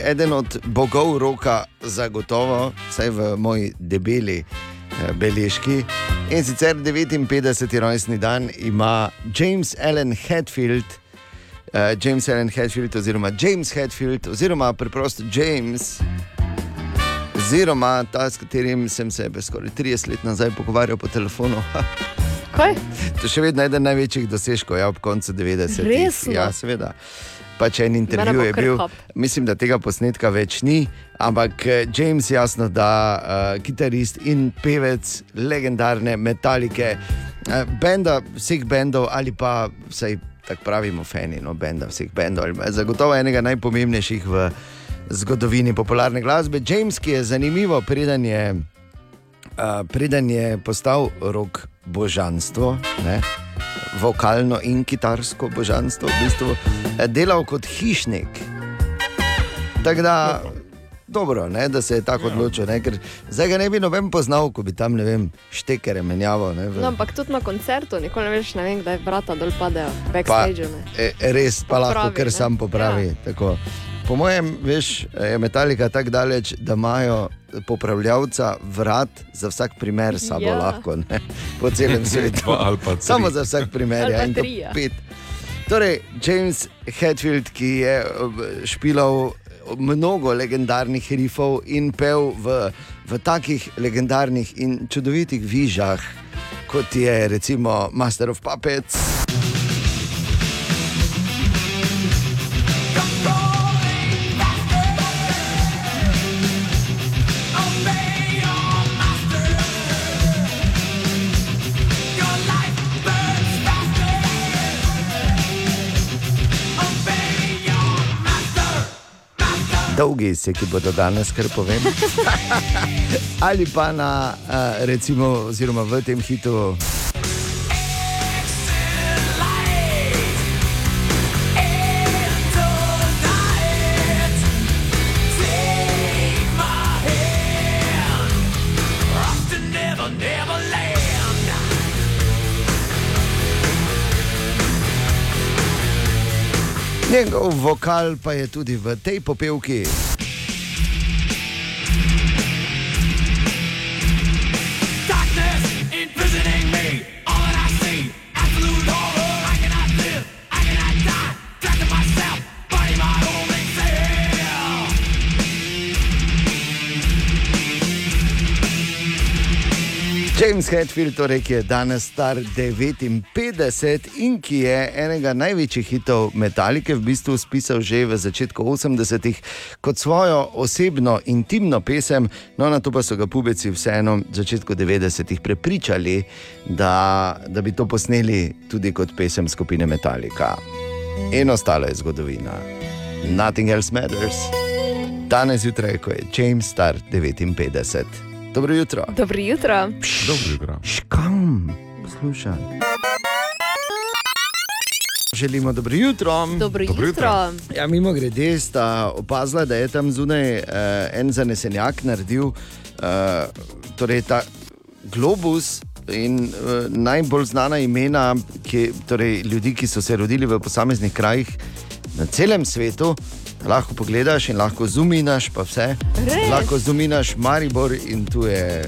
Eden od bogov roka, zagotovo, vsaj v moji debeli beležki. In sicer 59. rojstni dan ima James Allen Hatfield, uh, James Allen Hatfield, oziroma James Hatfield, oziroma preprosto James. Oziroma ta, s katerim sem se skoraj 30 let nazaj pogovarjal po telefonu. Kaj? To je še vedno eden največjih dosežkov, ja, ob koncu 90-ih. Resno? Ja, seveda. Pač en intervju je bil, mislim, da tega posnetka več ni, ampak eh, James, jasno, da uh, kitarist in pevec legendarne metalike, uh, benda vseh bendov ali pa vsaj tako pravimo, fani, no, benda vseh bendov, zagotovo enega najpomembnejših v zgodovini popularne glasbe. James, ki je zanimivo, preden je, uh, preden je postal rok božanstvo, ne, vokalno in kitarsko božanstvo, v bistvu eh, delal kot hišnik. Tako da, dobro, ne, da se je tako odločil, ne, ker zdaj ga ne bi noben poznal, ko bi tam, vem, štekere menjavo. Ne, v- No, ampak tudi na koncertu, nikoli ne veš, ne vem, kdaj vrata dol padejo, pa, backstage. Ne. e, res pa lahko, Popravi, ker ne. sam popravi. Ja. Po mojem, veš, je metalika tako daleč, da imajo popravljavca vrat za vsak primer s sabo Ja. lahko, ne, po celem svetu. Samo za vsak primer, ja, in pet. Torej, James Hetfield, ki je špilal mnogo legendarnih rifov in pel v, v takih legendarnih in čudovitih vižah, kot je recimo Master of Puppets. Dolgi se, ki bodo danes, kar povem. Ali pa na, uh, recimo, oziroma v tem hitu. Njegov vokal pa je tudi v tej popevki. James Hetfield, torej, ki je danes star 59 in ki je enega največjih hitov Metalike v bistvu spisal že v začetku 80-ih kot svojo osebno intimno pesem, no na to pa so ga pubeci vseeno v začetku 90-ih prepričali, da, da bi to posneli tudi kot pesem skupine Metallica. In ostalo je zgodovina. Nothing else matters. Danes zjutraj, ko je James star 59. Dobro jutro. Dobro jutro. Dobro jutro. Škam, poslušaj. Želimo dobro jutro. Dobro Dobro jutro. jutro. Ja, mimo grede sta opazila, da je tam zunaj uh, en zanesenjak naredil uh, torej ta globus. In uh, najbolj znana imena ki, torej, ljudi, ki so se rodili v posameznih krajih na celem svetu, lahko pogledaš in lahko zuminaš, pa vse. Res? Lahko zuminaš Maribor in tu je,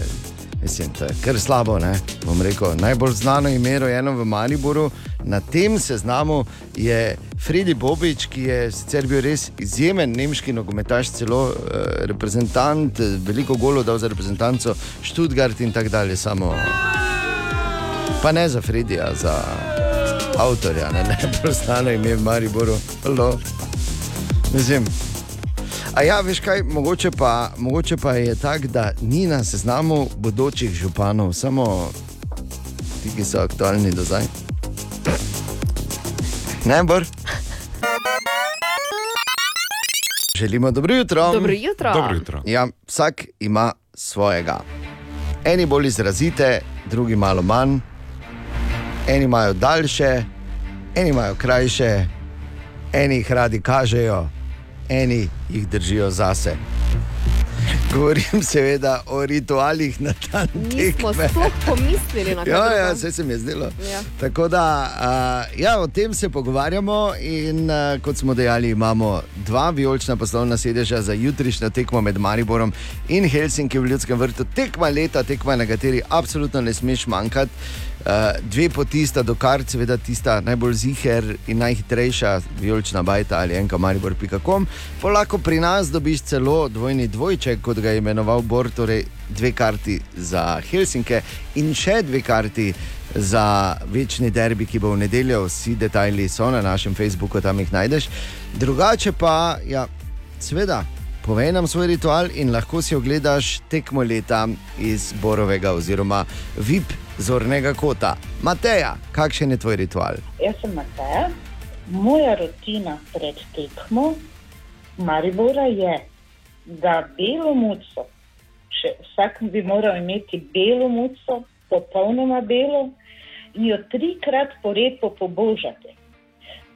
mislim, to je kar slabo. Ne? Bom rekel, najbolj znano ime rojeno v Mariboru Na tem seznamu je Fredi Bobič, ki je sicer bil res izjemen nemški nogometaš, celo uh, reprezentant, eh, veliko golo dal za reprezentanco Študgart in tako dalje. Samo, pa ne za Fredija, za avtorja, ne, ne znano ime v Mariboru. Hello. Mislim. A ja, veš kaj, mogoče pa, mogoče pa je tako, da ni na seznamu bodočih županov, samo ti, ki so aktualni do zdaj. Ne, Bor? Želimo dobro jutro. Dobro jutro. Dobro jutro. Ja, vsak ima svojega. Eni bolj izrazite, drugi malo manj, eni imajo daljše, eni imajo krajše, eni jih radi kažejo, eni jih držijo zase. Govorim seveda o ritualih na dan tekme. sploh pomislili na to. Ja, ja, vse se mi je zdelo. Ja. Tako da, uh, ja, o tem se pogovarjamo. In uh, kot smo dejali, imamo dva vijolična poslovna sedeža za jutrišnjo tekmo med Mariborom in Helsinki v Ljudskem vrtu. Tekma leta, tekma, na kateri absolutno ne smeš manjkati. Uh, dve poti sta do kart, seveda tista najbolj ziger in najhitrejša, vijolična bajta ali enka maribor.com. Polako pri nas dobiš celo dvojni dvojček, kot ga je imenoval Bor, torej dve karti za Helsinke in še dve karti za večni derbi, ki bo v nedeljo. Vsi detajli so na našem Facebooku, tam jih najdeš. Drugače pa, ja, seveda. Povej nam svoj ritual in lahko si ogledaš tekmo leta iz Borovega oziroma VIP zornega kota. Mateja, kakšen je tvoj ritual? Jaz sem Mateja. Moja rutina pred tekmo Maribora je, da belo muco, še vsak bi moral imeti belo muco, popolnoma belo, in jo trikrat po redu pobožati.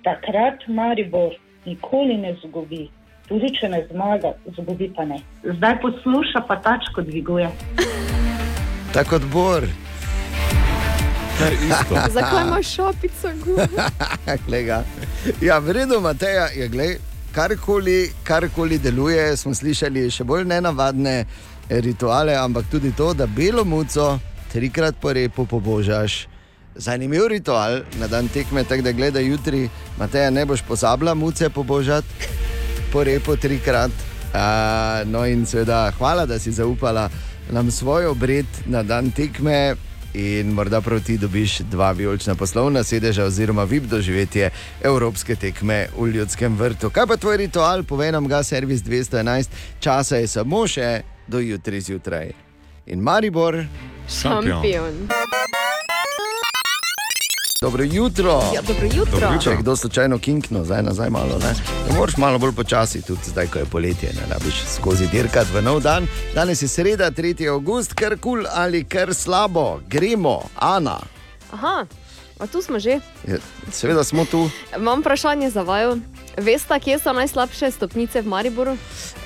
Takrat Maribor nikoli ne zgubi. Tudi če ne zmaga, zgubi pa ne. Zdaj posluša, pa tačko dviguje. Tako kot Bor. Zakaj imaš šopico? Ga. ja, v redu, Mateja, je glej, karkoli, karkoli deluje, smo slišali še bolj nenavadne rituale, ampak tudi to, da belo muco trikrat po repu pobožaš. Zanimiv ritual na dan tekme, tako da gledaj jutri, Mateja, ne boš pozabila muce pobožati po repu trikrat. Uh, no in seveda, hvala, da si zaupala nam svoj obred na dan tekme. In morda prav ti dobiš dva vijolična poslovna sedeža, oziroma vib doživetje evropske tekme v ljudskem vrtu. Kaj pa tvoj ritual, povej nam ga, servis 211, časa je samo še do jutri zjutraj. In Maribor, Šampion. Dobro jutro. Ja, dobro jutro. Dobro jutro. Če kdo slučajno kinkno, zdaj nazaj malo, ne. ne moraš malo bolj počasi, tudi zdaj, ko je poletje, ne rabiš skozi dirkat v nov dan. Danes je sreda, 3. august, kar kul cool ali kar slabo, gremo, Ana. Aha, a tu smo že. Je, seveda smo tu. Imam vprašanje za vaju. Veste, kje so najslabše stopnice v Mariboru?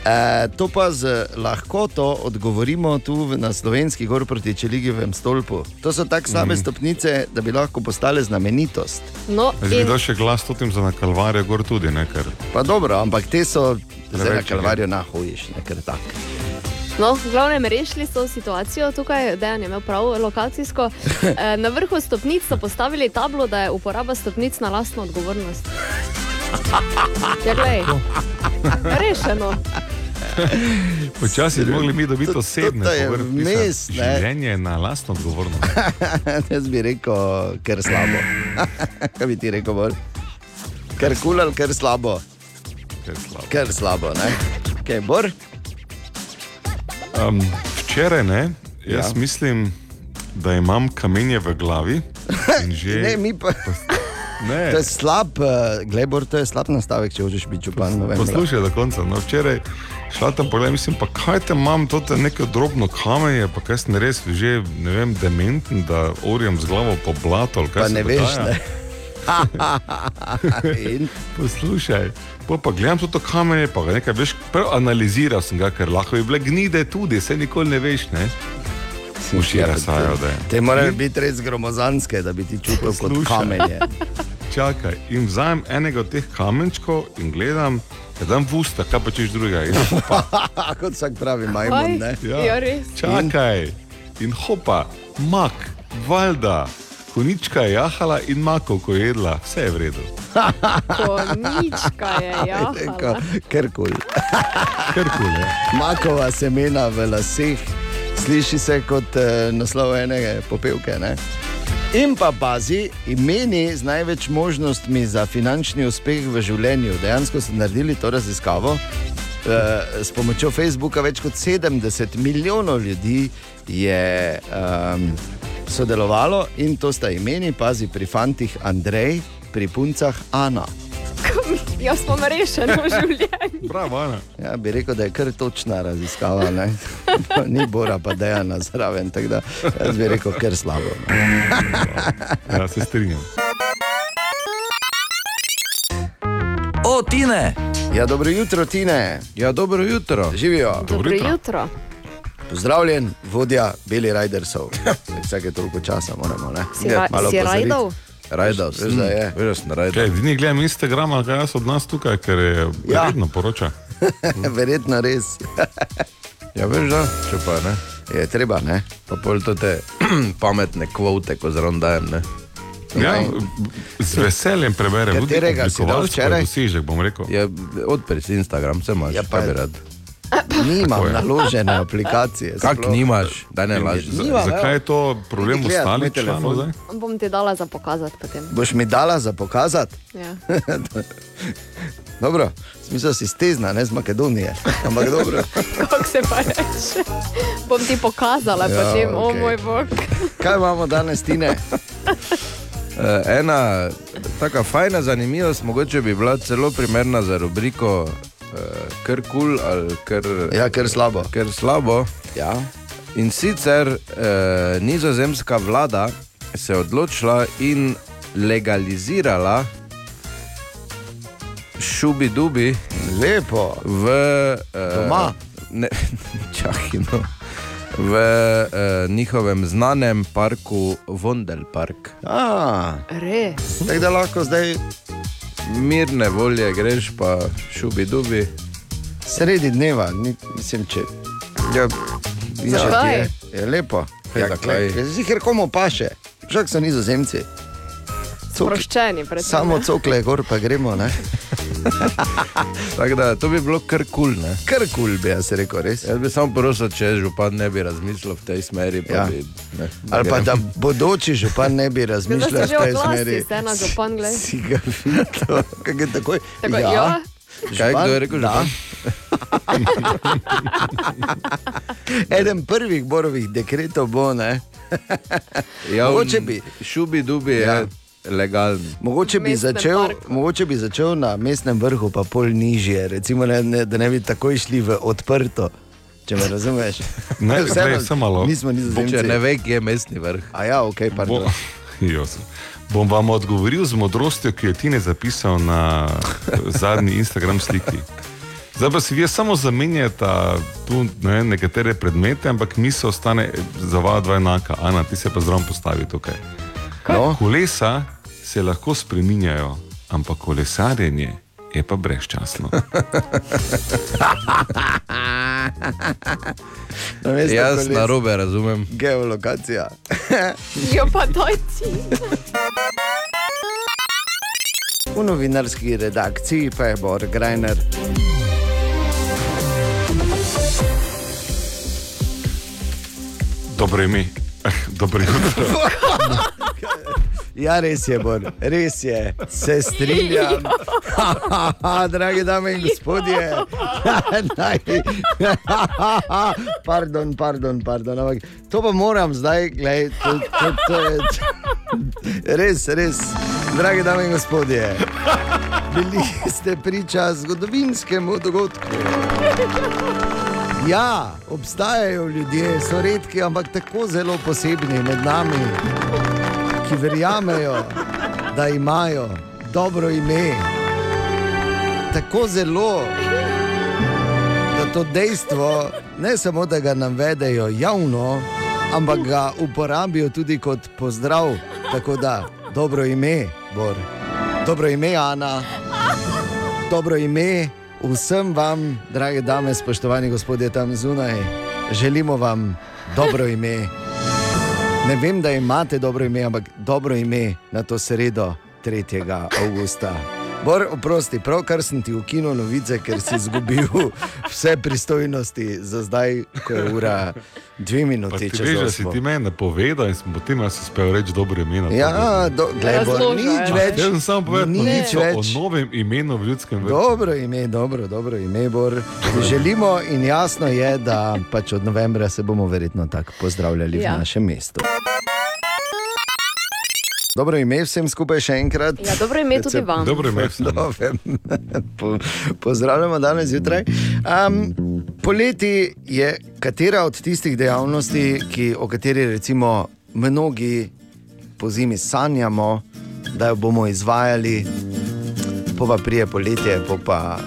E, to pa z lahkoto odgovorimo tu v- na slovenski gor proti Čeligivem stolpu. To so tako slabe Mhm. stopnice, da bi lahko postale znamenitost. No, Zdaj bi dal še glas tudi za na Kalvarijo, gor tudi nekaj. Pa dobro, ampak te so zdaj na kalvarijo nahojiš, nekaj tak. No, v glavnem rešili so situacijo tukaj, Dejan je imel prav lokacijsko. Eh, Na vrhu stopnic so postavili tablo, da je uporaba stopnic na lastno odgovornost. Ja, glej, rešeno. Počasi bi mogli mi dobiti osebne vmes, ne. Življenje je na lastno odgovornost. Jaz bi rekel, ker slabo. Kaj bi ti rekel bolj? Ker kul ali ker slabo? Ker slabo. Ker slabo, ne? Kaj bor? Um, včeraj ne, jaz Ja. mislim, da imam kamenje v glavi. in Že... Ne, mi pa. Ne. To je slab, uh, glebor, to je slab nastavek, če hočeš biti župan. Poslušaj do konca. No, včeraj šla tam pogledaj, mislim, pa kaj te imam, to je neko drobno kamenje, pa kaj sem res že, ne vem, dementen, da orjem z glavo po blatu Pa ne veš, dogaja. ne. Poslušaj, pol pa gledam to kamenje, pa ga nekaj veš, analiziral sem ga, ker lahko bi bile gnide tudi, se nikoli ne veš, ne. Uši razsajajo, da je. Te morajo biti res gromozanske, da bi ti čutil kot kamenje. Čakaj, in vzamem enega od teh kamenčkov in gledam, da dam v usta, kaj pa češ drugega. Kot vsak pravi majmun, ne? ja, res. Čakaj, in hopa, mak, valjda, konička je jahala in mako, ko je jedla, vse je v redu. Konička je jahala. Krkul. Krkul, ja. Makova semena v laseh, sliši se kot uh, naslov ene popevke. Ne? In pa pazi, imeni z največ možnostmi za finančni uspeh v življenju. Dejansko so naredili to raziskavo. Uh, s pomočjo Facebooka več kot 70 milijonov ljudi je um, sodelovalo in to sta imeni, pazi pri fantih Andrej, pri puncah Ana. Jaz smo rešeni v življenju. Bravo, Ana. Ja, bi rekel, da je kar točna raziskava. ne. Ni Bora, pa dejana zraven. tako Da, jaz bi rekel, ker slabo. ne. Ja, se strinjam. O, Tine! Ja, dobro jutro, Tine. Ja, dobro jutro. Živijo. Dobro jutro. Pozdravljen, vodja Beli Rajdersov. Vsake toliko časa moramo. Ne? Si, ra si opozoriti. Rajdal? Veš, da je. Veš, sem rajdal. Kaj, edini gledam Instagram, ali kaj jaz od nas tukaj, ker je Ja. redno poroča. Verjetno res. Ja, veš, da, če pa ne. Je treba, ne? Pa pol to te pametne kvote, ko zraven dajem, ne. Ja, z veseljem preberem. Tudi Katerega si dal je včeraj? Dosežek, bom rekel. Ja, odpri si Instagram, se imaš, Ja, pa- pa bi rad. Nimam naložene aplikacije. Kak sploh. nimaš, da ne lažeš. Zakaj je to problem ostalih članov zdaj? Bom ti dala za pokazati potem. Boš mi dala za pokazati? Ja. Dobro, smisel si stezna, ne z Makedonije. Ampak dobro. Kako se pa reče? Bom ti pokazala Ja, potem, o okej. moj bog. Kaj imamo danes, Tine? Uh, ena taka fajna zanimivost, mogoče bi bila celo primerna za rubriko kar kul cool ali kar, Ja, ker slabo. kar slabo. Ja. In sicer uh, nizozemska vlada se je odločila in legalizirala šubi dubi Lepo. v uh, Doma? Ne, čakaj, no. V uh, njihovem znanem parku Vondelpark. A, Res. tako da lahko zdaj Mirne volje greš pa šubi dubi. sredi dneva, ni, mislim, če. Ja, ja, je, je lepo. Ja? Zihar komu paše, žak so nizozemci. Cok, Sproščeni, predvsem. samo cokle gor pa gremo, ne? Tako da to bi bilo kar kul. Cool, Kar kul cool bi jaz rekel, res. Jaz bi samo prosil, če župan ne bi razmišljal v tej smeri. Pa Ja. bi, ne, Ali pa da bodoči župan ne bi razmišljal v tej smeri. ste ena župan, glej. Si ga videl, kako je takoj. Tako, ja. Kaj, kdo je rekel, da. župan? Eden prvih borovih dekretov bo, ne? Ja, Mogoče bi. Šubi dubi je Ja. Legalen. Mogoče bi, začel, parku. mogoče bi začel na mestnem vrhu, pa pol nižje, recimo, ne, ne, da ne bi takoj šli v odprto. Če me razumeš? Ne, glej, samo malo. Nismo nizozemci. Če ne ve, kje je mestni vrh. A ja, ok, Bo, pardon. Josip. Bom vam odgovoril z modrostjo, ki jo ti je zapisal na zadnji Instagram sliki. Zdaj pa si vi samo zamenjate tu ne, nekatere predmete, ampak misel ostane za vas dva enaka. Ana, ti se pa zraven postavi tukaj. No, Kolesa se lahko spreminjajo, ampak kolesarjenje je pa brezčasno. namesto Jaz koles- na robe razumem. Geolokacija. Jo pa doj ti. V novinarski redakciji pa je Bor Grajner. Dobro ime. Dobro jutro. Ja, res je, Bor, res je, se strinjam. Dragi dame in gospodje, Naj- pardon, pardon, pardon, ampak to pa moram zdaj, gledaj, to, to, to je. Res, res, dragi dame in gospodje, bili ste priča zgodovinskemu dogodku. Ja, obstajajo ljudje, so redki, ampak tako zelo posebni med nami, ki verjamejo, da imajo dobro ime. Tako zelo, da to dejstvo ne samo, da ga navedejo javno, ampak ga uporabijo tudi kot pozdrav. Tako da, dobro ime, Bor, dobro ime, Ana, dobro ime. Vsem vam, drage dame, spoštovani gospodje tam zunaj, želimo vam dobro ime. Ne vem, da imate dobro ime, ampak dobro ime na to sredo 3. avgusta. Bor, oprosti, pravkar sem ti ukinil novice, ker si izgubil vse pristojnosti za zdaj, ko je ura dve minuti. ti čez veš, da si ti meni napovedal in sem potem jaz uspel reči dobro ime. Ja, do, glej, Bor, Razloža, nič ja. več. Jaz sem samo povedal nič o več. novem imenu v ljudskem vrtu. Dobro ime, dobro, dobro ime, Bor. Želimo in jasno je, da pač od novembra se bomo verjetno tako pozdravljali ja. Ja. v našem mestu. Dobro ime vsem skupaj še enkrat. Ja, dobro ime tudi vam. Dobro ime vsem. Novem. Po, pozdravljamo danes zjutraj. Um, poleti je katera od tistih dejavnosti, ki, o kateri recimo mnogi po zimi sanjamo, da jo bomo izvajali, po pa prije poletje, po pa,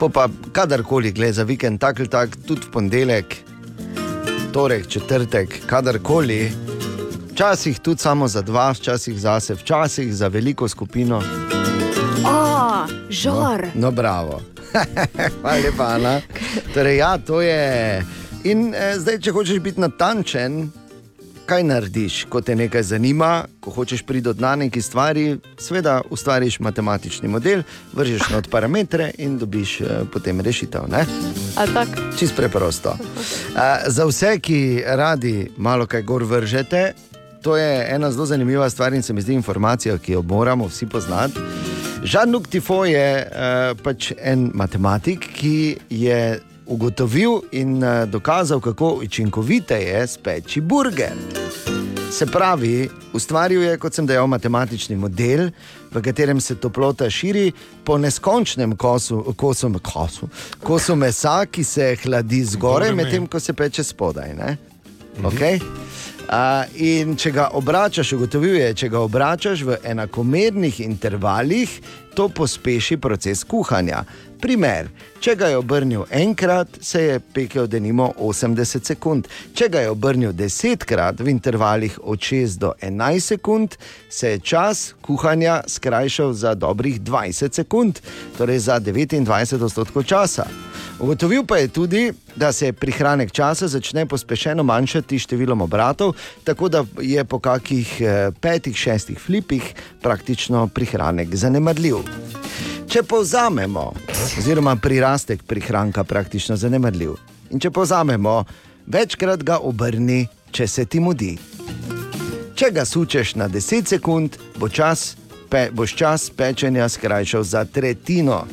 po pa kadarkoli, gre za vikend, tak ali tak, tudi v ponedeljek, torek, četrtek, kadarkoli. Včasih tudi samo za dva, včasih zase, včasih za veliko skupino. A, žar. No, no bravo. Hvala lepa, Ana. Torej, ja, to je. In eh, zdaj, če hočeš biti natančen, kaj narediš, ko te nekaj zanima, ko hočeš priti do dna neki stvari, seveda ustvariš matematični model, vržeš not parametre in dobiš eh, potem rešitev. Čist preprosto. Uh, za vse, ki radi malo kaj gor vržete, to je ena zelo zanimiva stvar in se mi zdi informacija, ki jo moramo vsi poznati. Žan-Luc Tifo je uh, pač en matematik, ki je ugotovil in uh, dokazal, kako učinkovite je speči burger. Se pravi, ustvaril je, kot sem dejal, matematični model, v katerem se toplota širi po neskončnem kosu, kosu, kosu, kosu mesa, ki se hladi zgoraj, medtem ko se peče spodaj. ne? Okay? Uh, in če ga obračaš, ugotovil je, če ga obračaš v enakomernih intervalih, to pospeši proces kuhanja. Primer, če ga je obrnil enkrat, se je pekel denimo 80 sekund. Če ga je obrnil desetkrat v intervalih od 6 do 11 sekund, se je čas kuhanja skrajšal za dobrih 20 sekund, torej za 29 odstotkov časa. Ugotovil pa je tudi, da se prihranek časa začne pospešeno manjšati številom obratov, tako da je po kakih eh, petih, šestih flipih praktično prihranek zanemarljiv. Če povzamemo, oziroma prirastek prihranka praktično zanemarljiv. In če povzamemo, večkrat ga obrni, če se ti mudi. Če ga sučeš na 10 sekund, bo čas, pe, boš čas pečenja skrajšal za tretjino.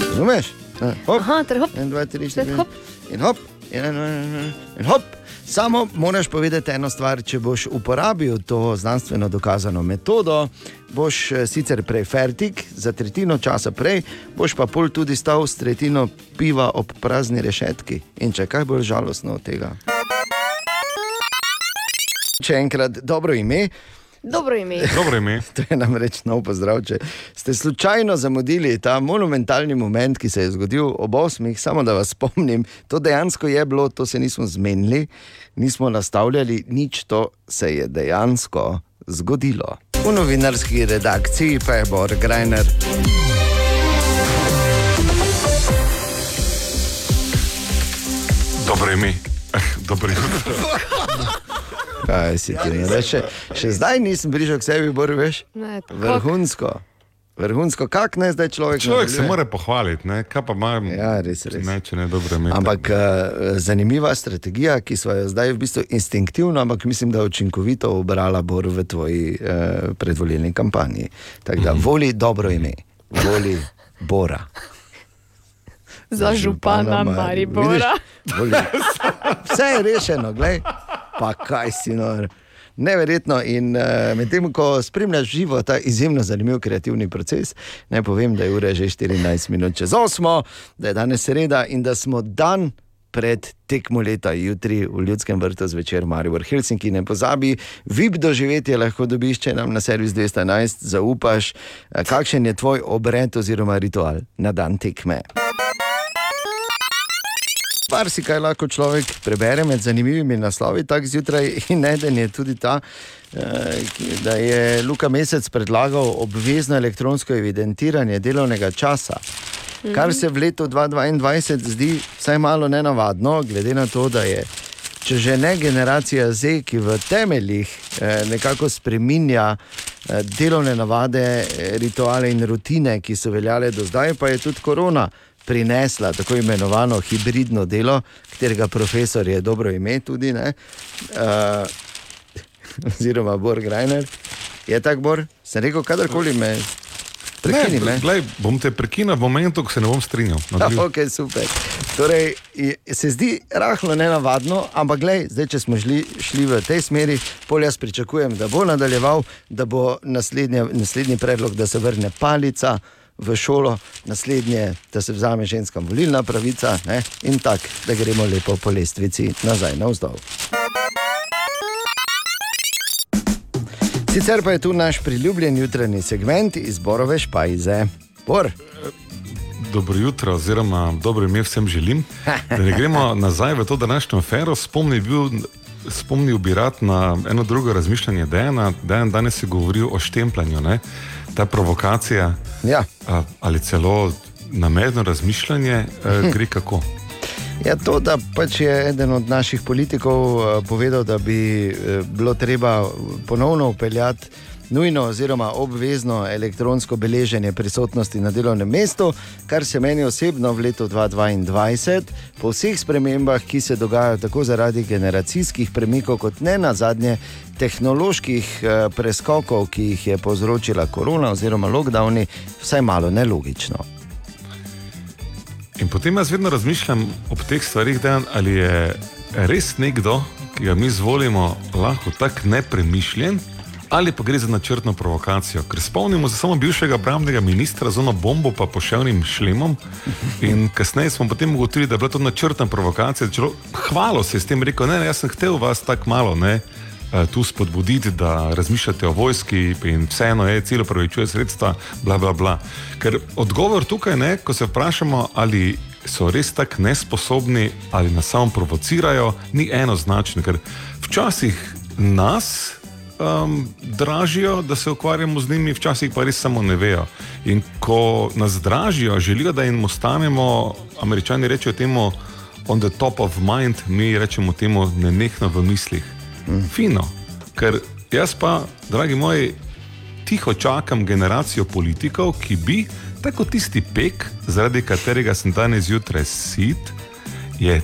Razumeš? Eh, Hop, Aha, ter hop. en, dva, tri, štiri, hop. in hop, in, in, in, in hop. Samo moraš povedati eno stvar, če boš uporabil to znanstveno dokazano metodo, boš eh, sicer prej fertik, za tretjino časa prej, boš pa pol tudi stal s tretjino piva ob prazni rešetki. In če kaj bolj žalostno od tega. Če enkrat dobro ime, Dobro ime. Dobro ime. To je namreč nov pozdrav. Če ste slučajno zamudili ta monumentalni moment, ki se je zgodil ob osmih, samo da vas spomnim, to dejansko je bilo, to se nismo zmenili, nismo nastavljali, nič to se je dejansko zgodilo. V novinarski redakciji pa je Bor Grajner. Dobro ime. Dobro jutro. Kaj si ti ne reče? Še zdaj nisem prišel k sebi, Bor, veš? Ne, tako. Vrhunsko. Vrhunsko, kak ne zdaj človek? Človek se nadaljuje? mora pohvaliti, ne? kaj pa ima. Ja, res, res. Ne, če ne dobro ime. Ampak uh, zanimiva strategija, ki smo jo zdaj v bistvu instinktivno, ampak mislim, da učinkovito obrala Bor v tvoji uh, predvolilni kampanji. Tako da voli dobro ime, voli Bora. Za župana Maribora. Vidiš. Vse je rešeno, glej. pa kaj si nor. Neverjetno. In uh, medtem ko spremljaš živo ta izjemno zanimiv kreativni proces, naj povem, da je ura že 14 minut čez 8, da je danes sreda in da smo dan pred tekmo leta jutri v Ljudskem vrtu zvečer Maribor Helsinki. Ne pozabi, vib doživetje lahko dobiš, če nam na servis 211 zaupaš, eh, kakšen je tvoj obred oziroma ritual na dan tekme. Par si kaj lahko človek prebere med zanimivimi naslovi, tako zjutraj in eden je tudi ta, eh, da je Luka Mesec predlagal obvezno elektronsko evidentiranje delovnega časa. Kar se v letu 2022 zdi vsaj malo nenavadno, glede na to, da je če že ne generacija Z, ki v temeljih eh, nekako spreminja eh, delovne navade, rituale in rutine, ki so veljale do zdaj, pa je tudi korona prinesla tako imenovano hibridno delo, katerega profesor je dobro ime tudi, ne, uh, oziroma Bor Grajner. Je tako, Bor? Sem rekel, kadarkoli me prekini. Ne, me. glej, bom te prekinil v momentu, ko se ne bom strinjal. Ja, okay, super. Torej, se zdi rahlo nenavadno, ampak glej, zdaj, če smo šli, šli v tej smeri, pol jaz pričakujem, da bo nadaljeval, da bo naslednji predlog, da se vrne palica v šolo, naslednje, da se vzame ženska volilna pravica ne? in tako, da gremo lepo po lestvici nazaj navzdol. Sicer pa je tu naš priljubljen jutranji segment izborove špajze. Bor. Dobro jutro, oziroma dobro ime vsem želim. Da ne gremo nazaj v to današnjo afero, spomnil, bil, spomnil bi rad na eno drugo razmišljanje Dejana. Dejan danes je govoril o štempljanju, ne? Ta provokacija Ja. a, ali celo namerno razmišljanje a, gre kako. Ja, to, da pač je eden od naših politikov eh, povedal, da bi eh, bilo treba ponovno upeljati nujno oziroma obvezno elektronsko beleženje prisotnosti na delovnem mestu, kar se meni osebno v letu 2022, po vseh spremembah, ki se dogajajo tako zaradi generacijskih premikov, kot ne na zadnje tehnoloških eh, preskokov, ki jih je povzročila korona oziroma lockdowni, vsaj malo nelogično. In potem jaz vedno razmišljam ob teh stvarih, Dejan, ali je res nekdo, ki ga mi izvolimo, lahko tako nepremišljen. Ali pa gre za načrtno provokacijo, ker spomnimo se samo bivšega obrambnega ministra z ono bombo, pa poševnim šlemom. In kasneje smo potem ugotovili, da je bila to načrtna provokacija. Čelo, hvalo se je s tem rekel, ne, ne, jaz sem hotel vas tako malo ne, eh, tu spodbuditi, da razmišljate o vojski in vseeno je cilj upravičuje sredstva, bla, bla, bla. Ker odgovor tukaj je, ko se vprašamo, ali so res tako nesposobni ali nas samo provocirajo, ni enoznačen. Ker včasih nas um, dražijo, da se ukvarjamo z njimi, včasih pa res samo ne vejo. In ko nas dražijo, želijo, da jim ostanemo, američani rečejo temu on the top of mind, mi rečemo temu nenehno v mislih. Mm. Fino, ker jaz pa, dragi moji, tiho čakam generacijo politikov, ki bi, tako tisti pek, zaradi katerega sem danes zjutraj sit, je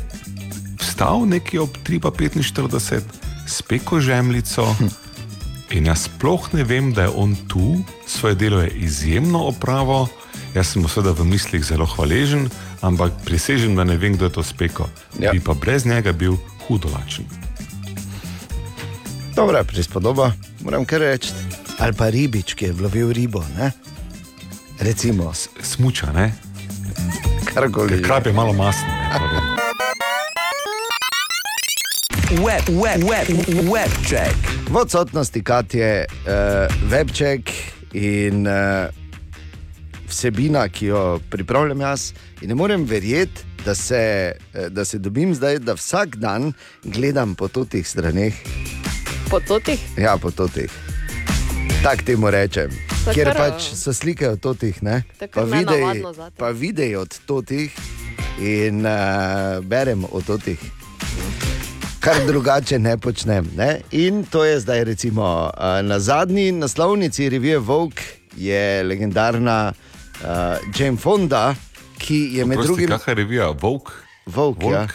vstal nekje ob 3:45, spekel žemljico. In jaz sploh ne vem, da je on tu, svoje delo je izjemno opravil. Jaz sem mu seveda v mislih zelo hvaležen, ampak prisežem, da ne vem, kdo je to spekel. Ja. Bi pa brez njega bil hudo lačen. Dobra prispodoba, moram kar reči. Ali pa ribič, ki je lovil ribo. Ne? Recimo. Smuča, ne? Karkoli. Krab je malo masten. Web, web, web, web check. V odsotnosti Katje, uh, webček in uh, vsebina, ki jo pripravljam jaz. In ne morem verjeti, da se, eh, da se dobim zdaj, da vsak dan gledam po totih straneh. Po totih? Ja, po totih. Tako temu rečem. To je Ker pač so slike od totih, ne? Pa, videi, pa videi od totih in uh, berem o totih. Kar drugače ne počnem. Ne? In to je zdaj, recimo, na zadnji naslovnici revije Vogue je legendarna uh, Jane Fonda, ki je med Prosti, drugim. Kakšna je revija? Vogue? Vogue, ja.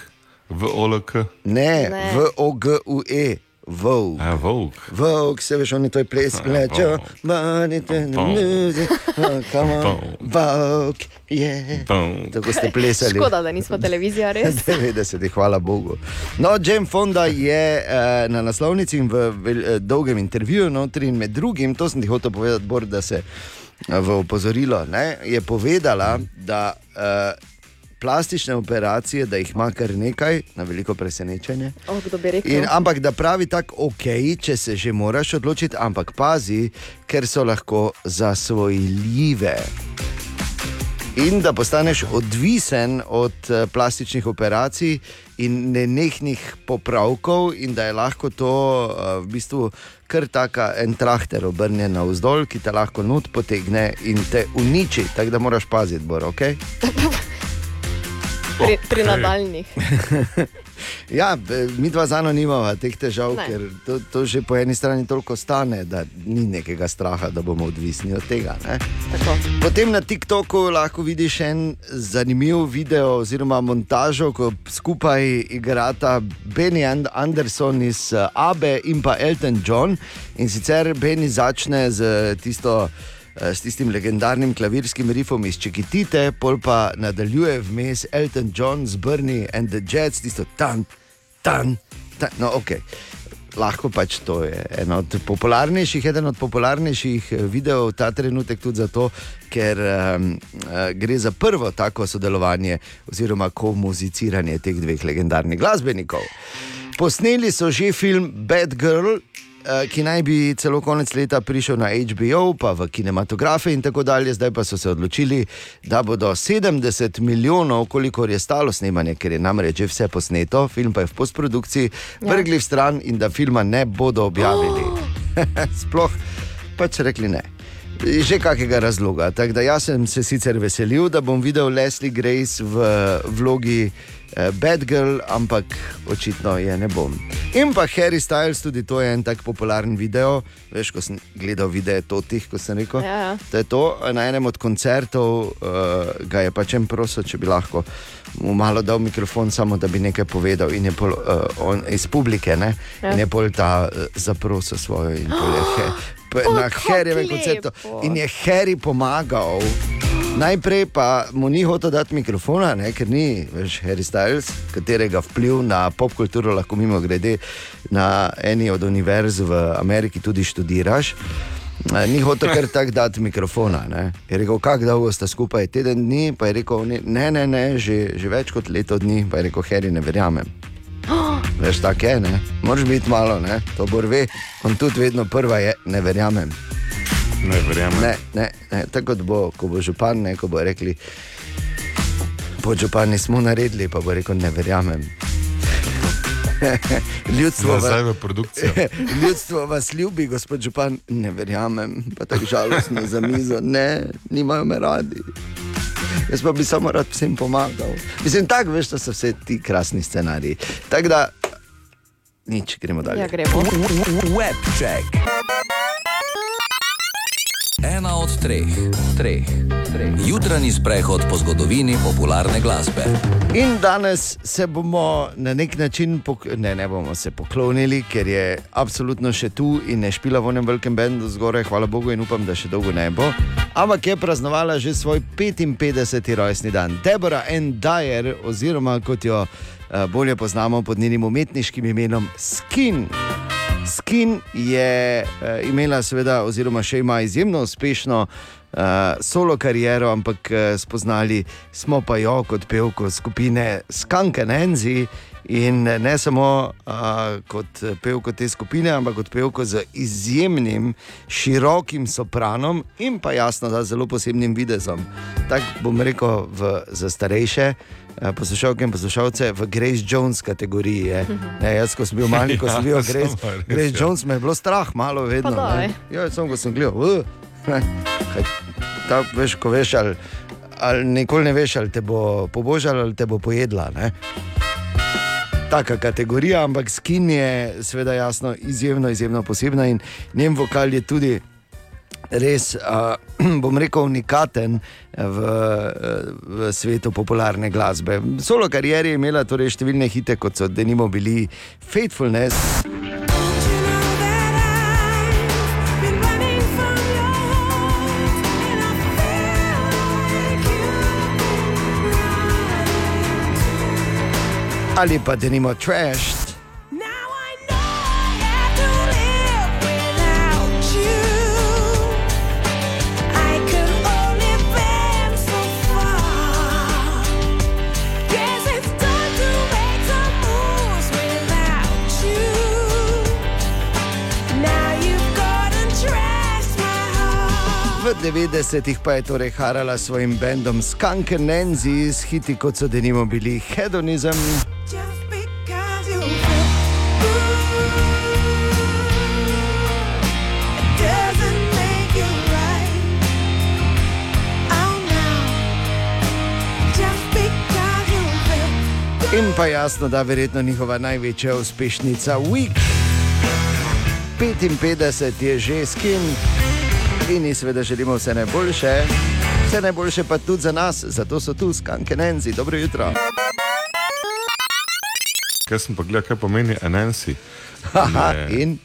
V OLK. Ne, Ne. v OGUE. Vogue. A, Vogue. Vogue, se veš, oni to je ples, lečo, manite, music, come on, Vogue, yeah. Tako ste plesali. Škoda, da nismo televizija, res. 90, hvala Bogu. No, Jane Fonda je eh, na naslovnici in v vel, eh, dolgem intervjuju, notri in med drugim, to sem ti hotel povedati, Bor, da se eh, v opozorilo, ne, je povedala, da eh, plastične operacije, da jih ima kar nekaj, na veliko presenečenje. Oh? In, ampak da pravi tako, ok, če se že moraš odločiti, ampak pazi, ker so lahko zasvojljive. In da postaneš odvisen od eh, plastičnih operacij in nenehnih popravkov, in da je lahko to eh, v bistvu kar taka en traktor obrnjen navzdol, ki te lahko not potegne in te uniči. Tako da moraš paziti, bor, ok? Pri, pri nadaljnih. Ja, mi dva zano nimamo teh težav, Ne. ker to, to že po eni strani toliko stane, da ni nekega straha, da bomo odvisni od tega. Potem na TikToku lahko vidiš en zanimiv video oziroma montažo, ko skupaj igrata Benny And- Anderson iz eh, Abe in pa Elton John. In sicer Benny začne z tisto. Eh, S tistim legendarnim klavirskim rifom iz Čekitite, pol pa nadaljuje vmes Elton John z Bernie and the Jets, tisto tam, tam, tam. No, ok. Lahko pač to je eno od popularnejših, eden od popularnejših eh, videov ta trenutek tudi zato, ker um, gre za prvo tako sodelovanje oziroma komuziciranje teh dveh legendarnih glasbenikov. Posneli so že film Bad Girl, ki naj bi celo konec leta prišel na HBO, pa v kinematografe in tako dalje. Zdaj pa so se odločili, da bodo 70 milijonov, kolikor je stalo snemanje, ker je namreč že vse posneto, film pa je v postprodukciji, Ja. vrgli v stran in da filma ne bodo objavili. Sploh pač rekli ne. Že kakega razloga. Tako da jaz sem se sicer veselil, da bom videl Leslie Grace v vlogi eh, Bad Girl, ampak očitno je ne bom. In pa Harry Styles, tudi to je en tak popularen video. Veš, ko sem gledal videe totih, ko sem rekel. Ja, ja. To je to, na enem od koncertov uh, ga je pač en prosil, če bi lahko mu malo dal mikrofon, samo da bi nekaj povedal. In je pol, uh, on, iz publike, ne? Ja. in je pol ta uh, zaprosil svojo in pol je he, p, O, na Harryjevem koncertu. In je Harry pomagal. Najprej pa mu ni hotel dati mikrofona, ne, ker ni več Harry Styles, katerega vpliv na popkulturo lahko mimo grede na eni od univerz v Ameriki tudi študiraš. Ni hotel kar tako dati mikrofona. Ne. Je rekel, kako dolgo sta skupaj, teden dni, pa je rekel, ne, ne, ne, že, že več kot leto dni, pa je rekel, Harry, ne verjamem. Veš, tako je, ne? moraš biti malo, ne? to bo ve, on tudi vedno prva je, ne verjamem. Ne verjamem. Ne, ne, ne. tako kot bo, ko bo župan, ne, ko bo rekli, podžupani smo naredili, pa bo rekel, ne verjamem. Ljudstvo, va-. Ljudstvo vas ljubi, gospod Župan, ne verjamem, pa tako žalostno za mizo, ne, nimajo me radi. Jaz pa bi samo rad vsem pomagal. Mislim, tako veš, da so vse ti krasni scenariji. Tako da, nič, gremo dalje. Ja, gremo. Webcheck. Ena od treh, treh, treh. Jutranji sprehod po zgodovini popularne glasbe. In danes se bomo na nek način, ne, ne bomo se poklonili, ker je absolutno še tu in ne špila v enem velikem bendu zgoraj, hvala Bogu in upam, da še dolgo ne bo. Ampak je praznovala že svoj 55. rojstni dan. Deborah N. Dyer, oziroma kot jo eh, bolje poznamo pod njenim umetniškim imenom Skin. Skin je uh, imela, seveda, oziroma še ima izjemno uspešno uh, solo kariero, ampak uh, spoznali smo pa jo kot pevko skupine Skanke Nenzi. In ne samo uh, kot pevko te skupine, ampak kot pevko z izjemnim, širokim sopranom in pa jasno, da zelo posebnim videzom. Tako bom rekel v, za starejše eh, poslušalke in poslušalce v Grace Jones kategoriji. Je. Ne, jaz, ko sem bil mali, ko sem bil Ja, Grace, res, Grace ja. Jones, me je bilo strah, malo vedno. Ja, samo ko sem gledal, uh, kaj, ta, veš, ko veš, ali, ali nikoli ne veš, ali te bo pobožala ali te bo pojedla. Ne? Taka kategorija, ampak skin je, seveda, jasno, izjemno, izjemno posebna in njen vokal je tudi res, uh, bom rekel, unikaten v, v svetu popularne glasbe. Solo karieri je imela torej številne hite, kot so denimo bili Faithfulness. Ali pa denimo Trash. 90-ih pa je torej harala s svojim bendom Skanker Nancy s hiti, kot so denimo bili Hedonizem. In In pa jasno, da verjetno njihova največja uspešnica Week. 55 je že skin in seveda želimo vse najboljše. Vse najboljše pa tudi za nas, zato so tu skanke Nenzi. Dobro jutro. Kaj sem pa gledal, kaj pomeni enensi? Haha, Ne. in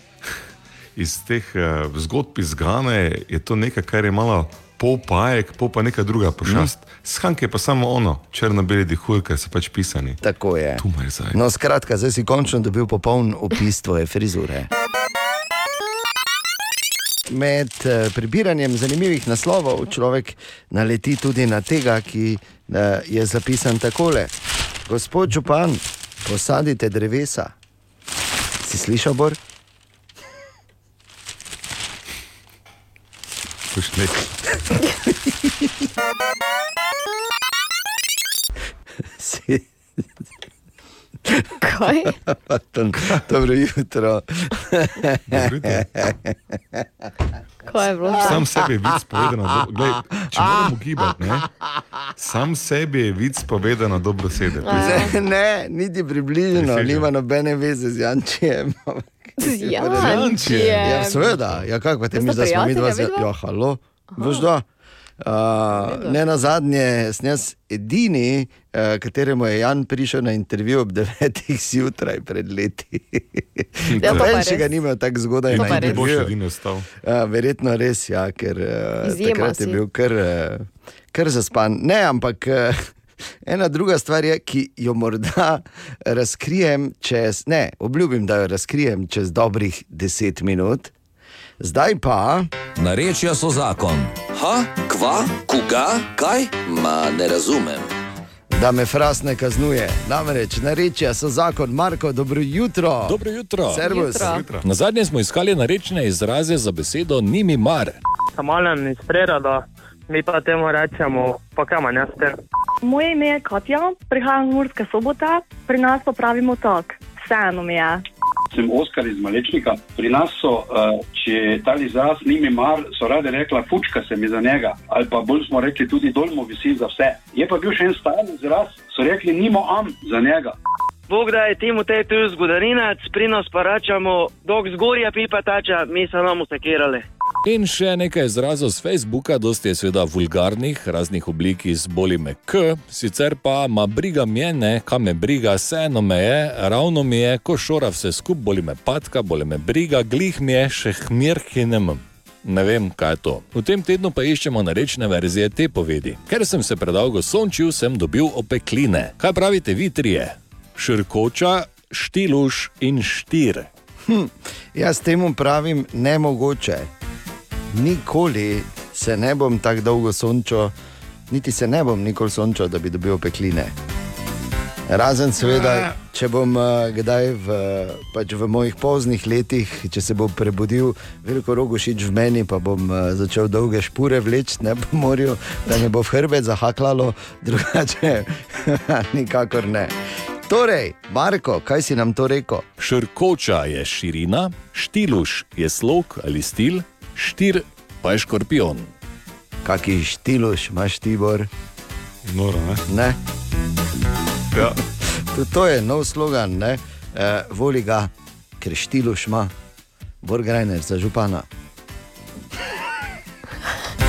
Iz teh uh, zgodb iz Gane je to nekaj, kar je malo pol pajek, pol pa neka druga pošast. Mm. Skanke je pa samo ono, črno-beli dihur, ker so pač pisani. tako je. No, skratka, zdaj si končno dobil popoln opis tvoje frizure. Med eh, prebiranjem zanimivih naslovov človek naleti tudi na tega, ki eh, je zapisan takole: Gospod Župan, posadite drevesa. Si slišal, Bor? Pošli. Si. Kaj? Dobro jutro. Kaj je bilo? Sam sebi je vic povedano, glej, če moramo gibati, ne? sam sebi je vic povedano dobro sede. Ne, ne, niti približno, nima nobene veze z Jančijem. Z Ja, Jančijem. seveda, ja, kako te sta da smo mi dva zelo. Ja, halo. Veš da? Uh, ne na zadnje, sem jaz edini, uh, kateremu je Jan prišel na intervju ob 9. zjutraj pred leti. Ja, to pa še ga ni imel tako zgodaj To na. Ne bo še intervjuju. edini ostal. Uh, verjetno res, ja, ker uh, Izjema takrat je si. bil kar, uh, kar zaspan. Ne, ampak uh, ena druga stvar je, ki jo morda razkrijem čez, ne, obljubim, da jo razkrijem čez dobrih 10 minut. Zdaj pa. Narečja so zakon. Ha, kva, koga, kaj? Ma ne razumem. Da me fras ne kaznuje. Namreč, narečja so zakon, Marko, dobro jutro. Dobro jutro. Servus. Jutro. Na zadnje smo iskali narečne izraze za besedo ni mi mar. Samalen iz Prerada, mi pa temu rečemo pokamanjaste. Moje ime je Katja, prihajam iz Murske sobote, pri nas pa pravimo tako, vseeno mi je. Sem Oskar iz Malečnika. Pri nas so, uh, če ta izraz ni mi mar, so rade rekla, fučka se mi za njega, ali pa bolj smo rekli tudi dolmo visi za vse. Je pa bil še en stari izraz, so rekli, nimo am za njega. Bog da je temu te tu zgodorinec, pri nas pa rečemo, dok zgorja pipa tača, mi se nam usekirali. In še nekaj izrazov z Facebooka, dosti je seveda vulgarnih, raznih oblik iz boli me k, sicer pa ma briga mene, kam me briga, vseeno me je, ravno mi je, ko šora vse skup, boli me patka, boli me briga, glih mi je še hmirhinem. Ne vem, kaj je to. V tem tednu pa iščemo narečne verzije te povedi. Ker sem se predolgo sončil, sem dobil opekline. Kaj pravite vi trije? Širkoča, štiluš in štir. Hm, jaz temu pravim nemogoče. Nikoli se ne bom tako dolgo sončil, niti se ne bom nikoli sončil, da bi dobil pekline. Razen, seveda, če bom uh, kdaj v, pač v mojih poznih letih, če se bo prebudil veliko rogošič v meni, pa bom uh, začel dolge špure vleči ne po morju, da me bo v hrbet zahaklalo, drugače nikakor ne. Torej, Marko, kaj si nam to rekel? Širkoča je širina, štiluš je slog ali stil, štir pa je škorpion. Kaki štiluš imaš Tibor? Noro, ne? ne? Ja. Tudi to je nov slogan, ne? E, voli ga, ker štiluš ima, Borgrajner za župana.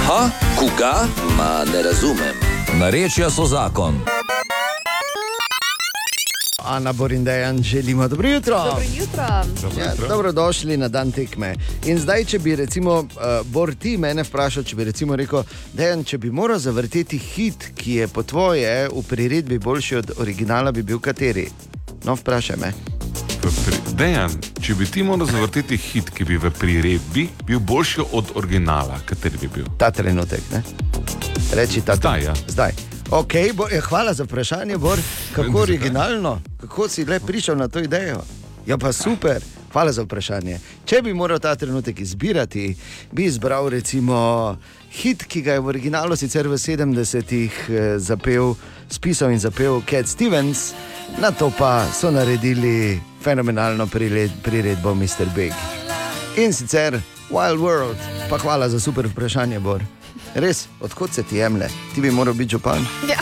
Ha, koga? Ma ne razumem. Narečja so zakon. Ana Borindejan, želimo dobro jutro. Dobro jutro. Ja, dobrodošli na dan tekme. In zdaj, če bi recimo, uh, Bor ti mene vprašal, če bi recimo rekel, Dejan, če bi moral zavrteti hit, ki je po tvoje v priredbi boljši od originala, bi bil kateri? No, vprašaj me. Dejan, če bi ti moral zavrteti hit, ki bi v priredbi bil boljši od originala, kateri bi bil? Ta trenutek, ne? Reči ta Zdaj, ja. Zdaj. Okay, bo, eh, hvala za vprašanje, Bor. Kako originalno, kako si le prišel na to idejo. Ja, pa super. Hvala za vprašanje. Če bi moral ta trenutek izbirati, bi izbral recimo hit, ki ga je v originalu sicer v 70-ih eh, zapel, spisal in zapel Cat Stevens, na to pa so naredili fenomenalno prired, priredbo Mr. Big. In sicer Wild World, pa hvala za super vprašanje, Bor. Res, odkot se ti jemlje? Ti bi moral biti župan. Ja.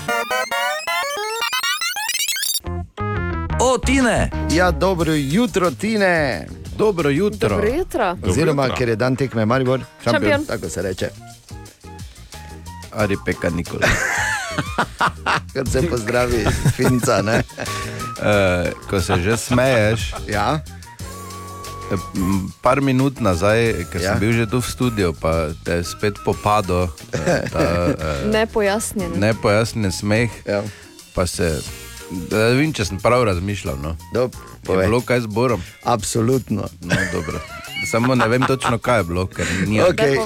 Tine. Ja, dobro jutro, Tine. Dobro jutro. Dobro jutro. Oziroma, Dobro jutro. ker je dan tekme, Maribor, šampion, Šampion. tako se reče. Ari peka Nikola. Kot se pozdravi, finca, ne? Uh, ko se že smeješ. Ja. Par minut nazaj, ker ja. Sem bil že tu v studiu, pa te je spet popadlo eh, eh, Nepojasnjen. nepojasnen smeh. Ja. Pa se, da vem, če sem prav razmišljal. No. Dob, je bilo kaj z Borom? Absolutno. No, dobro. Samo ne vem točno, kaj je bilo, ker ni Okay.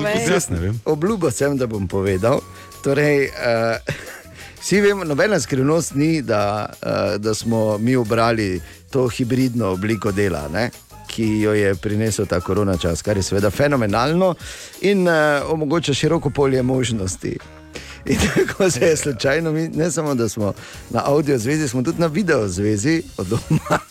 Obljubo sem, da bom povedal. Torej, uh, vsi vemo, nobena skrivnost ni, da, uh, da smo mi obrali to hibridno obliko dela. Ne? Ki jo je prinesel ta korona čas, kar je seveda fenomenalno in uh, omogoča široko polje možnosti. In tako se je slučajno, mi, ne samo da smo na audio zvezi, smo tudi na video zvezi, od doma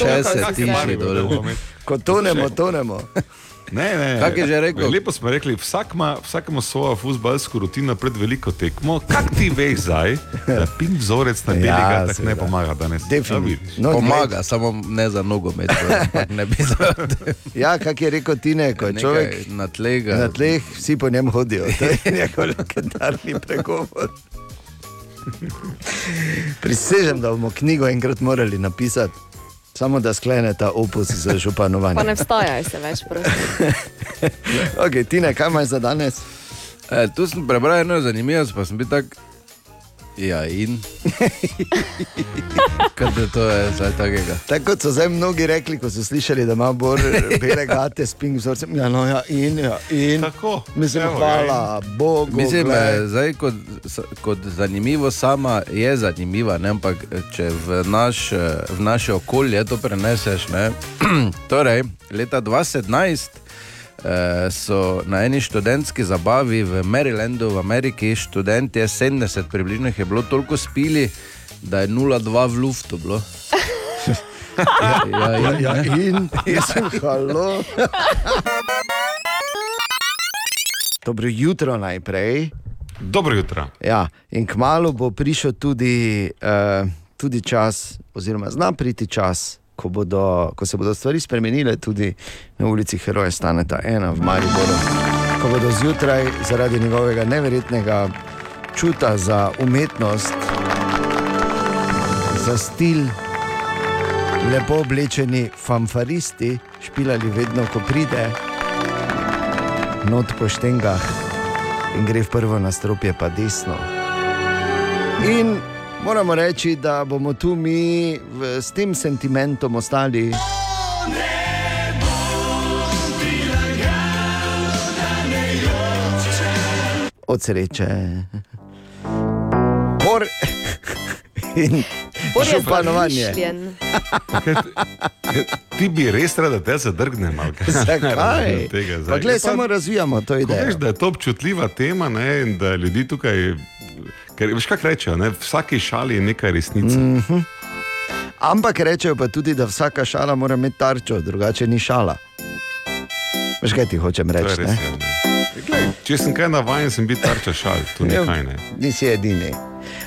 60 tisoč dolarjev. Ko tonemo, tonemo. Ne, ne, Kak je že rekel? Lepo smo rekli, vsak ima, vsak ima svojo futbalsko rutino pred veliko tekmo. Kak ti veš zdaj, da pin vzorec na belega ja, tako ja, no, ne pomaga danes? Definitivno. No, pomaga, ne. samo ne za nogomet. Pač ja, kak je rekel Tine, ko je Nekaj človek na tleh. Na tleh vsi po njem hodijo. To je njegov legendarni pregovor. Prisežem, da bomo knjigo enkrat morali napisati samo da sklene ta opus za županovanje. Pa ne vstajaj se več, prosim. Okay, Tine, kaj imaš za danes? E, tu sem prebral eno zanimivost, pa sem bil tak. Ja, in. Kaj da to je zdaj takega? Tako kot so zdaj mnogi rekli, ko so slišali, da ima Bor bele gate s ping vzorcem. Ja, no, ja, in, ja, in. Tako. Mislim, Evo, hvala Bogu. Mislim, glej. eh, zdaj, kot, kot zanimivo sama je zanimiva, ne? ampak eh, če v, naš, eh, v naše okolje to preneseš. Ne? torej, leta 2017 eh, so na eni študentski zabavi v Marylandu v Ameriki študentje 70 približno je bilo toliko spili, da je 0,2 v luftu bilo. ja, ja, Ja, ja, in, mislim, halo. Dobro jutro najprej. Dobro jutro. Ja, in kmalo bo prišel tudi, uh, tudi čas, oziroma zna priti čas, ko, bodo, ko se bodo stvari spremenile tudi na ulici Heroja Staneta 1 v Mariboru. Ko bodo zjutraj zaradi njegovega neverjetnega čuta za umetnost, za stil, lepo oblečeni fanfaristi špilali vedno, ko pride, not po štengah in gre v prvo nastropje, pa desno. In moramo reči, da bomo tu mi v, s tem sentimentom ostali. Od sreče. Bor in županovanje. Ti bi res rad, da te zadrgnem. ali kaj? Zakaj? Tega zdaj. Pa glej, Je pa- samo razvijamo to idejo. Veš, da je to občutljiva tema ne, in da ljudi tukaj. Ker, veš, kaj rečejo, ne? vsaki šali je nekaj resnice. Mm. Mhm. Ampak rečejo pa tudi, da vsaka šala mora imeti tarčo, drugače ni šala. Veš, kaj ti hočem reči? res ne? je, ne. Glej, če sem kaj navaden, sem biti tarča šal, tu Ja, nekaj ne. Nisi edini.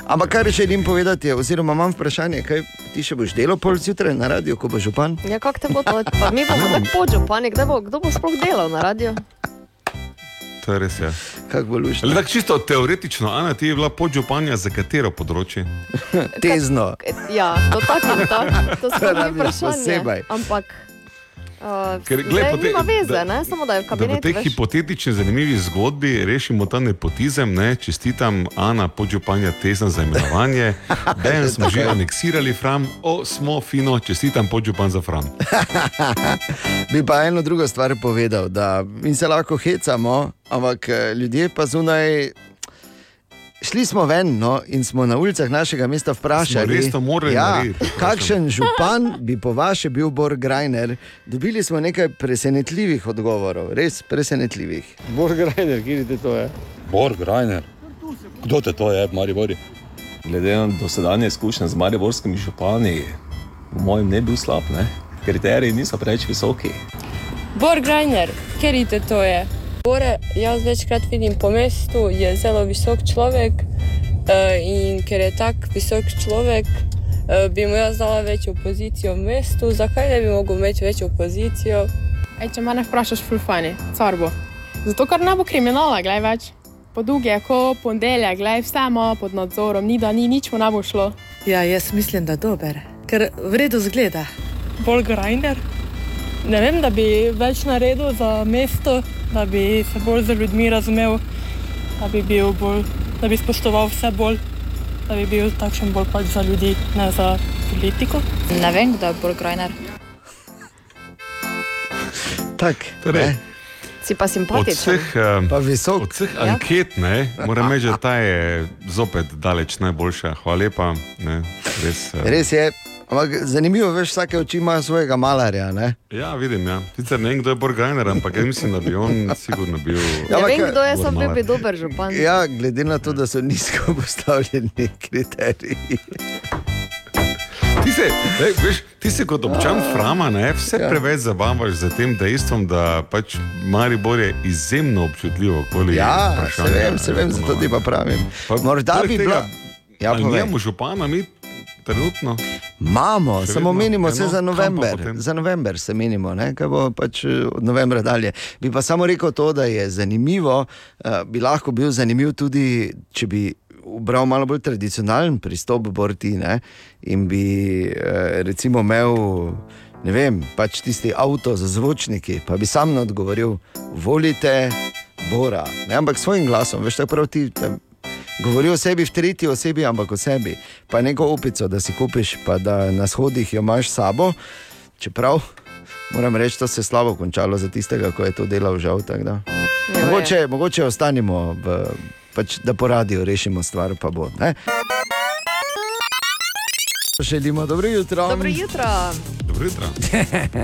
Ampak kar želim povedati, je, oziroma imam vprašanje, kaj ti še boš delal pol zjutraj na radiju, ko bo župan? Ja, kako te bo to? Pa mi bomo tako podžupani, kdaj bo, kdo bo sploh delal na radiju? To je res. Ja. Kako bo lušno? Tako čisto teoretično, Ana, ti je bila podžupanja za katero področje? Tezno. Ja, to tako in tako. To so mi vprašanje. posebej. Ampak. Uh, Ker, glej, zdaj po te- nima veze, da- ne? samo da je v Da v kabinetu. tej veš. hipotetični, zanimivi zgodbi rešimo ta nepotizem. Ne? Čestitam Ana podžupanja tezna za imenovanje. Dejan smo že aneksirali Fram, o, smo fino, čestitam podžupan za Fram. Bi pa eno drugo stvar povedal, da mi se lahko hecamo, ampak eh, ljudje pa zunaj šli smo ven no, in smo na ulicah našega mesta vprašali, ja, narediti, kakšen župan bi po vaše bil Bor Grajner. Dobili smo nekaj presenetljivih odgovorov, res presenetljivih. Bor Grajner, kje ti to je? Bor Grajner. Kdo te to je, Maribori? Glede na dosedanje izkušnje z mariborskimi župani, po mojem, ne bi bil slab. Ne? Kriteriji niso preveč visoki. Bor Grajner, ker je to je. Bore, jaz večkrat vidim po mestu, je zelo visok človek eh, in ker je tak visok človek, eh, bi mu jaz dala večjo pozicijo v mestu. Zakaj ne bi mogel imeti večjo pozicijo? Ej, če me vprašaš, fulfani, car bo. Zato, ker ne bo kriminala, gledaj več. Podug je, ko ponedeljek, gledaj, vse ima pod nadzorom, ni da ni nič mu ne bo šlo. Ja, jaz mislim, da dober, ker v redu zgleda. Bolj grinder? Ne vem, da bi več naredil za mesto, da bi se bolj z ljudmi razumel, da bi, bil bolj, da bi spoštoval vse bolj, da bi bil takšen bolj pač za ljudi, ne za politiko. Ne vem, kdo je bolj grajner. Tak, Torej, Si pa Od simpatičen. vseh, eh, pa visok. od vseh Ja. anket, ne, moram reči, da ta je zopet daleč najboljša. Hvala lepa. Ne, res, eh, Res je. Ampak zanimivo je, vsake oči ima svojega malarja. Ne? Ja, vidim. Ja. Sicer ne vem, kdo je Borgajner, ampak jaz mislim, da bi on sigurno bil. Ja, Ne ampak, vem, kdo je, sam bil Malar. bi dober župan. Ja, glede na to, da so nizko postavljeni kriteriji. Ti se, lej, veš, ti se kot občan Frama ne, vse Ja. preveč zabavaš z tem dejstvom, da pač Maribor je izjemno občutljivo. okoli Ja, se vem, se vem, zato ti pa pravim. Morda poleg bi tega, bila. Ja, povej. nimamo župana, mi trenutno. Imamo, samo menimo eno, se za november. Za november se menimo, ne? kaj bo pač eh, od novembra dalje. Bi pa samo rekel to, da je zanimivo, uh, bi lahko bil zanimiv tudi, če bi ubral malo bolj tradicionalen pristop Borti ne? in bi uh, recimo imel. Ne vem, pač tisti avto za zvočniki, pa bi sam odgovoril, volite Bora, ne, ampak s svojim glasom, veš, tako prav ti. Govori o sebi v tretji osebi, ampak o sebi. Pa neko opico, da si kupiš, pa da na shodih jo imaš sabo. Čeprav moram reči, da se je slabo končalo za tistega, ki je to delal, žal. tako da. Mogoče, mogoče ostanemo, v, pač, da po radiju rešimo stvar, pa bo. Ne? Želimo dobro jutro. Dobro jutro. Dobro jutro.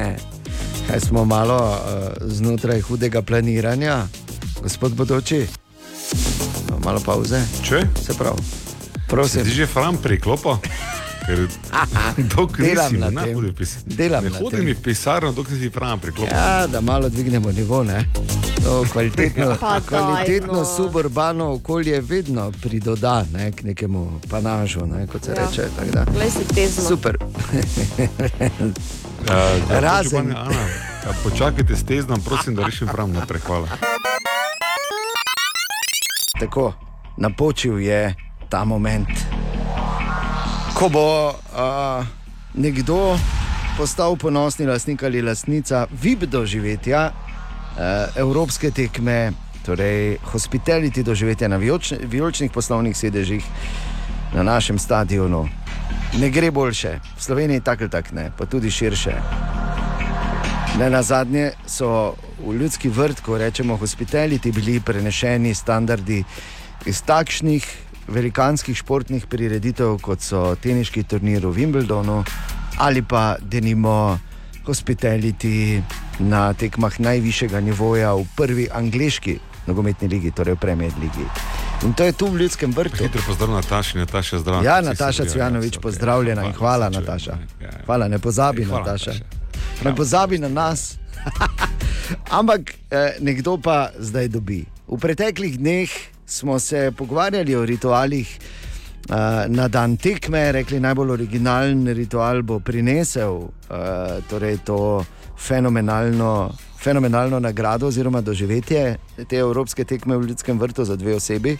Kaj smo malo uh, znotraj hudega planiranja, gospod Bodoči? Malo pauze. Če? Se pravi. Prosim. Si že Fram priklopo? Ker Delam nisi na tem. pis. Delam ne hodim v pisarno, dokler si Fram priklopo. Ja, da malo dvignemo nivo. Ne? To kvalitetno, Pa kvalitetno no. suburbano okolje vedno pridoda ne, k nekemu panažu, ne, kot se Ja. reče. Super. Uh, Razen- ja, počakajte s teznom, prosim, da rešim Fram naprej. Hvala. Tako, napočil je ta moment, ko bo uh, nekdo postal ponosni lastnik ali lastnica VIP doživetja uh, evropske tekme, torej hospitality doživetja na vijolični- vijoličnih poslovnih sedežih na našem stadionu. Ne gre boljše, v Sloveniji tako ali tako ne, pa tudi širše. Ne na zadnje so v ljudski vrt, ko rečemo hospitality, bili prenešeni standardi iz takšnih velikanskih športnih prireditev, kot so teniški turnir v Wimbledonu ali pa denimo hospitality na tekmah najvišjega nivoja v prvi angliški nogometni ligi, torej v Premier Ligi. In to je tu v ljudskem vrtu. Hitro pozdrav Nataši, Nataša zdrav. Ja, Nataša Cvjanovič, pozdravljena in hvala, Nataša. Hvala, ne pozabi, Hvala, Nataša. Nataša. Ne pozabi na nas. Ampak eh, nekdo pa zdaj dobi. V preteklih dneh smo se pogovarjali o ritualih eh, na dan tekme, rekli najbolj originalen ritual bo prinesel eh, torej to fenomenalno, fenomenalno nagrado oziroma doživetje te evropske tekme v ljudskem vrtu za dve osebi.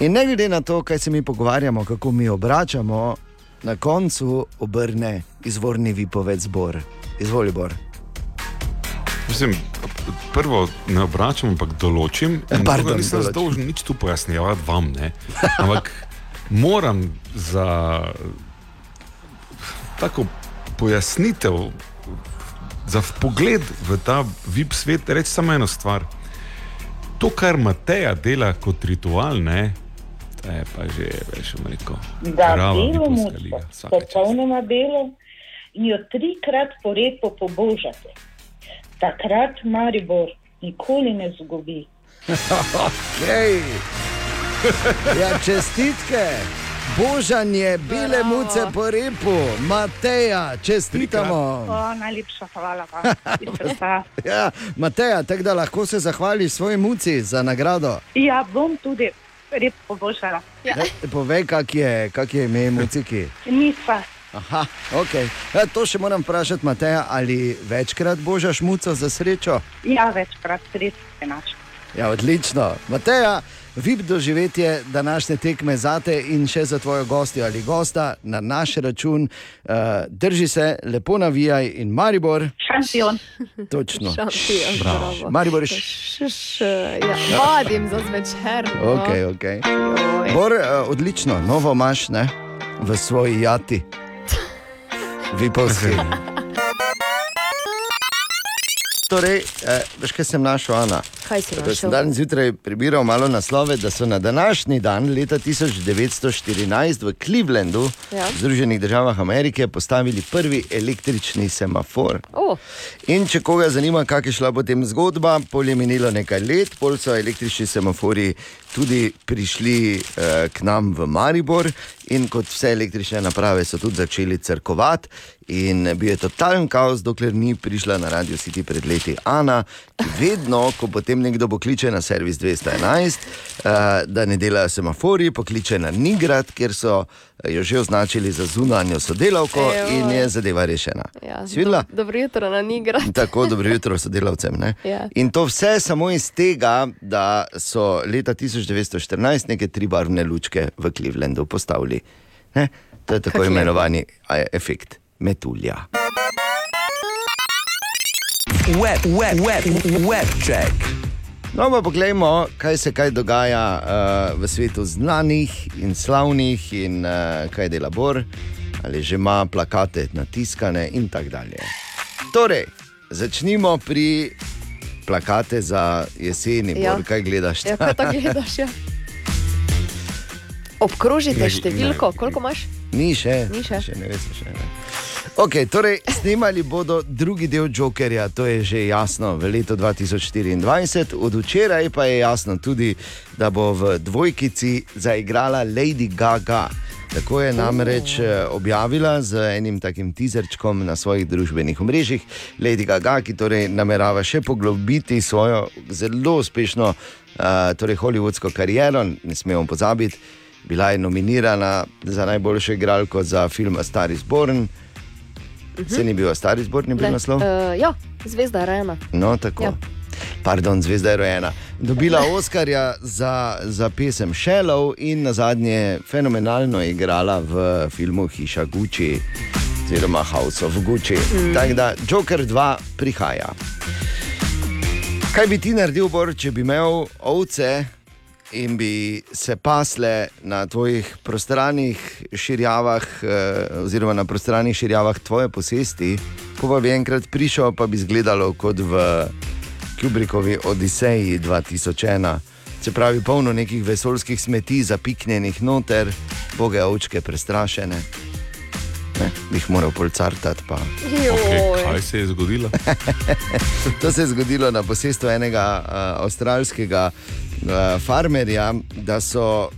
In ne glede na to, kaj se mi pogovarjamo, kako mi obračamo, na koncu obrne izvorni vipoved zbor. Izvoli, Bor. Mislim, prvo ne obračam, ampak določim. Pardon, nisem določim. dolžen nič tu pojasnjevati vam, ne. ampak moram za tako pojasnitev, za pogled v ta VIP svet reči samo eno stvar. To, kar Mateja dela kot ritual, ne, To je pa že, bom rekel. Da belo muco, popolnoma belo, in jo trikrat po repu pobožate. Takrat Maribor nikoli ne zgubi. Okay. Ja, čestitke. Božanje, bele muce po repu, Mateja, čestitamo. O, najlepša hvala. srca. Ja, Mateja, tako da lahko se zahvališ svoji muci za nagrado. ja, bom tudi rep poboljšala. Ja. E, Povej, kak je, kak je ime muciki. Nisa. Aha, okay. ja, to še moram vprašati, Mateja, ali večkrat božaš muco za srečo? Ja, večkrat res enač. Ja, odlično. Mateja, vip doživetje današnje tekme zate in še za tvojo gostjo ali gosta na naš račun. Uh, drži se, lepo navijaj in Maribor. Šampion. Točno. Šampion, Bravo. bravo. Maribor, Š, š, ja, vadim za zvečer. no. Ok, ok. Bor, uh, odlično, novo imaš ne? v svoji jati. Vipovski. Torej, eh, veš, kaj sem našel, Ana? Kaj si našel? sem danes zjutraj prebiral malo naslove, da so na današnji dan, leta 1914, v Clevelandu, Ja. v Združenih državah Amerike, postavili prvi električni semafor. O, In če koga zanima, kako je šla potem zgodba, pol je minilo nekaj let, pol so električni semafori tudi prišli eh, k nam v Maribor in kot vse električne naprave so tudi začeli crkovati. In bil je totalen kaos, dokler ni prišla na Radio City pred leti Ana, ki vedno, ko potem nekdo pokliče na servis 211, uh, da ne delajo semafori, pokliče na Nigrad, kjer so eh, jo že označili za zunanjo sodelavko Ejoj. in je zadeva rešena. ja, do, dobro jutro na Nigra. Tako, dobro jutro sodelavcem. ne? Ja. In to vse samo iz tega, da so leta 1914 neke tri barvne lučke v Clevelandu postavili. Ne? To je tako lepo. imenovani a, efekt metulja. Web, web, web, web check. No, pa poglejmo, kaj se kaj dogaja uh, v svetu znanih in slavnih, in uh, kaj dela Bor, ali že ima plakate natiskane in tako dalje. Torej, začnimo pri plakate za jeseni, Ja. Bor, kaj gledaš? Ja, kaj gledaš? Ja. Obkrožite Ne, številko, koliko imaš? Ni še, Ni še. še ne veš. Še, ne. Okay, torej, snemali bodo drugi del Jokerja, to je že jasno, v letu 2024. Od včeraj pa je jasno tudi, da bo v dvojkici zaigrala Lady Gaga. Tako je namreč eh, objavila z enim takim teaserčkom na svojih družbenih omrežjih. Lady Gaga, ki torej namerava še poglobiti svojo zelo uspešno uh, torej hollywoodsko kariero, ne smemo pozabiti. Bila je nominirana za najboljšo igralko za film Star is Born. Se ni bil A Star is Born, ni bil Ne, naslov? Uh, ja, zvezda je rojena. No, tako. Ja. Pardon, zvezda je rojena. Dobila Oscarja za, za pesem Shallow in na zadnje fenomenalno igrala v filmu Hiša Gucci, oziroma House of Gucci. Mm. Tako da Joker 2 prihaja. Kaj bi ti naredil, Bor, če bi imel ovce in bi se pasle na tvojih prostranih širjavah, eh, oziroma na prostranih širjavah tvoje posesti, ko pa bi enkrat prišel, pa bi izgledalo kot v Kubrikovi Odiseji 2001. Se pravi, polno nekih vesoljskih smeti, zapiknjenih noter, boge ovčke prestrašene. Ne, bi jih moral polcartati. Pa. Okay, kaj se je zgodilo? to se je zgodilo na posestvu enega uh, avstralskega uh, farmerja, da so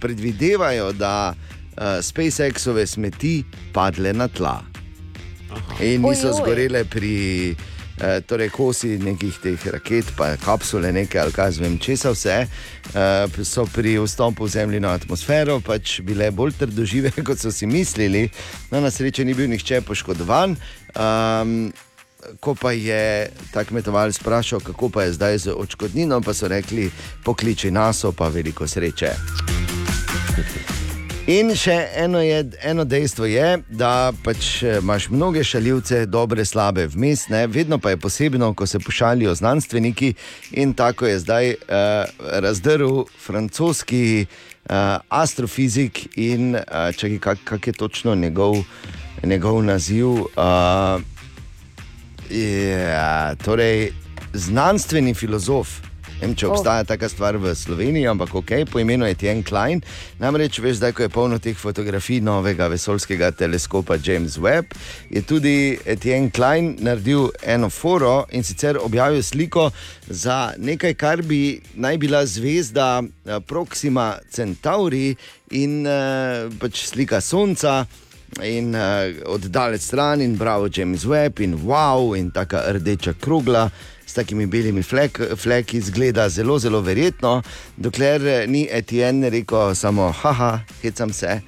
predvidevajo, da uh, SpaceX-ove smeti padle na tla. In niso Ojoj. zgorele pri eh, torej kosi nekih teh raket, pa kapsule, nekaj ali kaj zvem, česa vse, eh, so pri vstopu v zemljino atmosfero pač bile bolj trdožive, kot so si mislili. No, na srečo ni bil nihče poškodovan. Um, Ko pa je ta kmetovalec vprašal, kako pa je zdaj z očkodnino, pa so rekli: pokliči nas, pa veliko sreče. In še eno, je, eno dejstvo je, da pač eh, imaš mnoge šaljivce, dobre, slabe, vmes, ne? vedno pa je posebno, ko se pošalijo znanstveniki. In tako je zdaj uh, razdrl francoski uh, astrofizik in uh, čakaj, kak, kak je točno njegov, njegov naziv. Uh, ja, torej, znanstveni filozof vem, če Oh. obstaja taka stvar v Sloveniji, ampak ok, po imenu je Tien Klein. Namreč, veš, ko je polno teh fotografij novega vesoljskega teleskopa James Webb, je tudi Tien Klein naredil eno foro in sicer objavil sliko za nekaj, kar bi naj bila zvezda eh, Proxima Centauri in uh, pač slika Sonca. In uh, oddalec stran, in bravo, James Webb, in wow, in tako rdeča krogla s takimi belimi flek, fleki, zgleda zelo, zelo verjetno, dokler eh, ni Etienne rekel samo, haha, hecam se,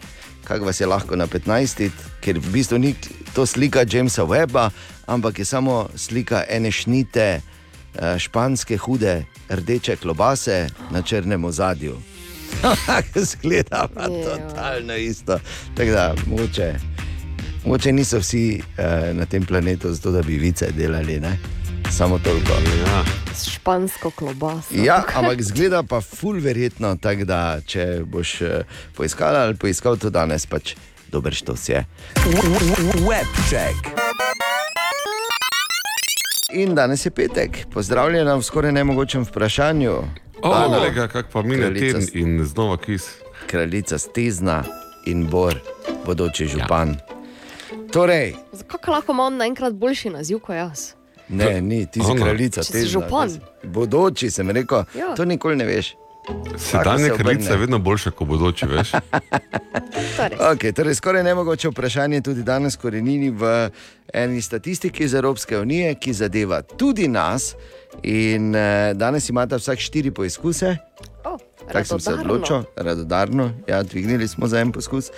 kako vas je lahko na 15, ker v bistvu ni to slika Jamesa Webba, ampak je samo slika ene šnite eh, španske hude rdeče klobase na črnem ozadju. Zgleda pa totalno isto. Tako da, moče, moče niso vsi uh, na tem planetu zato, da bi vice delali, ne? samo toliko. Ja. S špansko klobaso. Ja, ampak zgleda pa ful verjetno, tako da če boš eh, poiskal ali poiskal to danes, pač dober štos je. Webcheck. In danes je petek, pozdravljena v skoraj nemogočem vprašanju. O, Ana, kolega, kako pa mine kraljica teden in znova kis. Kraljica Stezna in Bor, bodoči župan. Torej, Kako lahko imam naenkrat boljši naziv kot jaz? ne, ni, ti si kraljica Če si Stezna. župan. ti Bodoči sem rekel, Ja. to nikoli ne veš. Sedanja se kraljica je vedno boljša kot bodoči, veš? Okay, torej, skoraj nemogoče vprašanje tudi danes korenini v eni statistiki iz Evropske unije, ki zadeva tudi nas. In eh, danes imate vsak štiri poizkuse. Oh, Tako sem se odločil, radodarno, ja, dvignili smo za en poskus.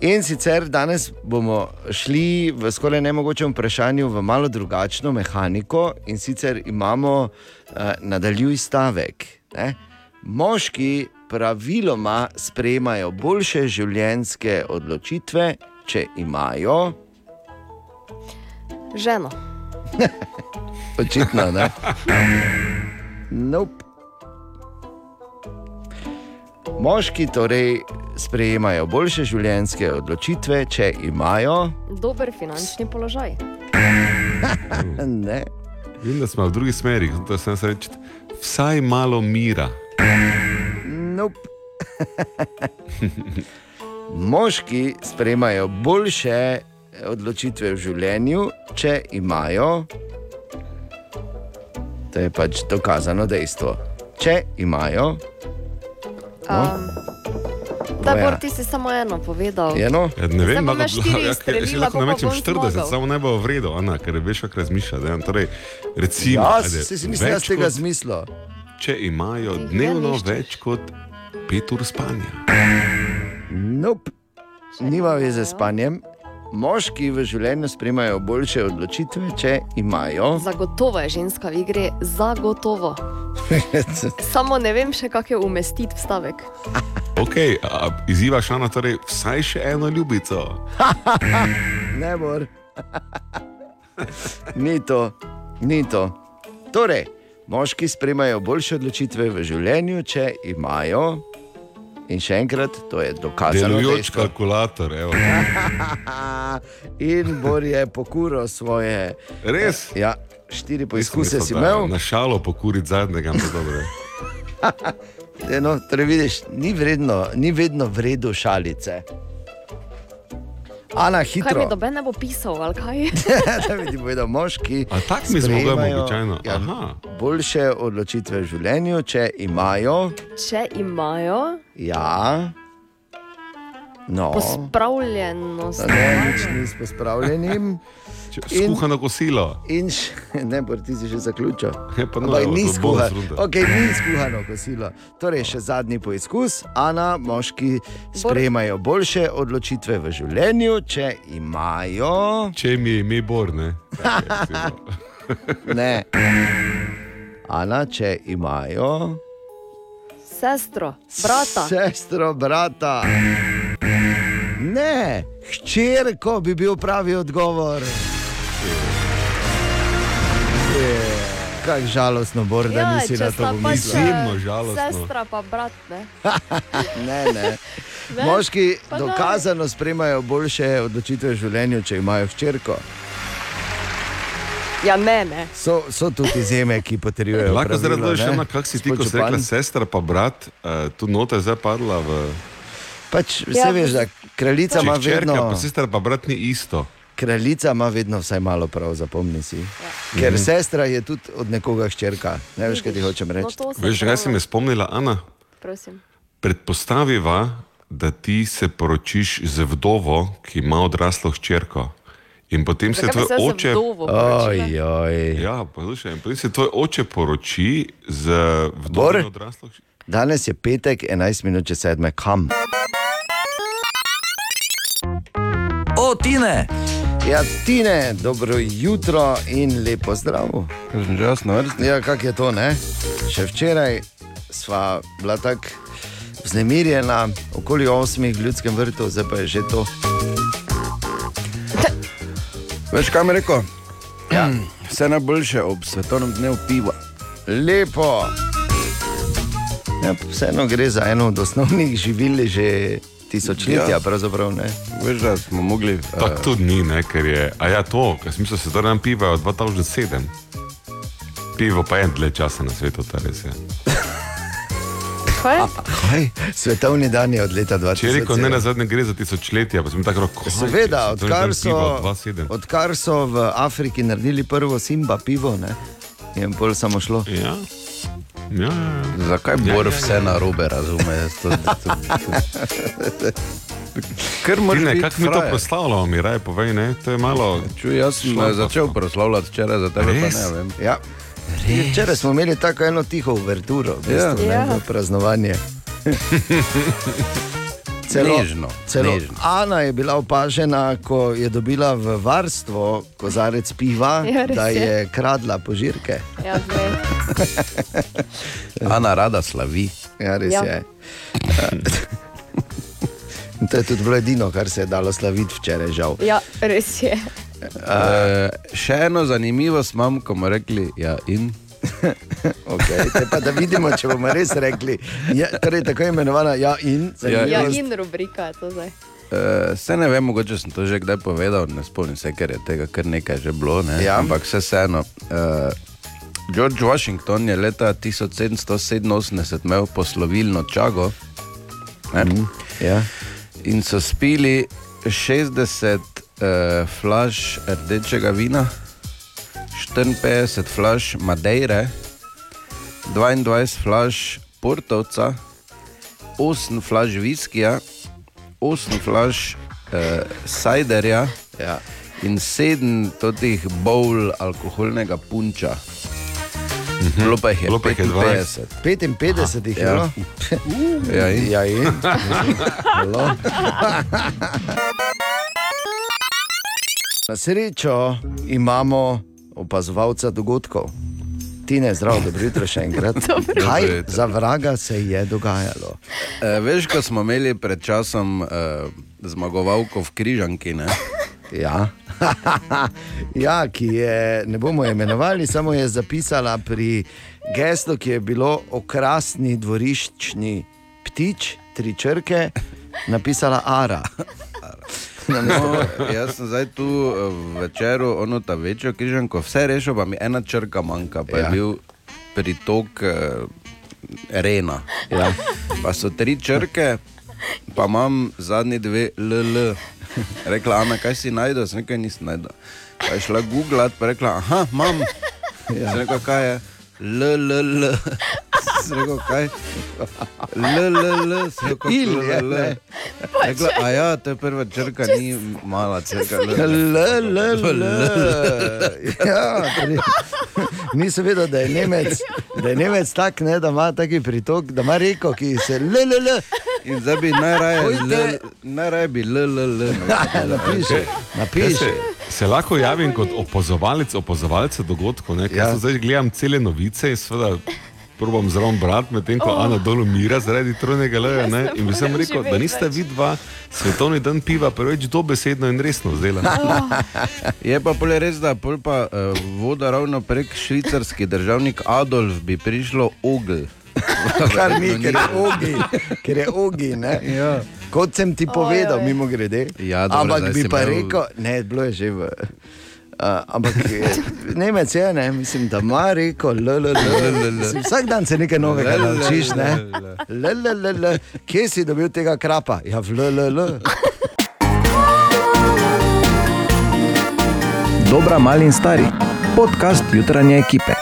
In sicer danes bomo šli v skoraj nemogočem vprašanju v malo drugačno mehaniko, in sicer imamo uh, nadaljuj stavek. Ne? Moški praviloma sprejemajo boljše življenjske odločitve, če imajo. Ženo. Očitno, ne. Nope. Moški torej sprejemajo boljše življenjske odločitve, če imajo. Dober finančni položaj. ne. Vem, da smo v drugih smerih, zato sem se reči, vsaj malo mira. Nope. Moški sprejemajo boljše odločitve v življenju, če imajo. To je pač dokazano dejstvo. Če imajo. Um, da. Bor, ti si samo eno povedal. Eno? Ja, ne vem, štiri ja, kaj- izstrelila, si lahko namečem bom 40, zmagal. samo ne bo v redu, Ana, ker veš, kako razmišlja. da, Torej, recimo, Ja, ajde, se si mislim, da z tega kot- zmislil. Če imajo dnevno več kot 5 ur spanja. Nope. Nima veze s spanjem. Moški v življenju sprejemajo boljše odločitve, če imajo. Zagotovo je ženska v igri, zagotovo. Samo ne vem še, kako je umestiti vstavek. Ok, a, izzivaš Ana, torej vsaj še eno ljubico. ne mor. ni to, ni to. Torej, moški sprejemajo boljše odločitve v življenju, če imajo. In še enkrat, to je dokazano. Delujoč dejstvo. kalkulator, evo. In Bor je pokuril svoje. Res? Ja, štiri poizkuse si imel. Na šalo pokuriti zadnjega, ampak dobro. Eno, torej vidiš, ni, vredno, ni vedno vredno šalice. Ana, Kaj mi hitro. doben ne bo pisal, ali kaj? da bi ti povedal, moški. A tak mi sprejemajo, običajno? Ja, Aha. boljše odločitve v življenju, če imajo. Če imajo Ja. No. pospravljenost. Ne, nič ni s pospravljenim. In- Skuhano kosilo. In še, ne, ti si že zaključil. Ja, pa no, ni skuhano. Okay, ni skuhano kosilo. Torej, še zadnji poizkus. Ana, moški sprejemajo boljše odločitve v življenju, če imajo. Če mi je ime Bor, ne? Ne. Ana, če imajo. Sestro, brata. Sestro, brata. Ne, hčerko bi bil pravi odgovor. Kako žalostno, Bor, da Ja, nisi na to pomislil. eh, Sestra pa brat, ne. Ne, ne. Ne? Moški Pa daj. dokazano sprejemajo boljše odločitve v življenju, če imajo hčerko. Ja, ne, ne. So, so tudi izjeme, ki potrjujejo. Lahko zdaj pravilo, razložiš, ne? Ana, kak si ti, ko si rekla sestra pa brat, uh, tu nota je zdaj padla v... Pač vse Ja. veš, da kraljica ima hčerka vedno. pa sestra pa brat ni isto. Kraljica ima vedno vsaj malo prav, zapomni si. Ker Mhm. sestra je tudi od nekoga hčerka. Ne veš, kaj ti hočem No, reči. Veš, kaj si me spomnila, Ana? Prosim. Predpostaviva, da ti se poročiš z vdovo, ki ima odraslo hčerko. In potem se Zakaj bi tvoj se oče. Oj, oj. Ja, poslušaj, potem se tvoj oče poroči z vdovo odraslo hčerko. danes je petek, 11 minut čez sedme, kam? O, Tine! Ja, Tine, dobro jutro in lepo zdrav. Že jasno vrsti. Ja, kak je to, ne? Še včeraj sva bila tako vznemirjena, okoli osmih v ljudskem vrtu, zdaj pa je že to. Veš, kaj mi rekel? Ja. Vse najboljše ob svetovnem dnevu piva. Lepo. Ja, vseeno gre za eno od osnovnih živil že tisočletja. Ja. pravzaprav, ne. Veš, da smo mogli. Tako eh, tudi ni, ne, ker je. A ja, to, ker sem mislil, se zdaj nam piva od 2007. Pivo pa je dlje časa na svetu, ta res je. Kaj? Kaj? Svetovni dan je od leta 2000. Če rekel, ne na zadnje gre za tisočletja, pa sem tako rekel, Seveda, odkar so, Od... odkar so v Afriki naredili prvo Simba pivo, ne, je jim bolj samo šlo. Ja. Ja, Zakaj Ja, Bor ja, ja. vse narobe razume? Jaz To, to, Ker ne, kako mi to proslavljamo, mi raje povej, ne, to je malo. Čuj, jaz sem eh, začel proslavljati včeraj za tebe, pa Res? ne vem. Ja. Včeraj smo imeli tako eno tiho uverturo, v Ja. bistvu, Ja. ne, v praznovanje. Nežno, celo nežno. Ana je bila opažena, ko je dobila v varstvo kozarec piva, Ja, da je. kradla požirke. Ja, glej. Ana rada slavi. Ja, res Ja. je. To je tudi bilo edino, kar se je dalo slaviti včeraj, žal. ja, res je. Uh, še eno zanimivost imam, ko bomo rekli, ja, in. Okay, pa da vidimo, če bomo res rekli. Ja, torej, tako imenovana ja in. Ja, Ja, jaz- in rubrika je to zdaj. Uh, se ne vem, mogoče sem to že kdaj povedal, ne spomnim se, ker je tega kar nekaj že bilo. Ne? Ja. Ampak vse vseeno. Uh, George Washington je leta 1787 imel poslovilno čago ne? ja. in so spili 60 uh, flaš rdečega vina, 54 flaš Madeire, 22 flaš Portovca, 8 flaš viskija, 8 flaš uh, sajderja ja. in 7 totih bowl alkoholnega punča. Bilo pa jih je Bilo pa jih je 55. 55 jih je Ja. bilo. Ja, in? ja, in. Bilo. Na srečo imamo opazovalca dogodkov. Tine, zdrav, dobro jutro še enkrat. Dobro Kaj jutro. za vraga se je dogajalo? E, veš, ko smo imeli pred časom e, zmagovalko v Križanki, ne? Ja. ja, ki je, ne bomo imenovali, samo je zapisala pri geslu, ki je bilo okrasni dvoriščni ptič, tri črke, napisala Ara. No, jaz sem zdaj tu eh, večeru, ono ta večjo križanko, vse rešil, pa mi ena črka manjka, pa ja. Je bil pritok eh, Rena. Ja. Pa so tri črke, pa imam zadnji dve LL. Rekla, Ana, kaj si najdel, sem nekaj nisem najdel. Pa je šla googlat, pa je rekla, aha, imam. Ja. Sem rekel, kaj je? LLL. Rekel, kaj? LLL. LLL. ne. Rekla, a ja, to je prva črka, ni mala črka. L, L, L. Ja, torej, nisem vedel, da je Nemec, da je Nemec tak, ne, da ima taki pritok, da ima reko, ki se L, L, L. In zdaj bi najraje, najraje bi LLL. Napiši, napiši. Se, lahko javim kot opozovalec, opozovalce dogodkov. Ne? Ja. Ja. Zdaj gledam cele novice in seveda probam zraven brati, medtem ko oh. Ana dol umira zaradi trojnega leja. ne. In bi sem morem rekel, da živeti nista več. vidva svetovni dan piva preveč dobesedno in resno zdela. Je pa pol res, da pol pa uh, voda ravno prek švicarski državnik Adolf bi prišlo ogl. Kar ni, ker je ogi, ker je ogi, ne. Ja. Kot sem ti povedal, Ojoj. mimo grede. Ja, dobro, Ampak bi pa imel- rekel, ne, bilo je že v. Uh, ampak Nemec je, ne, mislim, da ima reko, Vsak dan se nekaj novega naučiš. Ne? l, L, l, l, l. Kje si dobil tega krapa? Ja, v l, l, l. Dobra, mali in stari. Podcast jutranje ekipe.